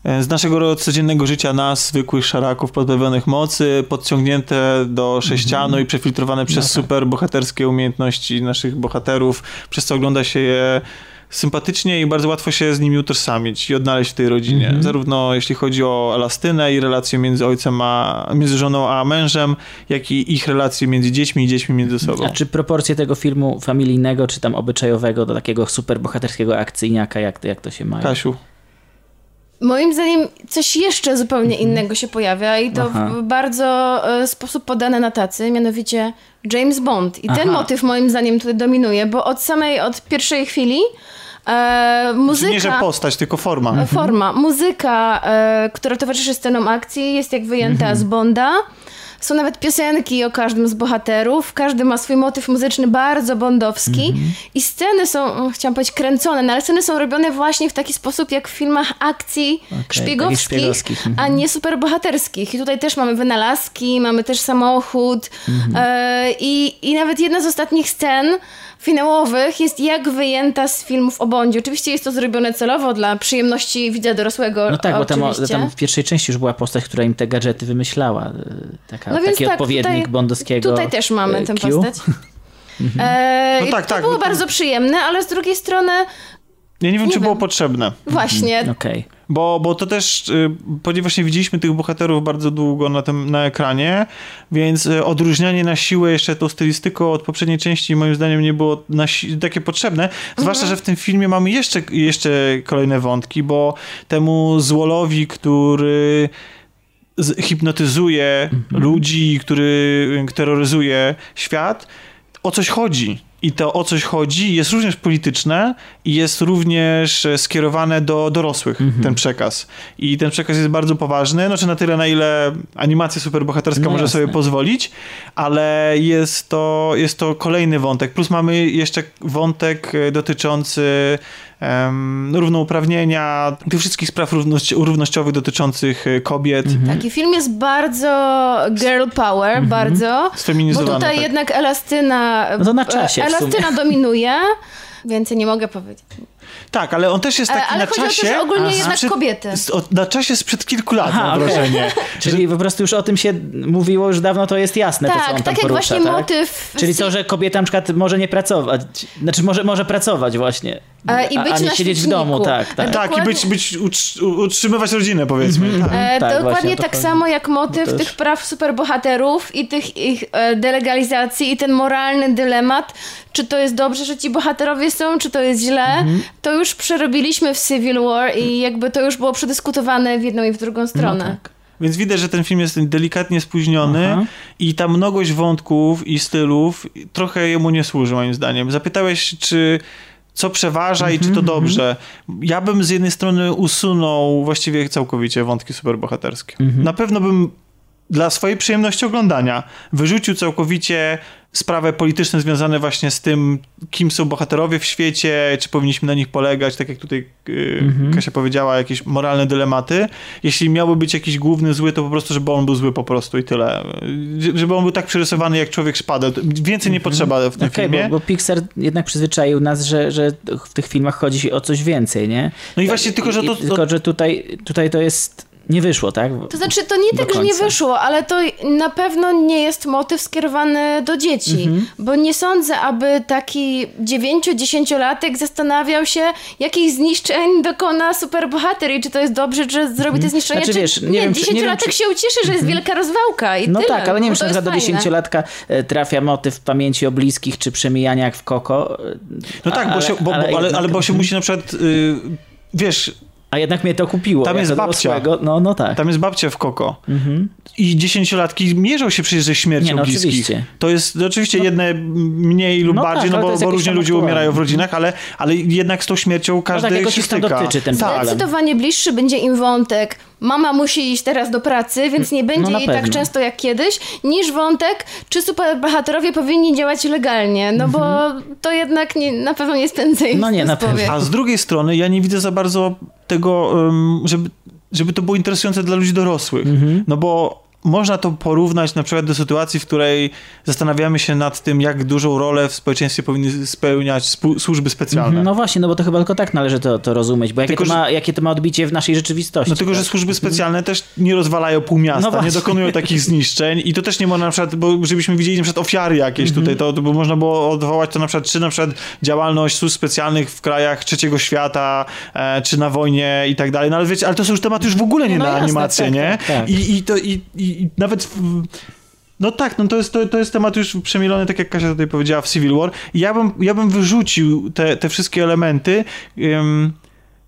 z naszego codziennego życia nas, zwykłych szaraków pozbawionych mocy, podciągnięte do sześcianu i przefiltrowane przez No tak. super bohaterskie umiejętności naszych bohaterów, przez co ogląda się je sympatycznie i bardzo łatwo się z nimi utożsamić i odnaleźć w tej rodzinie. Mhm. Zarówno jeśli chodzi o Elastynę i relacje między ojcem a, między żoną a mężem, jak i ich relacje między dziećmi i dziećmi między sobą. A czy proporcje tego filmu familijnego, czy tam obyczajowego do takiego super bohaterskiego akcyjniaka, jak to, jak to się ma? Kasiu. Moim zdaniem coś jeszcze zupełnie innego się pojawia i to Aha. w bardzo e, sposób podane na tacy, mianowicie James Bond. I ten Aha. motyw moim zdaniem tutaj dominuje, bo od samej, od pierwszej chwili e, muzyka... Nie, że postać, tylko forma. Forma. Muzyka, e, która towarzyszy scenom akcji, jest jak wyjęta z Bonda. Są nawet piosenki o każdym z bohaterów. Każdy ma swój motyw muzyczny bardzo bondowski. I sceny są, mm, chciałam powiedzieć, kręcone, no ale sceny są robione właśnie w taki sposób, jak w filmach akcji takich szpiegowskich, a nie superbohaterskich. I tutaj też mamy wynalazki, mamy też samochód. E, i, I nawet jedna z ostatnich scen finałowych jest jak wyjęta z filmów o Bondzie. Oczywiście jest to zrobione celowo dla przyjemności widza dorosłego. No tak, bo tam, oczywiście. tam w pierwszej części już była postać, która im te gadżety wymyślała. y, Taka, No taki tak, odpowiednik tutaj- bondowskiego Tutaj też mamy y, tę postać. E, No tak, to tak, było bardzo przyjemne, ale z drugiej strony Ja nie wiem, Nie czy było wiem. potrzebne. właśnie, Okej. Bo, bo to też, y, ponieważ nie widzieliśmy tych bohaterów bardzo długo na, tym, na ekranie, więc y, odróżnianie na siłę jeszcze tą stylistyką od poprzedniej części moim zdaniem nie było si- takie potrzebne. Zwłaszcza, że w tym filmie mamy jeszcze, jeszcze kolejne wątki, bo temu złolowi, który hipnotyzuje ludzi, który y, terroryzuje świat, o coś chodzi. I to o coś chodzi jest również polityczne i jest również e, skierowane do dorosłych, ten przekaz. I ten przekaz jest bardzo poważny, znaczy na tyle, na ile animacja superbohaterska No może jasne. sobie pozwolić, ale jest to, jest to kolejny wątek. Plus mamy jeszcze wątek e, dotyczący równouprawnienia, tych wszystkich spraw równość, równościowych dotyczących e, kobiet. taki film jest bardzo girl power, bardzo. Bo Sfeminizowany. tutaj tak. jednak Elastyna... No to na czasie. Elastyna dominuje. Więcej nie mogę powiedzieć. Tak, ale on też jest taki ale na chodzi o to, że ogólnie jednak sprzed- kobiety. z- o- Na czasie sprzed kilku lat, Aha, mam wrażenie. Czyli po prostu już o tym się mówiło już dawno, to jest jasne, to co on Tak, tam tak jak porusza, właśnie tak? motyw... Czyli to, że kobieta na przykład może nie pracować, znaczy może, może pracować właśnie, i a, być a nie na siedzieć w domu, tak, tak. E, Tak, i być, być utrz- utrzymywać rodzinę, powiedzmy. Tak. E, Tak, dokładnie właśnie tak samo jak motyw Bo też- tych praw superbohaterów i tych ich e, delegalizacji i ten moralny dylemat, czy to jest dobrze, że ci bohaterowie są, czy to jest źle, Mhm. to już przerobiliśmy w Civil War i jakby to już było przedyskutowane w jedną i w drugą No stronę. tak. Więc widać, że ten film jest delikatnie spóźniony Aha. i ta mnogość wątków i stylów trochę jemu nie służy, moim zdaniem. Zapytałeś, czy co przeważa i czy Mhm, to dobrze. Ja bym z jednej strony usunął właściwie całkowicie wątki superbohaterskie. Mhm. Na pewno bym dla swojej przyjemności oglądania wyrzucił całkowicie sprawy polityczne związane właśnie z tym, kim są bohaterowie w świecie, czy powinniśmy na nich polegać, tak jak tutaj yy, Mhm. Kasia powiedziała, jakieś moralne dylematy. Jeśli miałby być jakiś główny zły, to po prostu, żeby on był zły po prostu i tyle. Żeby on był tak przerysowany jak człowiek szpadę. Więcej nie potrzeba w tym Okej, filmie. bo, bo Pixar jednak przyzwyczaił nas, że, że w tych filmach chodzi o coś więcej, nie? No i właśnie tylko, że to... Tylko, że tutaj, tutaj to jest... Nie wyszło, tak? To znaczy, to nie tak, że nie wyszło, ale to na pewno nie jest motyw skierowany do dzieci. Mhm. Bo nie sądzę, aby taki 9-10-latek zastanawiał się, jakich zniszczeń dokona superbohater i czy to jest dobrze, że zrobi te zniszczenia, Znaczy, czy wiesz, nie nie. wiem, czy- nie 10-latek wiem, czy- się ucieszy, że jest wielka rozwałka i No tyle. tak, ale nie bo wiem, czy to na przykład do jest fajne. dziesięciolatka e, trafia motyw pamięci o bliskich, czy przemijania jak w Koko. No tak, bo ale- się, bo, bo, ale, ale, jednak- bo się musi na przykład... Yy, wiesz, A jednak mnie to kupiło. Tam jest babcia. No, no tak. Tam jest babcia w Koko. Mhm. I dziesięciolatki mierzą się przecież ze śmiercią Nie, no bliskich. oczywiście. To jest no, oczywiście jedne mniej lub No bardziej, tak, no bo, bo różnie ludzie umierają w rodzinach, ale, ale jednak z tą śmiercią każdy tak, jakoś się styka. dotyczy ten tak. Zdecydowanie bliższy będzie im wątek. Mama musi iść teraz do pracy, więc nie będzie No jej tak pewno. często jak kiedyś, niż wątek, czy superbohaterowie powinni działać legalnie. No bo to jednak nie, na pewno nie spędza ich Mhm. No nie, na pewno. A z drugiej strony ja nie widzę za bardzo tego, um, żeby, żeby to było interesujące dla ludzi dorosłych. Mhm. No bo można to porównać na przykład do sytuacji, w której zastanawiamy się nad tym, jak dużą rolę w społeczeństwie powinny spełniać służby specjalne. No właśnie, no bo to chyba tylko tak należy to, to rozumieć, bo jakie, Tylko, to ma, jakie to ma odbicie w naszej rzeczywistości. No tylko, że tak? służby specjalne też nie rozwalają pół miasta, No nie dokonują takich zniszczeń i to też nie można na przykład, bo żebyśmy widzieli na przykład ofiary jakieś Mhm. tutaj, to, to by można było odwołać to na przykład, czy na przykład działalność służb specjalnych w krajach trzeciego świata, e, czy na wojnie i tak dalej, no ale wiecie, ale to są już tematy już w ogóle nie No na jasne, animację, tak, nie? tak, tak. I, i, to, i, i, i nawet w, no tak, no to jest, to, to jest temat już przemielony, tak jak Kasia tutaj powiedziała, w Civil War. Ja bym, ja bym wyrzucił te, te wszystkie elementy, ym,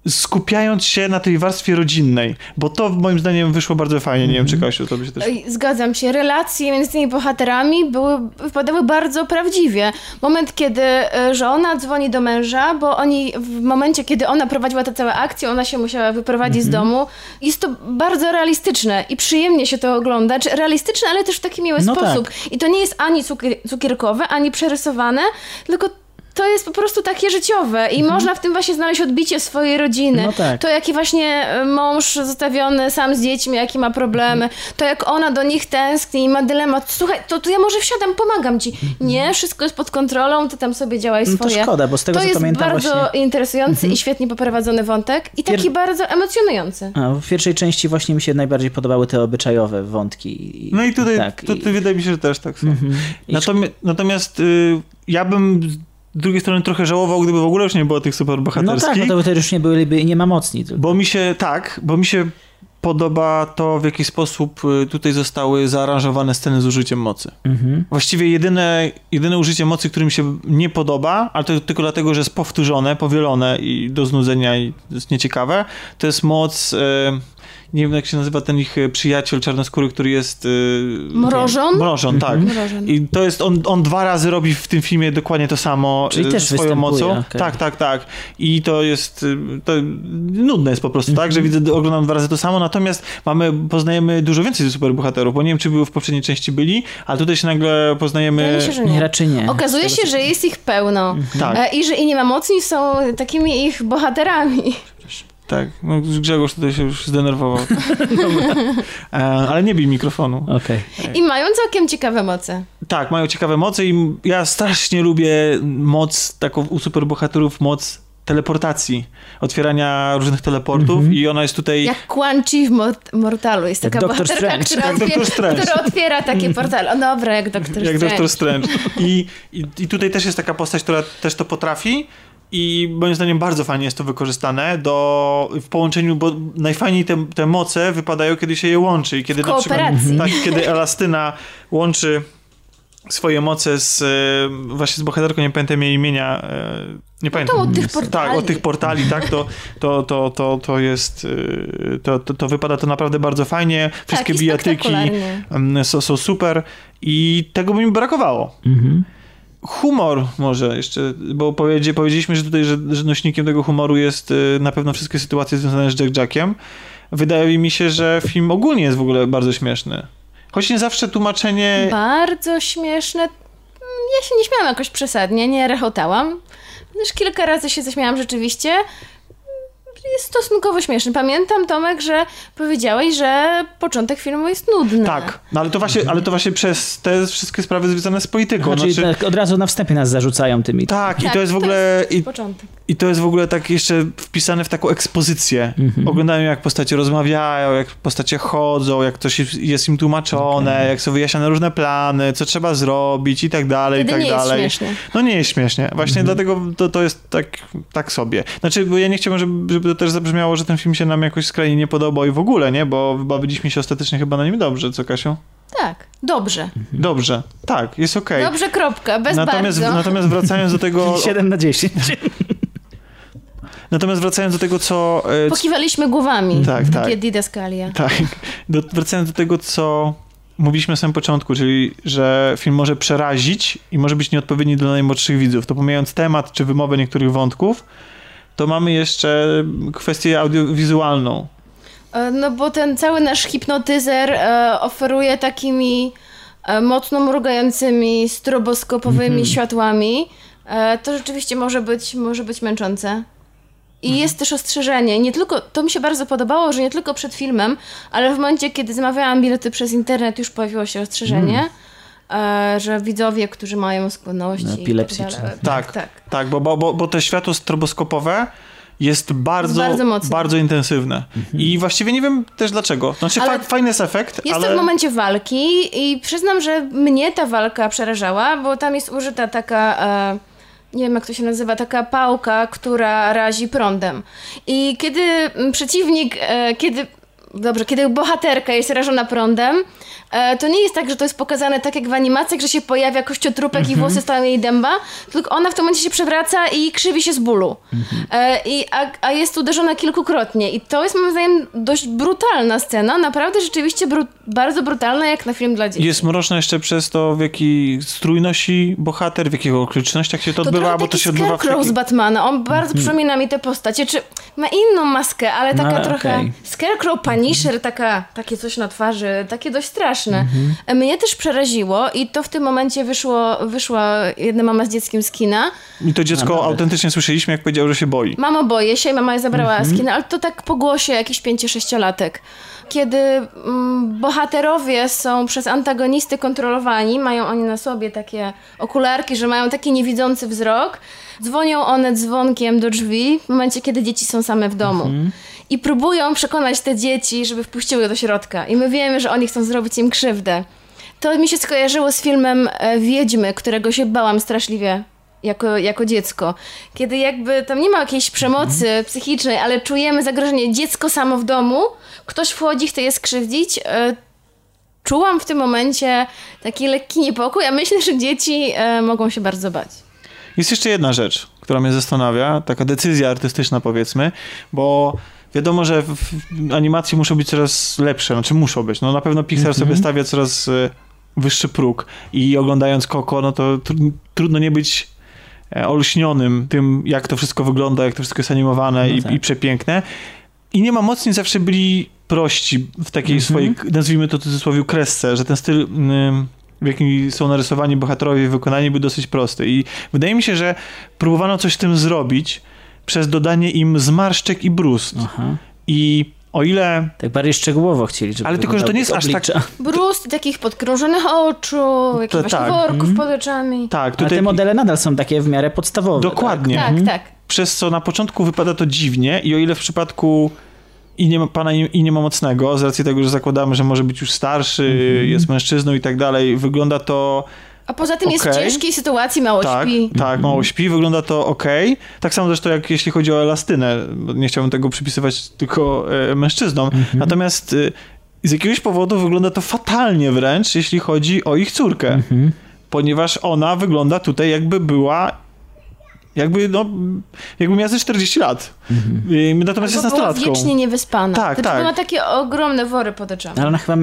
skupiając się na tej warstwie rodzinnej, bo to moim zdaniem wyszło bardzo fajnie. Nie wiem, czy Kasiu, to by się też... Zgadzam się. Relacje między tymi bohaterami były, wypadały bardzo prawdziwie. Moment, kiedy e, żona dzwoni do męża, bo oni w momencie, kiedy ona prowadziła tę całą akcję, ona się musiała wyprowadzić z domu. Jest to bardzo realistyczne i przyjemnie się to ogląda. Czy realistyczne, ale też w taki miły No sposób. I to nie jest ani cukier, cukierkowe, ani przerysowane, tylko to jest po prostu takie życiowe i można w tym właśnie znaleźć odbicie swojej rodziny. No tak. To jaki właśnie e, mąż zostawiony sam z dziećmi, jakie ma problemy, to jak ona do nich tęskni i ma dylemat, słuchaj, to, to ja może wsiadam, pomagam ci. Nie, wszystko jest pod kontrolą, ty tam sobie działaj No to swoje. szkoda, bo z tego to co jest pamiętam bardzo właśnie... Mhm. interesujący i świetnie poprowadzony wątek i taki Pier- bardzo emocjonujący. A, w pierwszej części właśnie mi się najbardziej podobały te obyczajowe wątki. No i tutaj tak, to, i- wydaje mi się, że też tak są. I Natomiast, natomiast y, ja bym z drugiej strony trochę żałował, gdyby w ogóle już nie było tych No superbohaterskich. tak, bo to, to już nie byliby nie ma mocni. tylko. Bo mi się, tak, bo mi się podoba to, w jaki sposób y, tutaj zostały zaaranżowane sceny z użyciem mocy. Mhm. Właściwie jedyne, jedyne użycie mocy, które mi się nie podoba, ale to tylko dlatego, że jest powtórzone, powielone i do znudzenia i jest nieciekawe, to jest moc... E, nie wiem, jak się nazywa ten ich e, przyjaciel czarnoskóry, który jest... E, Mrożon? Mrożon, tak. Mrożon. I to jest, on, on dwa razy robi w tym filmie dokładnie to samo Czyli e, też swoją występuje, mocą. okej. Tak, tak, tak. I to jest, to nudne jest po prostu, tak, że Mhm. widzę, oglądam dwa razy to samo, natomiast mamy, poznajemy dużo więcej superbohaterów, bo nie wiem, czy były w poprzedniej części byli, ale tutaj się nagle poznajemy... Się, że Nie, raczej nie. Okazuje się, że jest ich pełno. Tak. E, I że inni mamocni są takimi ich bohaterami. Tak, no Grzegorz tutaj się już zdenerwował. E, ale nie bij mikrofonu. Okej. I mają całkiem ciekawe moce. Tak, mają ciekawe moce i ja strasznie lubię moc, taką u superbohaterów, moc teleportacji, otwierania różnych teleportów i ona jest tutaj... Jak Quan Chi w Mort- Mortalu. Jest Jak taka Doctor bohaterka, która, Jak Strange. która otwiera takie portale. O dobra, jak Doctor Jak Strange. Doctor Strange. I, i, I tutaj też jest taka postać, która też to potrafi i moim zdaniem bardzo fajnie jest to wykorzystane do, w połączeniu, bo najfajniej te, te moce wypadają, kiedy się je łączy. I kiedy W na przykład, tak, kiedy Elastyna łączy swoje moce z e, właśnie z bohaterką, nie pamiętam jej imienia, e, nie pamiętam. To od tych portali. Tak, od tych portali, tak, to, to, to, to, to jest, y, to, to, to wypada to naprawdę bardzo fajnie, wszystkie Tak, bijatyki mm, są, są super i tego by mi brakowało. Mhm. Humor może jeszcze, bo powiedzi, powiedzieliśmy, że tutaj, że, że nośnikiem tego humoru jest y, na pewno wszystkie sytuacje związane z Jack Jackiem. Wydaje mi się, że film ogólnie jest w ogóle bardzo śmieszny. Choć nie zawsze tłumaczenie... Bardzo śmieszne. Ja się nie śmiałam jakoś przesadnie, nie rechotałam. Też kilka razy się zaśmiałam rzeczywiście. Jest stosunkowo śmieszny. Pamiętam, Tomek, że powiedziałeś, że początek filmu jest nudny. Tak, no ale to właśnie, ale to właśnie przez te wszystkie sprawy związane z polityką. Znaczy, Znaczy, tak od razu na wstępie nas zarzucają tymi. tak, i Tak, to jest w ogóle... I, Początek. I to jest w ogóle tak jeszcze wpisane w taką ekspozycję. Mhm. Oglądają jak postacie rozmawiają, jak postacie chodzą, jak coś jest im tłumaczone, jak są wyjaśniane różne plany, co trzeba zrobić i tak dalej, Wtedy i tak nie jest dalej. śmiesznie. No nie jest śmiesznie. Właśnie Mhm. dlatego to, to jest tak, tak sobie. Znaczy, bo ja nie chciałbym, żeby, żeby to też zabrzmiało, że ten film się nam jakoś skrajnie nie podobał i w ogóle, nie? Bo bawiliśmy się ostatecznie chyba na nim dobrze, co Kasiu? Tak, dobrze. Dobrze. Tak, jest okej. Dobrze, kropka, bez Natomiast, bardzo. natomiast wracając do tego... 7 na 10. Natomiast wracając do tego, co... e, Pokiwaliśmy głowami. Tak, tak. Takie Didaskalia. Tak. Do, wracając do tego, co mówiliśmy na samym początku, czyli że film może przerazić i może być nieodpowiedni dla najmłodszych widzów. To pomijając temat czy wymowę niektórych wątków, to mamy jeszcze kwestię audiowizualną. E, No bo ten cały nasz hipnotyzer e, oferuje takimi e, mocno mrugającymi, stroboskopowymi Mhm. światłami. To rzeczywiście może być, może być męczące. I Mhm. jest też ostrzeżenie. Nie tylko, to mi się bardzo podobało, że nie tylko przed filmem, ale w momencie, kiedy zamawiałam bilety przez internet, już pojawiło się ostrzeżenie, Mhm. E, że widzowie, którzy mają skłonności. Epilepsję tak. Tak, tak. tak, bo, bo, bo, bo te światło stroboskopowe jest bardzo, Bardzo mocne. bardzo intensywne. I właściwie nie wiem też dlaczego. Znaczy Ale fa- fajny jest efekt, Jest ale... to w momencie walki i przyznam, że mnie ta walka przerażała, bo tam jest użyta taka, e, nie wiem jak to się nazywa, taka pałka, która razi prądem. I kiedy przeciwnik, e, kiedy, dobrze, kiedy bohaterka jest rażona prądem, e, to nie jest tak, że to jest pokazane tak jak w animacjach, że się pojawia kościotrupek i włosy stają jej dęba, tylko ona w tym momencie się przewraca i krzywi się z bólu. E, i, a, a jest uderzona kilkukrotnie. I to jest moim zdaniem dość brutalna scena, naprawdę rzeczywiście bru, bardzo brutalna jak na film dla dzieci. Jest mroczna jeszcze przez to, w jakiej strój nosi bohater, w jakich okolicznościach się to, to odbywa, bo to taki się odbywa w Scarecrow takim... z Batmana, on bardzo przypomina mi te postacie, czy ma inną maskę, ale No, taka ale trochę okej. Scarecrow, Punisher, taka, takie coś na twarzy, takie dość straszne. Mhm. Mnie też przeraziło i to w tym momencie wyszło, wyszła jedna mama z dzieckiem z kina. I to dziecko Naprawdę. autentycznie słyszeliśmy, jak powiedział, że się boi. Mamo, boję się i mama je zabrała Mhm. z kina, ale to tak po głosie jakiś 5-6-latek. Kiedy mm, bohaterowie są przez antagonisty kontrolowani, mają oni na sobie takie okularki, że mają taki niewidzący wzrok, dzwonią one dzwonkiem do drzwi w momencie, kiedy dzieci są same w domu. I próbują przekonać te dzieci, żeby wpuściły do środka. I my wiemy, że oni chcą zrobić im krzywdę. To mi się skojarzyło z filmem e, Wiedźmy, którego się bałam straszliwie jako, jako dziecko. Kiedy jakby tam nie ma jakiejś przemocy psychicznej, ale czujemy zagrożenie dziecko samo w domu, ktoś wchodzi, chce je skrzywdzić. e, Czułam w tym momencie taki lekki niepokój, a myślę, że dzieci e, mogą się bardzo bać. Jest jeszcze jedna rzecz, która mnie zastanawia, taka decyzja artystyczna powiedzmy, bo wiadomo, że animacji muszą być coraz lepsze, znaczy muszą być. No na pewno Pixar sobie stawia coraz e, wyższy próg i oglądając Coco, no to tr- trudno nie być olśnionym tym, jak to wszystko wygląda, jak to wszystko jest animowane No i, tak. i przepiękne. I nie ma mocni zawsze byli prości w takiej swojej, nazwijmy to w cudzysłowie, kresce, że ten styl, w jakim są narysowani bohaterowie i wykonani, był dosyć prosty. I wydaje mi się, że próbowano coś z tym zrobić przez dodanie im zmarszczek i brust. Aha. I o ile Tak bardziej szczegółowo chcieli, żeby Ale tylko, że to nie jest aż oblicza. Brust, takich podkrążonych oczu, jakichś właśnie tak. worków pod oczami. tak, Ale tutaj te modele nadal są takie w miarę podstawowe. dokładnie. Tak, tak. Przez co na początku wypada to dziwnie i o ile w przypadku i nie ma pana i i nie ma mocnego, z racji tego, że zakładamy, że może być już starszy, jest mężczyzną i tak dalej, wygląda to A poza tym jest w ciężkiej sytuacji, mało tak, śpi. tak, mało śpi, wygląda to ok. Tak samo zresztą jak jeśli chodzi o elastynę, nie chciałbym tego przypisywać tylko e, mężczyznom. Natomiast e, z jakiegoś powodu wygląda to fatalnie wręcz, jeśli chodzi o ich córkę. Ponieważ ona wygląda tutaj jakby była Jakby, no, jakby miała ze 40 lat. Mhm. Natomiast Albo jest nastolatką. była wiecznie niewyspana. Tak, znaczy, tak. ma takie ogromne wory pod oczami. Ale ona chyba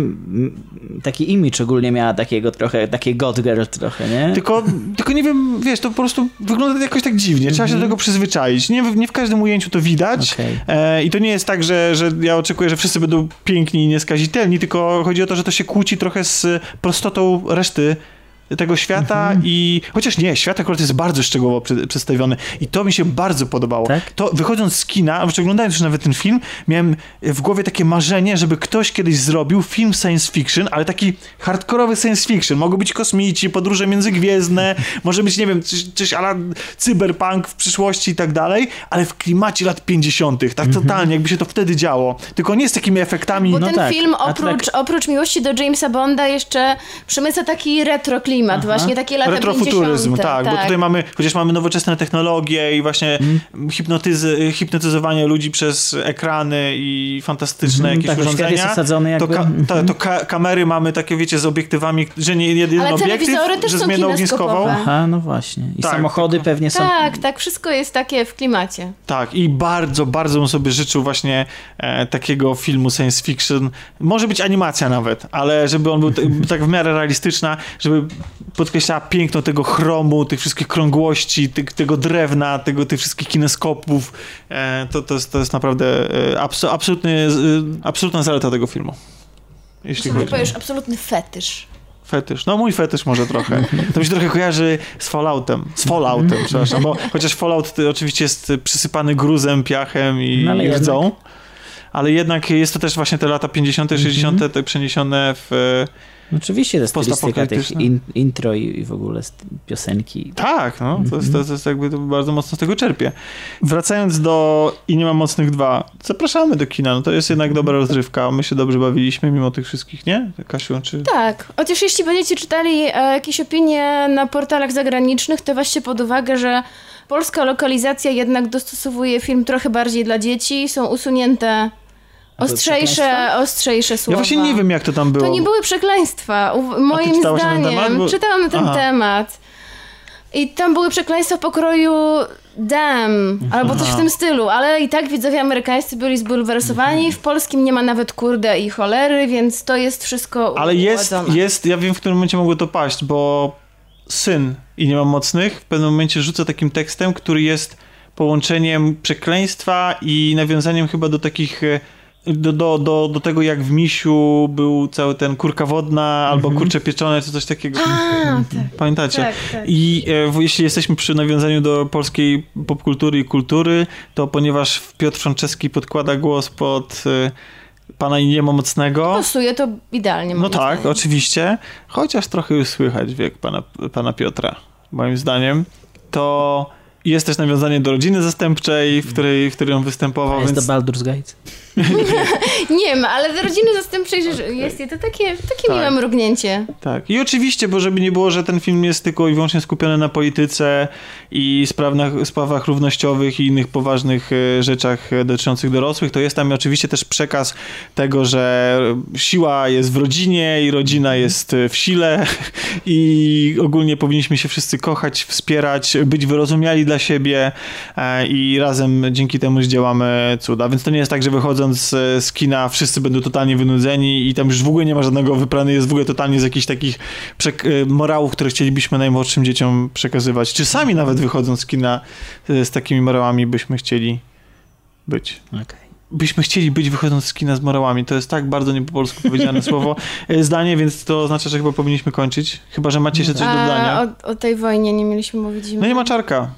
taki image ogólnie miała takiego trochę, takie god girl trochę, nie? Tylko, tylko nie wiem, wiesz, to po prostu wygląda jakoś tak dziwnie. Trzeba się do tego przyzwyczaić. Nie, w- nie w każdym ujęciu to widać. Okej. E, I to nie jest tak, że, że ja oczekuję, że wszyscy będą piękni i nieskazitelni, tylko chodzi o to, że to się kłóci trochę z prostotą reszty tego świata i chociaż nie, świat akurat jest bardzo szczegółowo przedstawiony i to mi się bardzo podobało. Tak? To wychodząc z kina, oglądając już nawet ten film, miałem w głowie takie marzenie, żeby ktoś kiedyś zrobił film science fiction, ale taki hardkorowy science fiction. Mogą być kosmici, podróże międzygwiezdne, może być, nie wiem, coś, coś ala cyberpunk w przyszłości i tak dalej, ale w klimacie lat 50., tak totalnie, jakby się to wtedy działo. Tylko nie z takimi efektami. Bo No ten tak, film oprócz, tak- oprócz miłości do Jamesa Bonda jeszcze przemyca taki retro klimat, właśnie takie lata Retrofuturyzm, 50. tak, bo tutaj mamy, chociaż mamy nowoczesne technologie i właśnie hipnotyzy, hipnotyzowanie ludzi przez ekrany i fantastyczne Mhm, jakieś tak, urządzenia. jest osadzony to, ka, ta, to ka, kamery mamy takie, wiecie, z obiektywami, że nie jeden Ale obiektyw, też że są zmienną ogniskową. Aha, no właśnie. I Tak, samochody tylko- pewnie są... Tak, tak, wszystko jest takie w klimacie. Tak, i bardzo, bardzo bym sobie życzył właśnie e, takiego filmu science fiction. Może być animacja nawet, ale żeby on był t- tak w miarę realistyczna, żeby podkreślała piękno tego chromu, tych wszystkich krągłości, ty, tego drewna, tego, tych wszystkich kineskopów. E, to, to, jest, to jest naprawdę e, abso, absolutny, e, absolutna zaleta tego filmu. Jeśli Sobie chodzi. powiesz absolutny fetysz. Fetysz. No mój fetysz może trochę. To mi się trochę kojarzy z Falloutem. Z Falloutem, przepraszam, bo chociaż Fallout y, oczywiście jest przysypany gruzem, piachem i, No, i jednak. Ale jednak jest to też właśnie te lata 50., 60., te przeniesione w... y, No Oczywiście to jest stylistyka tych in, intro i, i w ogóle piosenki. Tak, no, to, jest, Mhm. to, jest jakby to bardzo mocno z tego czerpie. Wracając do I nie ma mocnych dwa, zapraszamy do kina, no to jest jednak dobra rozrywka, my się dobrze bawiliśmy mimo tych wszystkich, nie? Kasiu, czy... Tak, chociaż jeśli będziecie czytali e, jakieś opinie na portalach zagranicznych, to weźcie pod uwagę, że polska lokalizacja jednak dostosowuje film trochę bardziej dla dzieci, są usunięte ostrzejsze, ostrzejsze słowa. Ja właśnie nie wiem, jak to tam było. To nie były przekleństwa. U- Moim na zdaniem. temat? Bo- Czytałam na ten Aha. temat. I tam były przekleństwa pokroju damn, albo coś w tym stylu, ale i tak widzowie amerykańscy byli zbulwersowani. Mhm. W polskim nie ma nawet kurde i cholery, więc to jest wszystko Ale jest, jest, ja wiem, w którym momencie mogło to paść, bo syn i nie mam mocnych w pewnym momencie rzuca takim tekstem, który jest połączeniem przekleństwa i nawiązaniem chyba do takich. Do, do, do, do tego, jak w misiu był cały ten kurka wodna albo kurcze pieczone, czy coś takiego. A, tak. Pamiętacie? Tak, tak. I e, w- jeśli jesteśmy przy nawiązaniu do polskiej popkultury i kultury, to ponieważ Piotr Franceski podkłada głos pod e, pana Iniema Mocnego. Pasuje to idealnie. No tak, zdaniem. oczywiście. Chociaż trochę już słychać wiek pana, pana Piotra, moim zdaniem. To jest też nawiązanie do rodziny zastępczej, w której, w której on występował, Jest więc to Baldur's Gate? Nie ma, ale do rodziny zastępczej że jest to takie, takie Tak. miłe mrugnięcie. tak. I oczywiście, bo żeby nie było, że ten film jest tylko i wyłącznie skupiony na polityce i sprawach, sprawach równościowych i innych poważnych e, rzeczach e, dotyczących dorosłych, to jest tam oczywiście też przekaz tego, że siła jest w rodzinie i rodzina jest e, w sile i ogólnie powinniśmy się wszyscy kochać, wspierać, być wyrozumiali dla siebie i razem dzięki temu zdziałamy cuda. Więc to nie jest tak, że wychodząc z kina wszyscy będą totalnie wynudzeni i tam już w ogóle nie ma żadnego wyprany, jest w ogóle totalnie z jakichś takich przek- e, morałów, które chcielibyśmy najmłodszym dzieciom przekazywać. Czy sami nawet wychodząc z kina e, z takimi morałami byśmy chcieli być Okej. byśmy chcieli być wychodząc z kina z morałami. To jest tak bardzo nie po polsku powiedziane słowo, e, zdanie, więc to oznacza, że chyba powinniśmy kończyć. Chyba, że macie jeszcze coś do A dodania. o, o tej wojnie nie mieliśmy mówić. No nie ma czarka.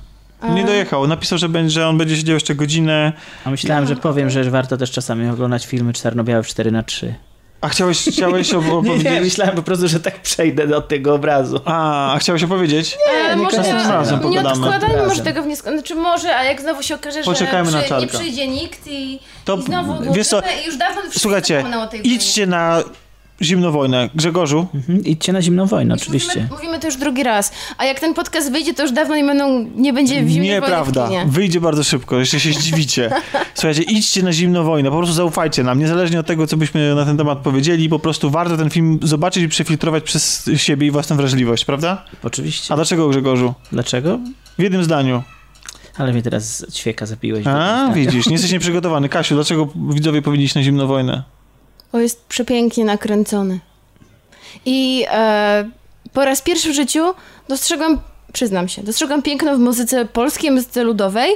Nie dojechał. Napisał, że, będzie, że on będzie siedział jeszcze godzinę. A myślałem, że powiem, że warto też czasami oglądać filmy czarno-białe w 4 na 3 A chciałeś, chciałeś ob- Nie, opowiedzieć? nie, myślałem po prostu, że tak przejdę od tego obrazu. A, a chciałeś opowiedzieć? E, może niekoniecznie. Razem nie pogadamy. odkładajmy może tego wniosku. Znaczy może, a jak znowu się okaże, że Poczekajmy na przy, nie przyjdzie nikt i, To i znowu wiesz co, i już dawno Słuchajcie, idźcie na zimną wojnę. Grzegorzu, Mhm. Idźcie na zimną wojnę, oczywiście. Mówimy, mówimy to już drugi raz. A jak ten podcast wyjdzie, to już dawno nie będą, nie będzie w zimnej nieprawda. Wyjdzie bardzo szybko, jeszcze się zdziwicie. Słuchajcie, idźcie na zimną wojnę, po prostu zaufajcie nam, niezależnie od tego, co byśmy na ten temat powiedzieli, po prostu warto ten film zobaczyć i przefiltrować przez siebie i własną wrażliwość, prawda? Oczywiście. A dlaczego Grzegorzu? Dlaczego? W jednym zdaniu. Ale mnie teraz ćwieka zabiłeś. A, widzisz, nie jesteś nieprzygotowany. Kasiu, dlaczego widzowie powinni iść na zimną wojnę? Bo jest przepięknie nakręcony. I e, po raz pierwszy w życiu dostrzegłam, przyznam się, dostrzegłam piękno w muzyce polskiej, muzyce ludowej,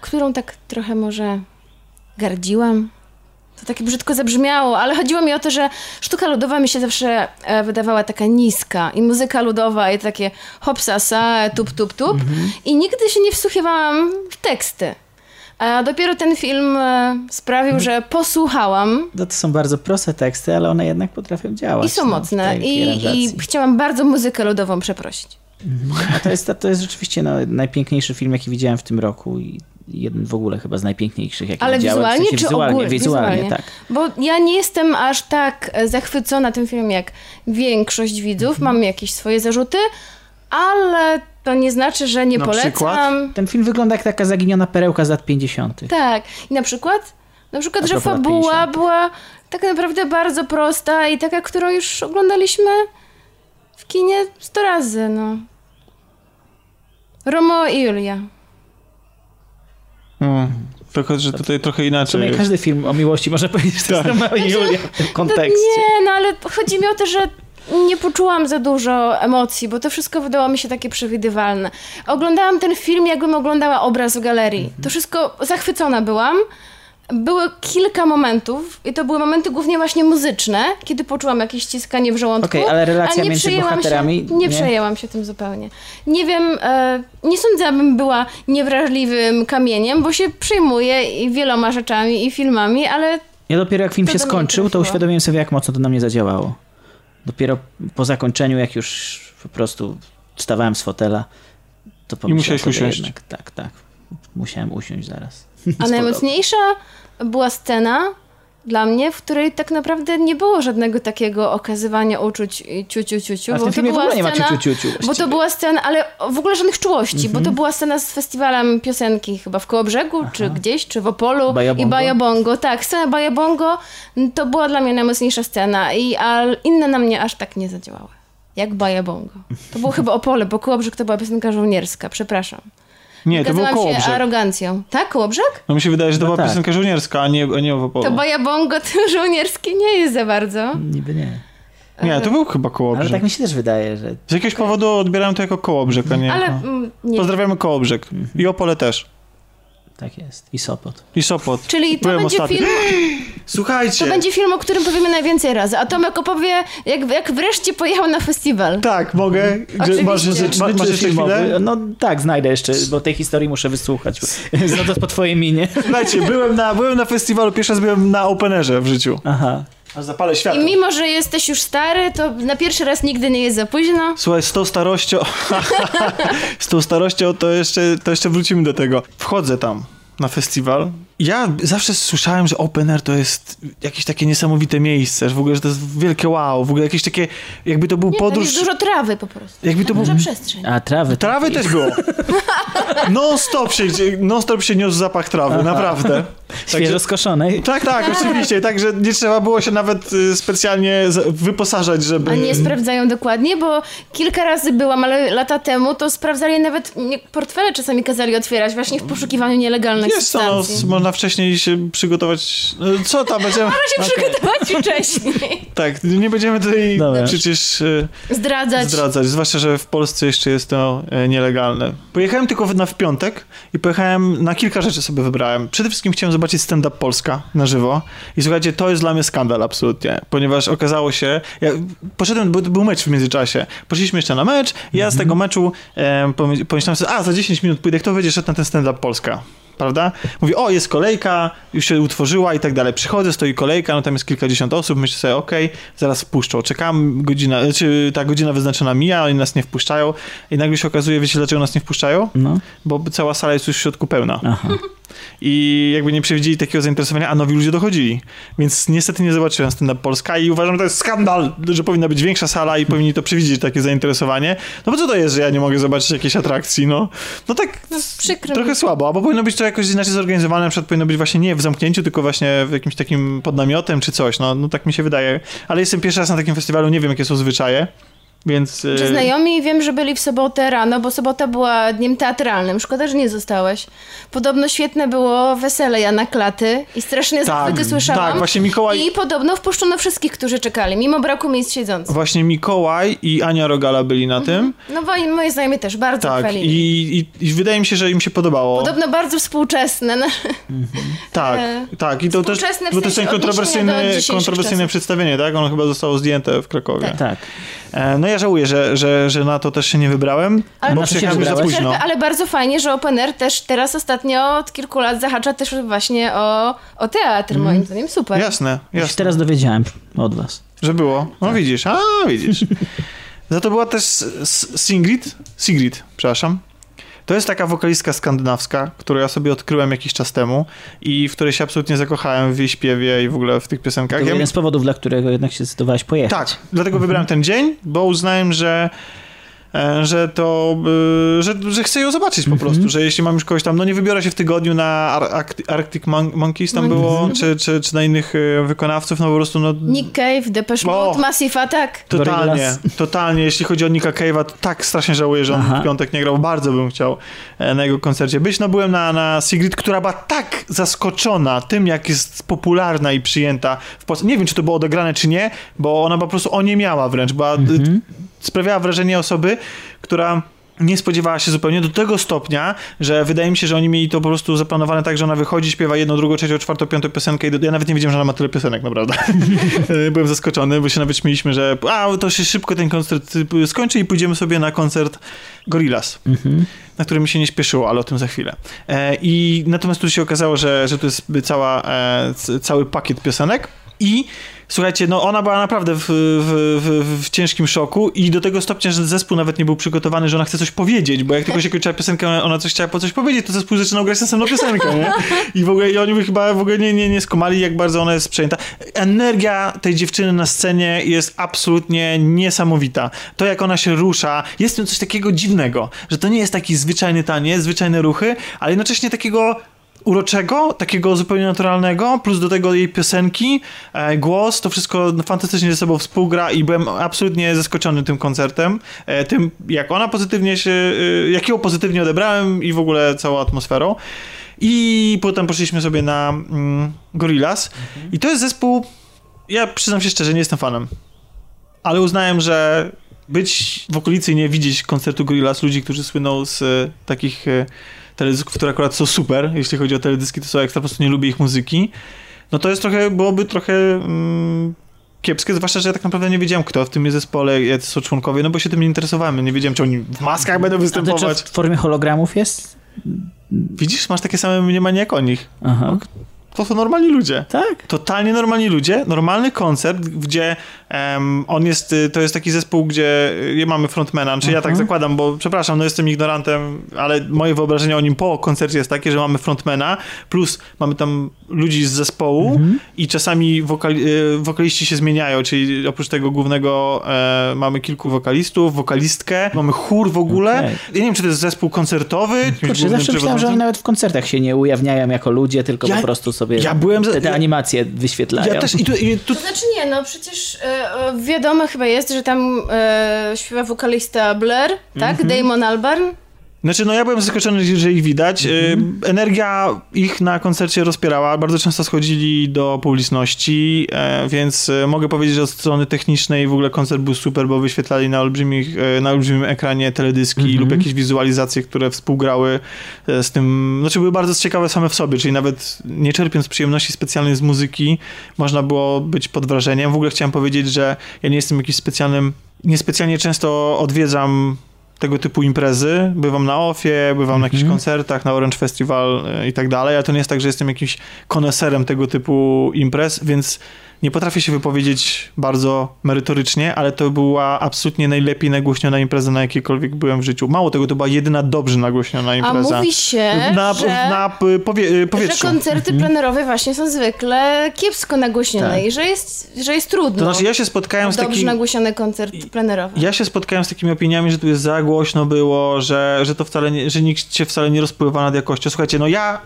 którą tak trochę może gardziłam. To tak brzydko zabrzmiało, ale chodziło mi o to, że sztuka ludowa mi się zawsze e, wydawała taka niska i muzyka ludowa i takie hopsasa, tup, tup, tup. I nigdy się nie wsłuchiwałam w teksty. A dopiero ten film e, sprawił, że posłuchałam No to są bardzo proste teksty, ale one jednak potrafią działać. i są no, mocne. I, I chciałam bardzo muzykę ludową przeprosić. A to jest, to jest rzeczywiście no, najpiękniejszy film, jaki widziałem w tym roku i jeden w ogóle chyba z najpiękniejszych, jaki Ale widziałem. wizualnie w sensie czy wizualnie, ogólnie? wizualnie, Wizualnie. tak. Bo ja nie jestem aż tak e, zachwycona tym filmem jak większość widzów. Mhm. Mam jakieś swoje zarzuty, ale to nie znaczy, że nie Na polecam. przykład? Ten film wygląda jak taka zaginiona perełka z lat 50. Tak. I na przykład, na przykład, A że fabuła 50. była tak naprawdę bardzo prosta i taka, którą już oglądaliśmy w kinie sto razy, no. Romeo i Julia. Hmm. Tylko, że tutaj trochę W inaczej. sumie jest. każdy film o miłości może powiedzieć, że to jest Romeo i Julia w tym No, kontekście. nie, no ale chodzi mi o to, że nie poczułam za dużo emocji, bo to wszystko wydało mi się takie przewidywalne. Oglądałam ten film, jakbym oglądała obraz w galerii. To wszystko zachwycona byłam. Było kilka momentów i to były momenty głównie właśnie muzyczne, kiedy poczułam jakieś ściskanie w żołądku. Okej, ale relacja nie między przejęłam bohaterami, Się, nie, nie? przejęłam się tym zupełnie. Nie wiem, e, nie sądzę, abym była niewrażliwym kamieniem, bo się przejmuję i wieloma rzeczami i filmami, ale Ja dopiero jak film się skończył, to uświadomiłem sobie, jak mocno to na mnie zadziałało. Dopiero po zakończeniu, jak już po prostu wstawałem z fotela, to pomyślałem musiałeś sobie usiąść. Jednak, tak, tak. Musiałem usiąść zaraz. A najmocniejsza była scena dla mnie, w której tak naprawdę nie było żadnego takiego okazywania uczuć ciu, ciu, ciu, ciu. Bo to była scena, ciu, ciu, ciu, Bo to była scena, ale w ogóle żadnych czułości, bo to była scena z festiwalem piosenki chyba w Kołobrzegu, czy gdzieś, czy w Opolu Bajabongo? i Bajabongo. Tak, scena Bajabongo to była dla mnie najmocniejsza scena, i, a inne na mnie aż tak nie zadziałały. Jak Bajabongo. To było chyba Opole, bo Kołobrzeg to była piosenka żołnierska, przepraszam. Nie, to był Wykazałam się Kołobrzeg. arogancją. Tak, Kołobrzeg? No mi się wydaje, że to No była tak. piosenka żołnierska, a nie, a nie w Opolu. To Bajabongo to żołnierskie nie jest za bardzo. Niby nie. Nie, to był chyba Ale Kołobrzeg. tak mi się też wydaje, że Z jakiegoś powodu odbierałem to jako Kołobrzeg, a nie Ale jako... mm, nie. Pozdrawiamy Kołobrzeg. I Opole też. Tak jest. I Sopot. I Sopot. Czyli to Byłem będzie ostatnio. film, Słuchajcie. to będzie film, o którym powiemy najwięcej razy. A Tomek opowie, jak, jak wreszcie pojechał na festiwal. Tak, mogę. Gdzie, Oczywiście. masz, ma, masz jeszcze chwilę? No tak, znajdę jeszcze, bo tej historii muszę wysłuchać. No to po twojej minie. Słuchajcie, byłem na, byłem na festiwalu, pierwszy raz byłem na Openerze w życiu. Aha. Aż zapalę światło. I mimo, że jesteś już stary, to na pierwszy raz nigdy nie jest za późno. Słuchaj, z tą starością, z tą starością to jeszcze, to jeszcze wrócimy do tego. Wchodzę tam na festiwal. Ja zawsze słyszałem, że Open Air to jest jakieś takie niesamowite miejsce, że w ogóle, że to jest wielkie wow, w ogóle jakieś takie, jakby to był Nie, tam podróż... jest dużo trawy po prostu. Jakby to był... Duża przestrzeń. A trawy. Trawy też było. Non stop się, non stop się niósł zapach trawy, naprawdę. Świeżo skoszonej. Tak, tak, oczywiście. Także nie trzeba było się nawet y, specjalnie wyposażać, żeby... A nie sprawdzają dokładnie, bo kilka razy byłam, ale lata temu to sprawdzali nawet portfele czasami kazali otwierać właśnie w poszukiwaniu nielegalnych Jest to, no, substancji. Można wcześniej się przygotować. no, Co tam będziemy. Można się przygotować wcześniej. Tak, nie będziemy tutaj Dobra. przecież e, Zdradzać. zdradzać, zwłaszcza, że w Polsce jeszcze jest to e, nielegalne. Pojechałem tylko na w piątek i pojechałem na kilka rzeczy sobie wybrałem. Przede wszystkim chciałem zobaczyć stand-up Polska na żywo i słuchajcie, to jest dla mnie skandal absolutnie, ponieważ okazało się, ja poszedłem, bo był mecz w międzyczasie, poszliśmy jeszcze na mecz i ja z tego meczu e, pomyś- pomyślałem sobie, a za 10 minut pójdę, kto będzie szedł na ten stand-up Polska? Prawda? Mówi, o, jest kolejka, już się utworzyła i tak dalej. Przychodzę, stoi kolejka, no tam jest kilkadziesiąt osób, myślę sobie, okej, zaraz wpuszczą. Czekam, godzina, czy ta godzina wyznaczona mija, oni nas nie wpuszczają i nagle się okazuje, wiecie dlaczego nas nie wpuszczają? No. Bo cała sala jest już w środku pełna. Aha. I jakby nie przewidzieli takiego zainteresowania, a nowi ludzie dochodzili. Więc niestety nie zobaczyłem stand-up Polska i uważam, że to jest skandal, że powinna być większa sala i powinni to przewidzieć takie zainteresowanie. No bo co to jest, że ja nie mogę zobaczyć jakiejś atrakcji, no? No tak Przykro trochę mi. słabo, albo powinno być to jakoś inaczej zorganizowane, na przykład powinno być właśnie nie w zamknięciu, tylko właśnie w jakimś takim pod namiotem czy coś, no, no tak mi się wydaje. Ale jestem pierwszy raz na takim festiwalu, nie wiem jakie są zwyczaje. Więc... Czy e, znajomi wiem, że byli w sobotę rano, bo sobota była dniem teatralnym. Szkoda, że nie zostałeś. Podobno świetne było wesele Jana Klaty i strasznie Tak, zachwyty słyszałam. tak, właśnie Mikołaj- I podobno wpuszczono wszystkich, którzy czekali, mimo braku miejsc siedzących. Właśnie Mikołaj i Ania Rogala byli na tym. No bo i moi znajomi też bardzo Tak, chwalili. i, i, i wydaje mi się, że im się podobało. Podobno bardzo współczesne. No. Tak, e, tak. I to też, bo to jest kontrowersyjne czasów. przedstawienie, tak? Ono chyba zostało zdjęte w Krakowie. Tak. E, No ja żałuję, że, że, że na to też się nie wybrałem, Ale bo przyjechałem już za późno. Ale bardzo fajnie, że Open Air też teraz ostatnio od kilku lat zahacza też właśnie o, o teatr, moim zdaniem. Super. Jasne, Ja się jasne, teraz dowiedziałem od was. że było. No widzisz, a widzisz. Za to była też S- Sigrid, Sigrid, przepraszam. To jest taka wokalistka skandynawska, którą ja sobie odkryłem jakiś czas temu i w której się absolutnie zakochałem w jej śpiewie i w ogóle w tych piosenkach. To jeden z powodów, dla którego jednak się zdecydowałeś pojechać. Tak, dlatego wybrałem ten dzień, bo uznałem, że że to, y, że, że chcę ją zobaczyć po prostu, że jeśli mam już kogoś tam, no nie wybiorę się w tygodniu na Ar- Arctic- Mon- Monkeys tam Monkeys. było, czy, czy, czy na innych y, wykonawców, no po prostu no Nick Cave, Depeche! Mode, Massive Attack. totalnie, totalnie, jeśli chodzi o Nicka Cave'a, to tak strasznie żałuję, że on Aha. w piątek nie grał, bardzo bym chciał e, na jego koncercie być, no byłem na, na Sigrid, która była tak zaskoczona tym, jak jest popularna i przyjęta w Polsce, nie wiem, czy to było odegrane, czy nie, bo ona po prostu oniemiała wręcz, była Mhm. Sprawiała wrażenie osoby, która nie spodziewała się zupełnie do tego stopnia, że wydaje mi się, że oni mieli to po prostu zaplanowane tak, że ona wychodzi, śpiewa jedną, drugą, trzecią, czwartą, piątą piosenkę i do... ja nawet nie wiedziałem, że ona ma tyle piosenek, naprawdę. Byłem zaskoczony, bo się nawet śmieliśmy, że a, to się szybko ten koncert y, skończy i pójdziemy sobie na koncert Gorillaz, na który mi się nie śpieszyło, ale o tym za chwilę. E, I natomiast tu się okazało, że, że to jest cała, e, cały pakiet piosenek i Słuchajcie, no ona była naprawdę w, w, w, w ciężkim szoku i do tego stopnia, że zespół nawet nie był przygotowany, że ona chce coś powiedzieć, bo jak tylko się kończyła piosenka, ona coś chciała po coś powiedzieć, to zespół zaczynał grać następną piosenkę, nie? I w ogóle i oni by chyba w ogóle nie, nie, nie skumali, jak bardzo ona jest przejęta. Energia tej dziewczyny na scenie jest absolutnie niesamowita. To, jak ona się rusza, jest w tym coś takiego dziwnego, że to nie jest taki zwyczajny taniec, zwyczajne ruchy, ale jednocześnie takiego uroczego, takiego zupełnie naturalnego, plus do tego jej piosenki, e, głos, to wszystko fantastycznie ze sobą współgra i byłem absolutnie zaskoczony tym koncertem, e, tym jak ona pozytywnie się, e, jak ją pozytywnie odebrałem i w ogóle całą atmosferą. I potem poszliśmy sobie na mm, Gorillaz. I to jest zespół, ja przyznam się szczerze, nie jestem fanem, ale uznałem, że być w okolicy i nie widzieć koncertu Gorillaz, ludzi, którzy słyną z takich teledysków, które akurat są super, jeśli chodzi o teledyski, to są ekstra, po prostu nie lubię ich muzyki, no to jest trochę, byłoby trochę mm, kiepskie, zwłaszcza, że ja tak naprawdę nie wiedziałem, kto w tym jest zespole, jacy są członkowie, no bo się tym nie interesowałem, nie wiedziałem, czy oni w maskach będą A to występować. w formie hologramów jest? Widzisz, masz takie same mniemanie jak o nich. Aha. To są normalni ludzie. Tak? Totalnie normalni ludzie, normalny koncert, gdzie em, on jest, y, to jest taki zespół, gdzie y, mamy frontmana, czy ja tak Mhm. zakładam, bo przepraszam, no jestem ignorantem, ale moje wyobrażenie o nim po koncercie jest takie, że mamy frontmana, plus mamy tam ludzi z zespołu Mhm. i czasami wokali, y, wokaliści się zmieniają, czyli oprócz tego głównego e, mamy kilku wokalistów, wokalistkę, mamy chór w ogóle. Okej. Ja nie wiem, czy to jest zespół koncertowy, Kurczę, zawsze myślałem, że oni nawet w koncertach się nie ujawniają jako ludzie, tylko Ja- po prostu sobie ja byłem za- te, te ja- animacje wyświetlają. Ja też i tu, i tu To znaczy nie, no przecież e, wiadomo chyba jest, że tam e, śpiewa wokalista Blair, tak? Mhm. Damon Albarn. Znaczy, no ja byłem zaskoczony, że ich widać. Mhm. Energia ich na koncercie rozpierała. Bardzo często schodzili do publiczności, e, więc e, mogę powiedzieć, że od strony technicznej w ogóle koncert był super, bo wyświetlali na, olbrzymich, e, na olbrzymim ekranie teledyski Mhm. lub jakieś wizualizacje, które współgrały z tym. Znaczy, były bardzo ciekawe same w sobie, czyli nawet nie czerpiąc przyjemności specjalnej z muzyki, można było być pod wrażeniem. W ogóle chciałem powiedzieć, że ja nie jestem jakimś specjalnym, niespecjalnie często odwiedzam tego typu imprezy. Bywam na OFie, bywam na jakichś Mhm. koncertach, na Orange Festival e, i tak dalej, ale to nie jest tak, że jestem jakimś koneserem tego typu imprez, więc nie potrafię się wypowiedzieć bardzo merytorycznie, ale to była absolutnie najlepiej nagłośniona impreza, na jakiejkolwiek byłem w życiu. Mało tego, to była jedyna dobrze nagłośniona A impreza. mówi się, na, że, na powie, że powietrzu. koncerty plenerowe właśnie są zwykle kiepsko nagłośnione Tak. i że jest, że jest trudno. To znaczy, ja się spotkałem z Dobrze takim... nagłośniony koncert plenerowy. Ja się spotkałem z takimi opiniami, że tu jest za głośno było, że, że to wcale nie, że nikt się wcale nie rozpływa nad jakością. Słuchajcie, no ja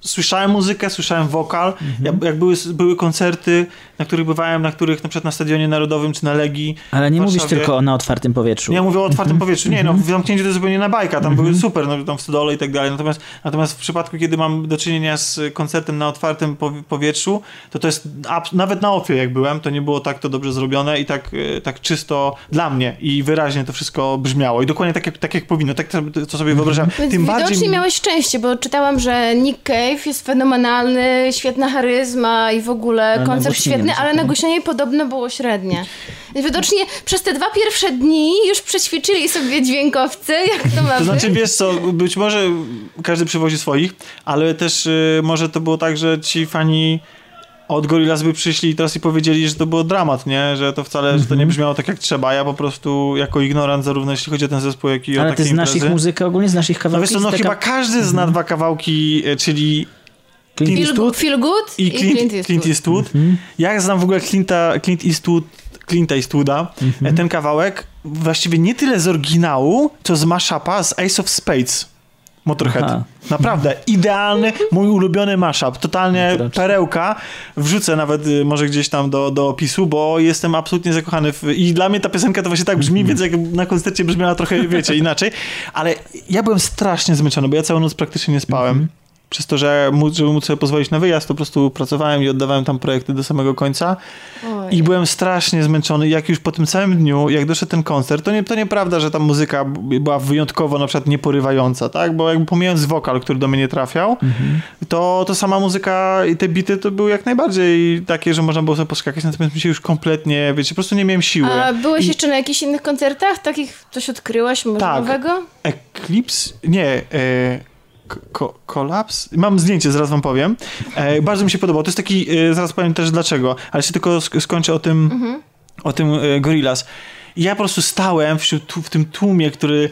słyszałem muzykę, słyszałem wokal. Mhm. Ja, jak były, były koncerty, na których bywałem, na których na przykład na Stadionie Narodowym czy na Legii. Ale nie mówisz tylko o na otwartym powietrzu. Ja mówię o otwartym powietrzu. Nie, no w zamknięciu to jest zupełnie na bajka, tam były Mhm. super, no tam w stodole i tak dalej. Natomiast, natomiast w przypadku, kiedy mam do czynienia z koncertem na otwartym powi- powietrzu, to to jest, nawet na ofie jak byłem, to nie było tak to dobrze zrobione i tak, e, tak czysto dla mnie i wyraźnie to wszystko brzmiało. I dokładnie tak jak, tak jak powinno, tak co sobie wyobrażałem. Więc Tym widocznie bardziej... miałeś szczęście, bo czytałam, że Nick Cave jest fenomenalny, świetna charyzma i w ogóle Ale koncert świetny, ale muzyki. nagłośnienie podobno było średnie. Widocznie przez te dwa pierwsze dni już przećwiczyli sobie dźwiękowcy, jak to ma To znaczy, wiesz co, być może każdy przywozi swoich, ale też y, może to było tak, że ci fani od Gorillaz by przyszli teraz i powiedzieli, że to było dramat, nie? Że to wcale, że to nie brzmiało tak jak trzeba. Ja po prostu jako ignorant zarówno jeśli chodzi o ten zespół, jak i o Ale takie ty znasz imprezy. ich muzykę, ogólnie znasz ich No kawałki? wiesz co, no Jest chyba taka- każdy zna dwa kawałki, y, czyli Clint Clint Feel, Eastwood feel Good i Clint, Clint Eastwood. Mhm. Ja znam w ogóle Clint'a, Clint Eastwood, Clint'a Eastwooda, Mhm. e, ten kawałek właściwie nie tyle z oryginału, co z mashupa z Ace of Spades. Motorhead. Aha. Naprawdę, idealny, mój ulubiony mashup. Totalnie Proszę. perełka. Wrzucę nawet y, może gdzieś tam do, do opisu, bo jestem absolutnie zakochany w... I dla mnie ta piosenka to właśnie tak brzmi, więc jak na koncercie brzmiała trochę, wiecie, inaczej. Ale ja byłem strasznie zmęczony, bo ja całą noc praktycznie nie spałem. Przez to, że móc, żeby móc sobie pozwolić na wyjazd, to po prostu pracowałem i oddawałem tam projekty do samego końca. Oj. I byłem strasznie zmęczony. Jak już po tym całym dniu, jak doszedł ten koncert, to, nie, to nieprawda, że tam muzyka była wyjątkowo na przykład nieporywająca, tak? Bo jakby pomijając wokal, który do mnie nie trafiał, to, to sama muzyka i te bity to były jak najbardziej takie, że można było sobie poskakać, natomiast mi się już kompletnie, wiecie, po prostu nie miałem siły. A byłeś I jeszcze na jakichś innych koncertach? Takich coś odkryłaś może Tak. nowego? Eclipse? Nie, e, ko- Kolaps? Mam zdjęcie, zaraz wam powiem. E, bardzo mi się podobało. To jest taki, e, zaraz powiem też dlaczego, ale się tylko sk- skończę o tym, o tym e, Gorillaz. Ja po prostu stałem wśród, w tym tłumie, który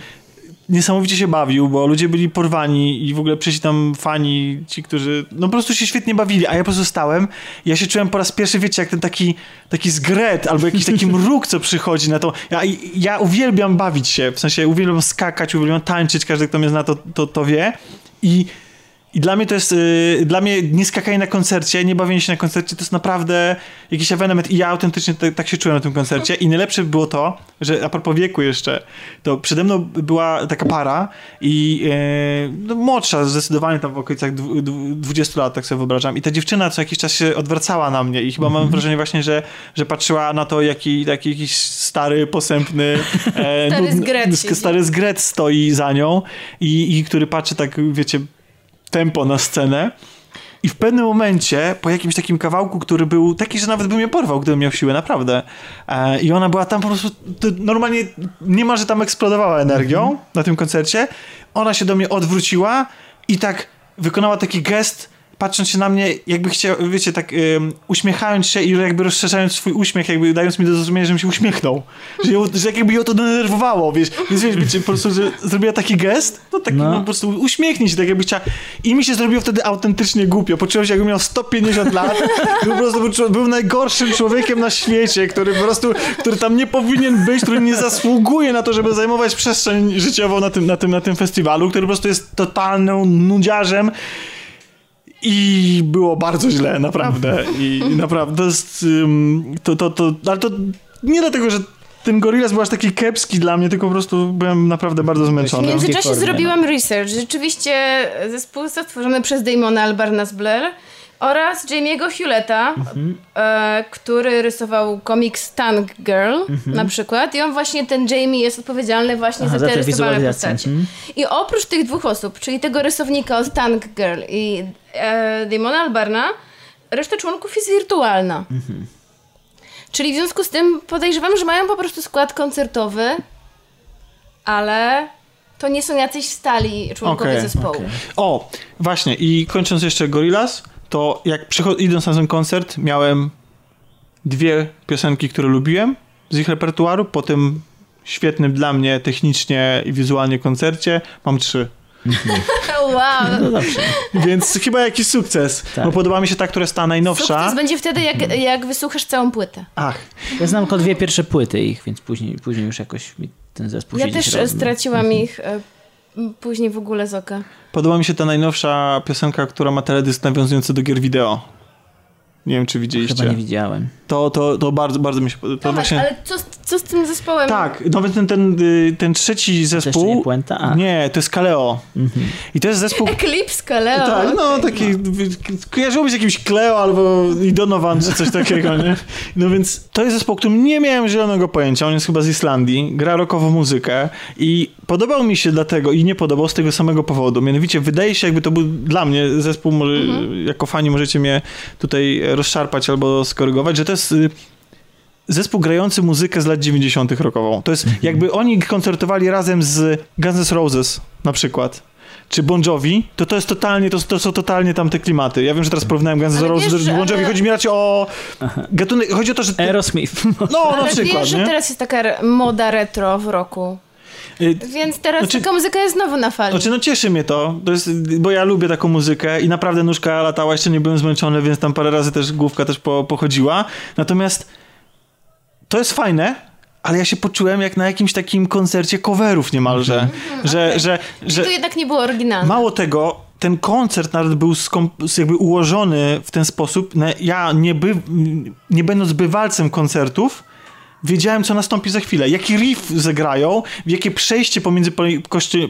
niesamowicie się bawił, bo ludzie byli porwani i w ogóle przyszli tam fani, ci, którzy no po prostu się świetnie bawili, a ja po prostu stałem ja się czułem po raz pierwszy, wiecie, jak ten taki, taki zgret albo jakiś taki mruk, co przychodzi na to. Ja, ja uwielbiam bawić się, w sensie uwielbiam skakać, uwielbiam tańczyć, każdy, kto mnie zna, to, to, to wie i i dla mnie to jest, y, dla mnie nie skakanie na koncercie, nie bawienie się na koncercie to jest naprawdę jakiś ewenement i ja autentycznie tak, tak się czułem na tym koncercie. I najlepsze było to, że a propos wieku jeszcze, to przede mną była taka para i y, no, młodsza zdecydowanie tam w okolicach dwu- dwu- 20 lat, tak sobie wyobrażam. I ta dziewczyna co jakiś czas się odwracała na mnie i chyba mam wrażenie właśnie, że, że patrzyła na to, jaki, jaki jakiś stary, posępny e, Stary nudny- stary zgret stoi za nią i, i który patrzy tak, wiecie, tempo na scenę. I w pewnym momencie, po jakimś takim kawałku, który był taki, że nawet by mnie porwał, gdybym miał siłę, naprawdę. E, I ona była tam po prostu, normalnie nie ma, że tam eksplodowała energią na tym koncercie. Ona się do mnie odwróciła i tak wykonała taki gest, patrząc się na mnie, jakby chciał, wiecie, tak ym, uśmiechając się i jakby rozszerzając swój uśmiech, jakby dając mi do zrozumienia, żebym się uśmiechnął. Że, ją, że jakby ją to denerwowało, wiesz. Więc wiesz, wiecie, po prostu, że zrobiła taki gest, no taki No. no. po prostu uśmiechnij się, tak jakby chciała. I mi się zrobiło wtedy autentycznie głupio. Poczułem się, jakbym miał 150 lat. Po prostu był, najgorszym człowiekiem na świecie, który po prostu, który tam nie powinien być, który nie zasługuje na to, żeby zajmować przestrzeń życiową na tym, na tym, na tym festiwalu, który po prostu jest totalnym nudziarzem. I było bardzo źle, naprawdę. I naprawdę to jest, to, to, to, ale to nie dlatego, że ten Gorillaz był aż taki kiepski dla mnie, tylko po prostu byłem naprawdę bardzo W zmęczony. międzyczasie formie, zrobiłam research. Rzeczywiście zespół został stworzony przez Damona Albarnas Blair oraz Jamie'ego Hewletta, e, który rysował komiks Tank Girl na przykład. I on właśnie, ten Jamie jest odpowiedzialny właśnie Aha, za te rysowane postacie. Mhm. I oprócz tych dwóch osób, czyli tego rysownika od Tank Girl i e, Damona Albarna, reszta członków jest wirtualna. Czyli w związku z tym podejrzewam, że mają po prostu skład koncertowy, ale to nie są jacyś stali członkowie Okej, zespołu. okej. O, właśnie i kończąc jeszcze Gorillaz, to jak przycho- idąc na ten koncert miałem dwie piosenki, które lubiłem z ich repertuaru, po tym świetnym dla mnie technicznie i wizualnie koncercie mam trzy. Wow. No dobrze. Więc chyba jakiś sukces, Tak. bo podoba mi się ta, która jest ta najnowsza. Sukces będzie wtedy, jak, jak wysłuchasz całą płytę. Ach, Ja znam tylko dwie pierwsze płyty ich, więc później, później już jakoś mi ten zespół Ja się też straciłam ich e, później w ogóle z oka. Podoba mi się ta najnowsza piosenka, która ma teledysk nawiązujący do gier wideo. Nie wiem, czy widzieliście. Chyba nie widziałem. To, to, to bardzo, bardzo mi się podoba. Właśnie... ale co, co z tym zespołem? Tak, nawet ten, ten, y, ten trzeci zespół. nie Puenta? A. Nie, to jest Kaleo. I to jest zespół. Eclipse, Kaleo. Tak, no taki. Kojarzyło mi się z jakimś Cleo albo i Donovan czy coś takiego, nie? No więc to jest zespół, którym nie miałem zielonego pojęcia. On jest chyba z Islandii, gra rockową muzykę i podobał mi się dlatego i nie podobał z tego samego powodu. Mianowicie wydaje się, jakby to był dla mnie zespół, może, jako fani możecie mnie tutaj rozszarpać albo skorygować, że to jest. Zespół grający muzykę z lat 90. rockową. To jest jakby oni koncertowali razem z Guns N' Roses na przykład. Czy Bon Jovi, to to jest totalnie, to, to są totalnie tamte klimaty. Ja wiem, że teraz porównałem Guns N' Roses do Bon Jovi, ale- chodzi mi raczej o gatunek, chodzi o to, że... Aerosmith. No, na Ale przykład, wiesz, że nie? teraz jest taka moda retro w roku. Y, Więc teraz Znaczy- taka muzyka jest znowu na fali. Znaczy, no cieszy mnie to, to jest, bo ja lubię taką muzykę i naprawdę nóżka latała, jeszcze nie byłem zmęczony, więc tam parę razy też główka też po, pochodziła. Natomiast to jest fajne, ale ja się poczułem jak na jakimś takim koncercie coverów niemalże, że, okej. że, że to jednak nie było oryginalne. mało tego, ten koncert nawet był jakby ułożony w ten sposób, ja nie, by, nie będąc bywalcem koncertów, wiedziałem, co nastąpi za chwilę. Jaki riff zagrają, jakie przejście pomiędzy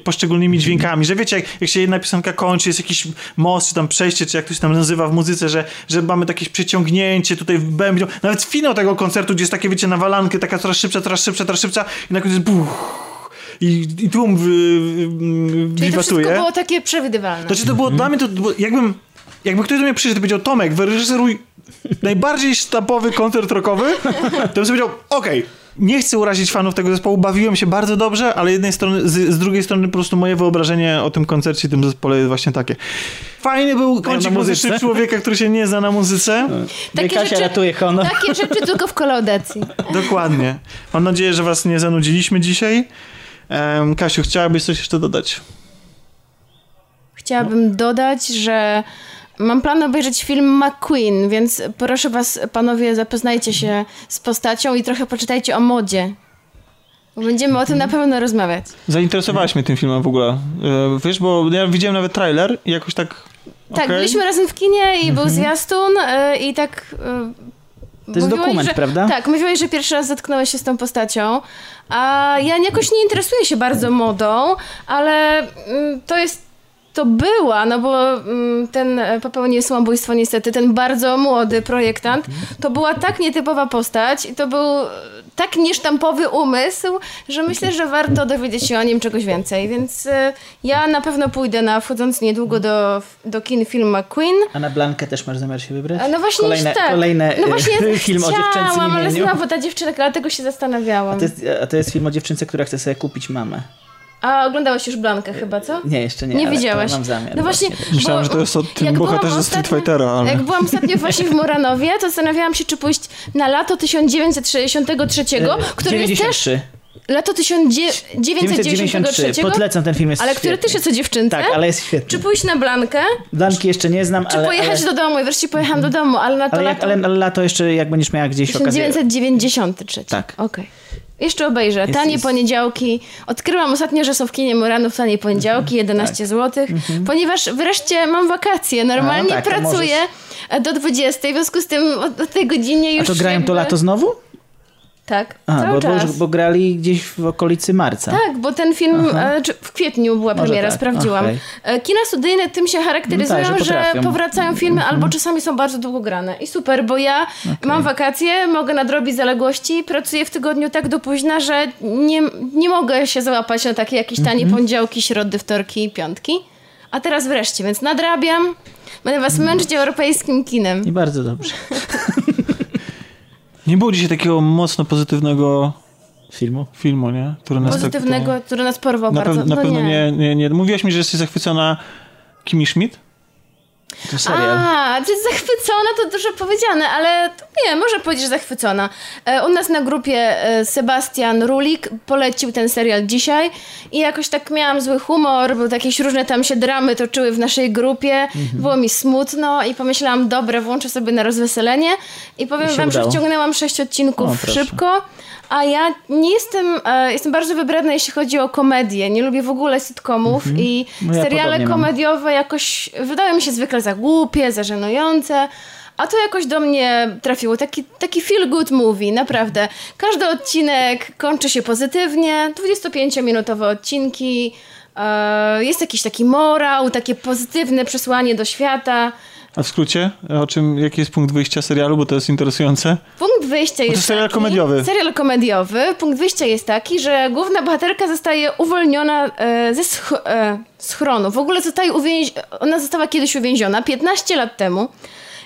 poszczególnymi dźwiękami. Że wiecie, jak, jak się jedna piosenka kończy, jest jakiś most, czy tam przejście, czy jak to się tam nazywa w muzyce, że, że mamy jakieś przeciągnięcie tutaj w bębniu. Nawet finał tego koncertu, gdzie jest takie, wiecie, nawalankę, taka coraz szybsza, coraz szybsza, coraz szybsza i na końcu jest buch, i, i tłum wy, wy, Czyli to wszystko było takie przewidywalne. Znaczy to było dla mnie, to, jakbym, jakby ktoś do mnie przyszedł i powiedział, Tomek, wyreżyseruj najbardziej sztampowy koncert rockowy, to bym sobie powiedział, okej, nie chcę urazić fanów tego zespołu, bawiłem się bardzo dobrze, ale jednej strony, z, z drugiej strony po prostu moje wyobrażenie o tym koncercie, tym zespole jest właśnie takie. Fajny był kącik muzyczny człowieka, który się nie zna na muzyce. Takie Kasia rzeczy- ratuje honor. Takie rzeczy tylko w kolaudacji. Dokładnie. Mam nadzieję, że was nie zanudziliśmy dzisiaj. Em, Kasiu, chciałabyś coś jeszcze dodać? Chciałabym dodać, że mam plan obejrzeć film McQueen, więc proszę was, panowie, zapoznajcie się z postacią i trochę poczytajcie o modzie. Będziemy o tym na pewno rozmawiać. Zainteresowałaś mnie tym filmem w ogóle. E, Wiesz, bo ja widziałem nawet trailer i jakoś tak... Tak, okej. byliśmy razem w kinie i był zwiastun y, i tak... y, To jest mówiłaś, dokument, że, prawda? Tak, mówiłaś, że pierwszy raz zetknąłeś się z tą postacią, a ja jakoś nie interesuję się bardzo modą, ale mm, to jest to była, no bo mm, ten e, popełnił samobójstwo niestety, ten bardzo młody projektant, to była tak nietypowa postać i to był e, tak niesztampowy umysł, że myślę, że warto dowiedzieć się o nim czegoś więcej, więc e, ja na pewno pójdę na wchodząc niedługo do, do kin film McQueen. A na Blankę też masz zamiar się wybrać? No właśnie Kolejne, tak. kolejne no właśnie film o dziewczęcym chciałam, ale imieniu. znowu ta dziewczynka, dlatego się zastanawiałam. A to, jest, a to jest film o dziewczynce, która chce sobie kupić mamę. A oglądałaś już Blankę chyba, co? Nie, jeszcze nie. Nie widziałaś. Mam zamiar No właśnie, też. Myślałem, bo że to jest o tym jak byłam bohaterze ze Street Fightera, ale... Jak byłam ostatnio właśnie w Moranowie, to zastanawiałam się, czy pójść na lato 1963, które jest też 93. lato 1993, 993. Podlecam ten film jest ale który świetny. też jest o dziewczynce. Tak, ale jest świetny. Czy pójść na Blankę, Blanki jeszcze nie znam, czy ale... pojechać ale, do domu? I wreszcie pojechałam do domu, ale na to ale, lato... ale, ale lato jeszcze, jak będziesz miała gdzieś okazję... 1993. Tak. Okej. Jeszcze obejrzę. Jest- tanie jest- poniedziałki. Odkryłam ostatnio, że są w kinie Muranów tanie poniedziałki, 11 zł, ponieważ wreszcie mam wakacje. Normalnie tak, to pracuję do 20, w związku z tym o, o tej godzinie już A to grają jakby... to lato znowu? Tak, A, cały bo, bo, czas. już- bo grali gdzieś w okolicy marca. Tak, bo ten film e, w kwietniu była Może premiera, tak, sprawdziłam. okej. E, Kina studyjne tym się charakteryzują, No tak, że że, powracają filmy albo czasami są bardzo długo grane. I super, bo ja mam wakacje, mogę nadrobić zaległości, pracuję w tygodniu tak do późna, że nie, nie mogę się załapać na takie jakieś tanie poniedziałki, środy, wtorki i piątki. A teraz wreszcie, więc nadrabiam. Będę was męczyć europejskim kinem. I bardzo dobrze. Nie było dzisiaj takiego mocno pozytywnego Filmu? filmu, nie? Który nas Pozytywnego, Tak, który nas porwał na, bardzo. pew- na no pewno nie. nie. Nie, nie. Mówiłaś mi, że jesteś zachwycona Kimi Schmidt? To serial. A, czy zachwycona to dużo powiedziane, ale to nie, może powiedzieć, że zachwycona. E, U nas na grupie e, Sebastian Rulik polecił ten serial dzisiaj i jakoś tak miałam zły humor, bo jakieś różne tam się dramy toczyły w naszej grupie, Mhm. było mi smutno i pomyślałam, dobra, włączę sobie na rozweselenie i powiem I wam, że udało. wciągnęłam sześć odcinków O, szybko, A ja nie jestem, e, jestem bardzo wybredna, jeśli chodzi o komedię. Nie lubię w ogóle sitcomów i No ja seriale podobnie mam. komediowe jakoś wydają mi się zwykle za głupie, za żenujące. A to jakoś do mnie trafiło. Taki, taki feel good movie, naprawdę. Każdy odcinek kończy się pozytywnie. 25-minutowe odcinki. E, jest jakiś taki morał, takie pozytywne przesłanie do świata. A w skrócie, o czym, jaki jest punkt wyjścia serialu, bo to jest interesujące. Punkt wyjścia jest. to serial taki, komediowy. Serial komediowy. Punkt wyjścia jest taki, że główna bohaterka zostaje uwolniona e, ze sch e, schronu. W ogóle zostaje uwięzi- ona została kiedyś uwięziona 15 lat temu.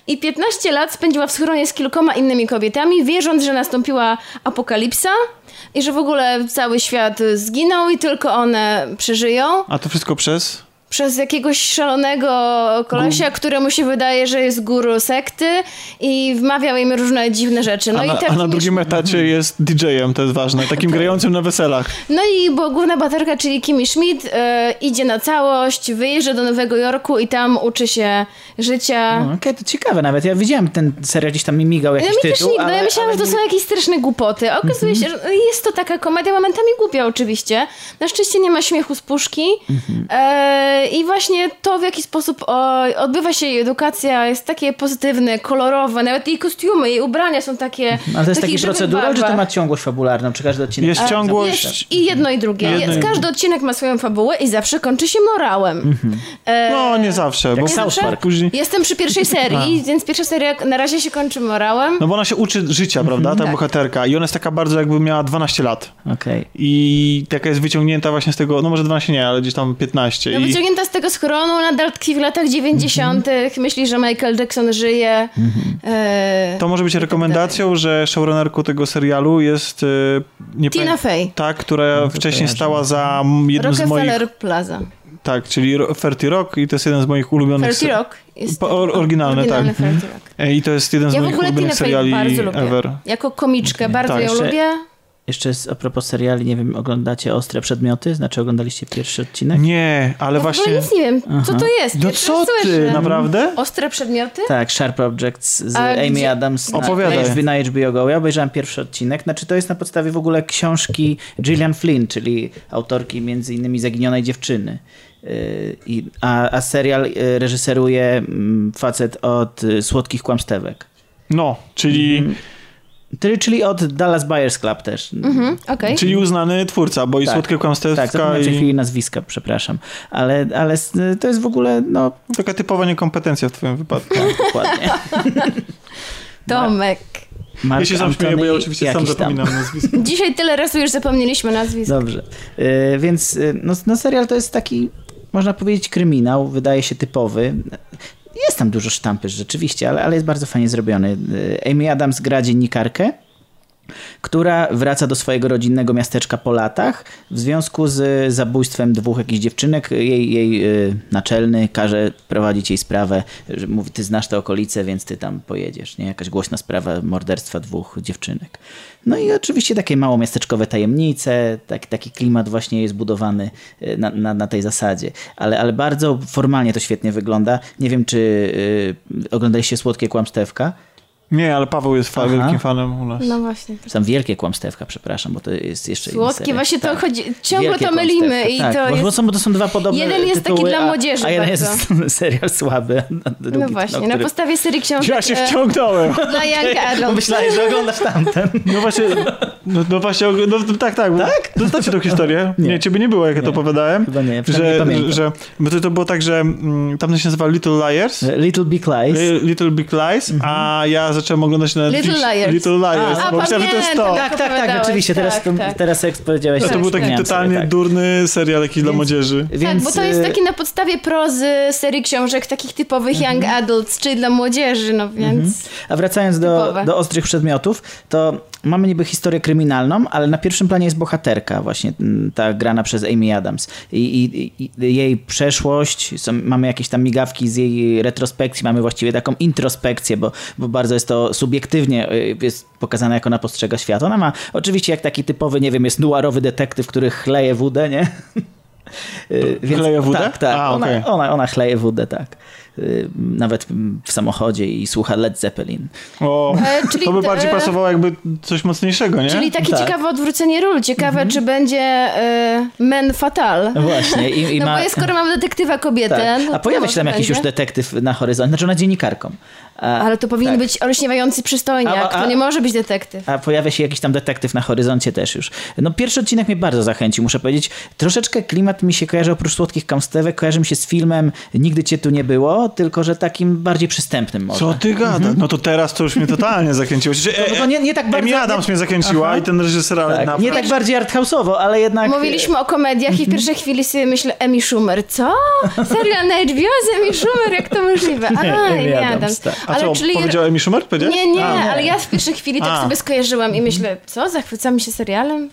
I 15 lat spędziła w schronie z kilkoma innymi kobietami, wierząc, że nastąpiła apokalipsa i że w ogóle cały świat zginął i tylko one przeżyją. A to wszystko przez? Przez jakiegoś szalonego kolesia, któremu się wydaje, że jest guru sekty i wmawiał im różne dziwne rzeczy. No a, i na, tak a na drugim etacie jest DJ-em, to jest ważne, takim grającym na weselach. No i bo główna bohaterka, czyli Kimi Schmidt, e, idzie na całość, wyjeżdża do Nowego Jorku i tam uczy się życia. No, Okej, to ciekawe nawet. Ja widziałem ten serial, gdzieś tam mi migał No jakiś mi też tytuł, no ale, ja myślałam, ale że to są jakieś straszne głupoty. Okazuje się, że jest to taka komedia, momentami głupia oczywiście. Na szczęście nie ma śmiechu z puszki. E, I właśnie to, w jaki sposób odbywa się jej edukacja, jest takie pozytywne, kolorowe. Nawet jej kostiumy, jej ubrania są takie Ale to jest taki żywych procedural, czy to ma ciągłość fabularną? Czy każdy odcinek... Jest A, ciągłość. Jest i jedno i drugie. Jedno i każdy odcinek ma swoją fabułę i zawsze kończy się morałem. E, No, nie zawsze, bo South Park. później... Jestem przy pierwszej serii, więc pierwsza seria na razie się kończy morałem. No bo ona się uczy życia, prawda, ta bohaterka. I ona jest taka bardzo jakby miała 12 lat. Okej. I taka jest wyciągnięta właśnie z tego, no może 12 nie, ale gdzieś tam 15. No, I wyciągnięta z tego schronu, nadal tkwi w latach 90., myśli, że Michael Jackson żyje. E, to może być rekomendacją, że showrunnerką tego serialu jest... e, Nie Tina Fey, Tak, która to wcześniej stała za jednym z moich... Rockefeller Plaza. Tak, czyli Ro- Ferty Rock i to jest jeden z moich ulubionych... Ferty se- Rock. Jest Po- or- oryginalny, tak. Rock. E, I to jest jeden z Ja w moich ogóle Tina ulubionych Fey seriali bardzo lubię. ever. Jako komiczkę bardzo Tak. ją Jeszcze- lubię. Jeszcze z, a propos seriali, nie wiem, oglądacie Ostre Przedmioty? Znaczy oglądaliście pierwszy odcinek? Nie, ale Ja właśnie... nic nie wiem, co to jest. No Pierwszy co ty, słyszę. naprawdę? Ostre przedmioty? Tak, Sharp Objects z A Amy gdzie- Adams na, Opowiadaj. na, HBO, na HBO Go. Ja obejrzałem pierwszy odcinek. Znaczy to jest na podstawie w ogóle książki Gillian Flynn, czyli autorki między innymi Zaginionej Dziewczyny. Yy, I, a, a serial yy, reżyseruje mm, facet od y, Słodkich Kłamstewek. No, czyli, Mhm. Czyli, czyli od Dallas Buyers Club też. Mhm, okej. czyli uznany twórca, bo i Tak. Słodkie Kłamstewka Tak, tej i... chwili nazwiska, przepraszam. Ale, ale to jest w ogóle, no, Taka typowa niekompetencja w twoim wypadku. tak, dokładnie. Tomek. Mark Ja się sam śmieję, bo ja oczywiście sam jakiś tam. zapominam nazwisko. Dzisiaj tyle razy już zapomnieliśmy nazwisk. Dobrze. Y, więc y, no, no serial to jest taki, można powiedzieć, kryminał, wydaje się typowy. Jest tam dużo sztampy rzeczywiście, ale, ale jest bardzo fajnie zrobiony. Y, Amy Adams gra dziennikarkę, która wraca do swojego rodzinnego miasteczka po latach w związku z zabójstwem dwóch jakichś dziewczynek. Jej, jej y, naczelny każe prowadzić jej sprawę, że mówi, ty znasz te okolice, więc ty tam pojedziesz. Nie? Jakaś głośna sprawa morderstwa dwóch dziewczynek. No i oczywiście takie mało miasteczkowe tajemnice, taki, taki klimat właśnie jest budowany y, na, na, na tej zasadzie. Ale, ale bardzo formalnie to świetnie wygląda. Nie wiem, czy y, oglądaliście Słodkie Kłamstewka. Nie, ale Paweł jest fa- Aha. wielkim fanem u nas. No właśnie. Czy tam wielkie kłamstewka, przepraszam, bo to jest jeszcze Słodkie, właśnie to Tak. chodzi. Ciągle Wielkie to mylimy i tak, to bo, jest. bo, są, bo to są dwa podobne Jeden jest taki tytuły, dla a- młodzieży A, jeden bardzo. jest serial słaby, a drugi, No właśnie, na który- podstawie serii książek Ja się e, wciągnąłem. dla Young Bo Adult. myślałeś, że oglądasz tamten. No właśnie, no, no właśnie, no, tak, tak. Tak? Znacie tą historię? Nie, Nie. ciebie nie było, jak ja to Nie. opowiadałem. Chyba nie, że, pamiętam. że, bo to, to było tak, że mm, tam to się nazywa Little Liars. Little Big Lies. Li- Little Big Lies, a ja zacząłem oglądać na Little Liars. Little Liars, A, bo myślałem, że to jest to. tak, tak, tak, rzeczywiście. Teraz, tak, tak. teraz jak powiedziałeś, No to tak, był taki totalnie tak. durny serial jakiś dla Więc- młodzieży. Tak, Więc, bo to jest y, taki na podstawie prozy serii książek takich typowych Mhm. Young Adults, czyli dla młodzieży, no więc. A wracając do, do ostrych przedmiotów, to mamy niby historię kryminalną, ale na pierwszym planie jest bohaterka, właśnie ta grana przez Amy Adams. I, i, i jej przeszłość, są, mamy jakieś tam migawki z jej retrospekcji, mamy właściwie taką introspekcję, bo, bo bardzo jest to subiektywnie y, jest pokazane, jak ona postrzega świat. Ona ma, oczywiście jak taki typowy, nie wiem, jest noirowy detektyw, który chleje wódę, nie? Y, Chleje wódę? Tak, tak. A, ona, ona, ona chleje wódę, tak. Y, nawet w samochodzie i słucha Led Zeppelin. O, E, czyli to by te- bardziej pasowało jakby coś mocniejszego, nie? Czyli takie Tak. ciekawe odwrócenie ról. Ciekawe, czy będzie e, Men Fatal. No właśnie. I, i No ma... bo jest, skoro mamy detektywa kobietę, tak. no A pojawia się tam jakiś będzie. już detektyw na horyzoncie, znaczy ona dziennikarką. A, Ale to powinien tak. być olśniewający przystojniak. A- a- To nie może być detektyw. A pojawia się jakiś tam detektyw na horyzoncie też już. No pierwszy odcinek mnie bardzo zachęcił, muszę powiedzieć. Troszeczkę klimat mi się kojarzy, oprócz słodkich kamstewek, kojarzy mi się z filmem Nigdy cię tu nie było, tylko że takim bardziej przystępnym może. Co ty gadasz? No to teraz to już mnie totalnie zachęciło. Znaczy, No to nie- nie tak bardzo- Emi Adams mnie zachęciła Aha. i ten reżyser, ale Tak, na... nie tak bardziej arthouse'owo, ale jednak... Mówiliśmy o komediach i w pierwszej chwili sobie myślę, Emi Schumer. Co? Serial na HBO z Emi Schumer? Jak to możliwe? A, Nie, Amy nie, Adams, Adams. tak. A co, powiedział Emi Schumer? Nie, nie, A, ale ja w pierwszej chwili tak A. sobie skojarzyłam i myślę, co, zachwycamy się serialem?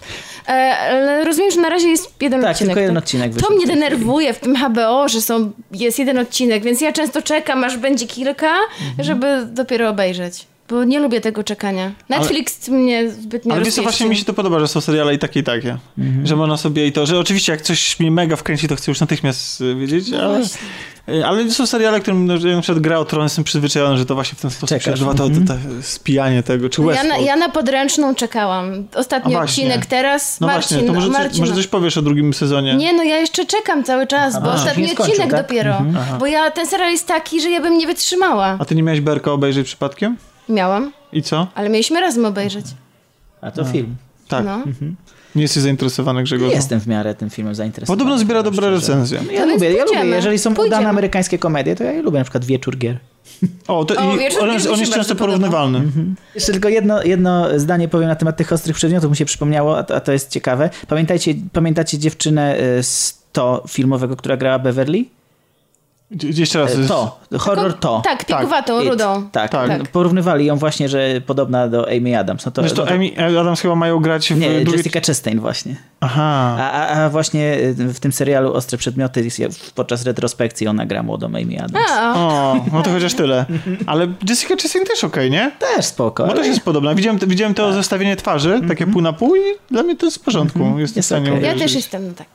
E, ale rozumiem, że na razie jest jeden Tak, odcinek. tylko jeden odcinek To mnie denerwuje w tym HBO, że są, jest jeden odcinek, więc ja często czekam, aż będzie kilka, Mhm. żeby dopiero obejrzeć. Bo nie lubię tego czekania. Netflix mnie zbytnio Ale wiesz co, właśnie mi się to podoba, że są seriale i takie i takie. Mhm. Że można sobie i to, że oczywiście jak coś mnie mega wkręci, to chcę już natychmiast y, wiedzieć, No ale, właśnie. y, ale są seriale, którym no, ja na przykład gra o tron, jestem przyzwyczajony, że to właśnie w ten sposób Czekasz. przeżywa to, to, to spijanie tego, czy Ja na, ja na podręczną czekałam. Ostatni odcinek teraz. No Marcin, właśnie, to może, Marcin. coś, może coś powiesz o drugim sezonie? Nie, no ja jeszcze czekam cały czas, bo Aha, ostatni nie skończył, odcinek tak? dopiero. Bo ja, ten serial jest taki, że ja bym nie wytrzymała. A ty nie miałeś Berka obejrzeć przypadkiem? Miałam, I co? ale mieliśmy razem obejrzeć. A to film. Tak. No. Nie jesteś zainteresowany Grzegorz? Nie jestem w miarę tym filmem zainteresowany. Podobno zbiera dobre szczerze. recenzje. Ja No lubię, więc ja lubię. Jeżeli są Pójdziemy. udane amerykańskie komedie, to ja lubię na przykład Wieczór Gier. O, to, O, i wieczór on, on jest często porównywalny. Jeszcze tylko jedno, jedno zdanie powiem na temat tych ostrych przedmiotów, mi się przypomniało, a to, a to jest ciekawe. Pamiętajcie, pamiętacie dziewczynę y, z to filmowego, która grała Beverly? Jeszcze raz. E, To, horror to. Tak, tykowatą, It. rudą. Tak, Tak. no, porównywali ją właśnie, że podobna do Amy Adams. No to, Wiesz, to no to- Amy Adams chyba mają grać w Nie, drugiej... Jessica Chastain właśnie. Aha. A, a, a właśnie y, w tym serialu Ostre Przedmioty jest- podczas retrospekcji ona gra młodą Amy Adams. A, O, no to chociaż tyle. Ale Jessica Chastain też okej, nie? Też spoko. Bo ale- też jest podobna. Widziałem, widziałem to zestawienie twarzy, takie pół na pół i dla mnie to jest w porządku. Jest, Jest w stanie okej. ja też jestem, no tak.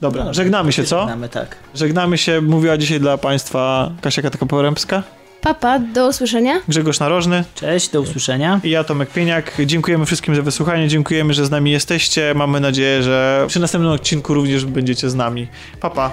Dobra, żegnamy się, co? Znamy, tak. Żegnamy się. Mówiła dzisiaj dla Państwa Kasia Kataka-Porębska, Papa, do usłyszenia. Grzegorz Narożny Cześć, do usłyszenia. i ja, Tomek Pieniak. Dziękujemy wszystkim za wysłuchanie, dziękujemy, że z nami jesteście. Mamy nadzieję, że przy następnym odcinku również będziecie z nami. Pa, pa.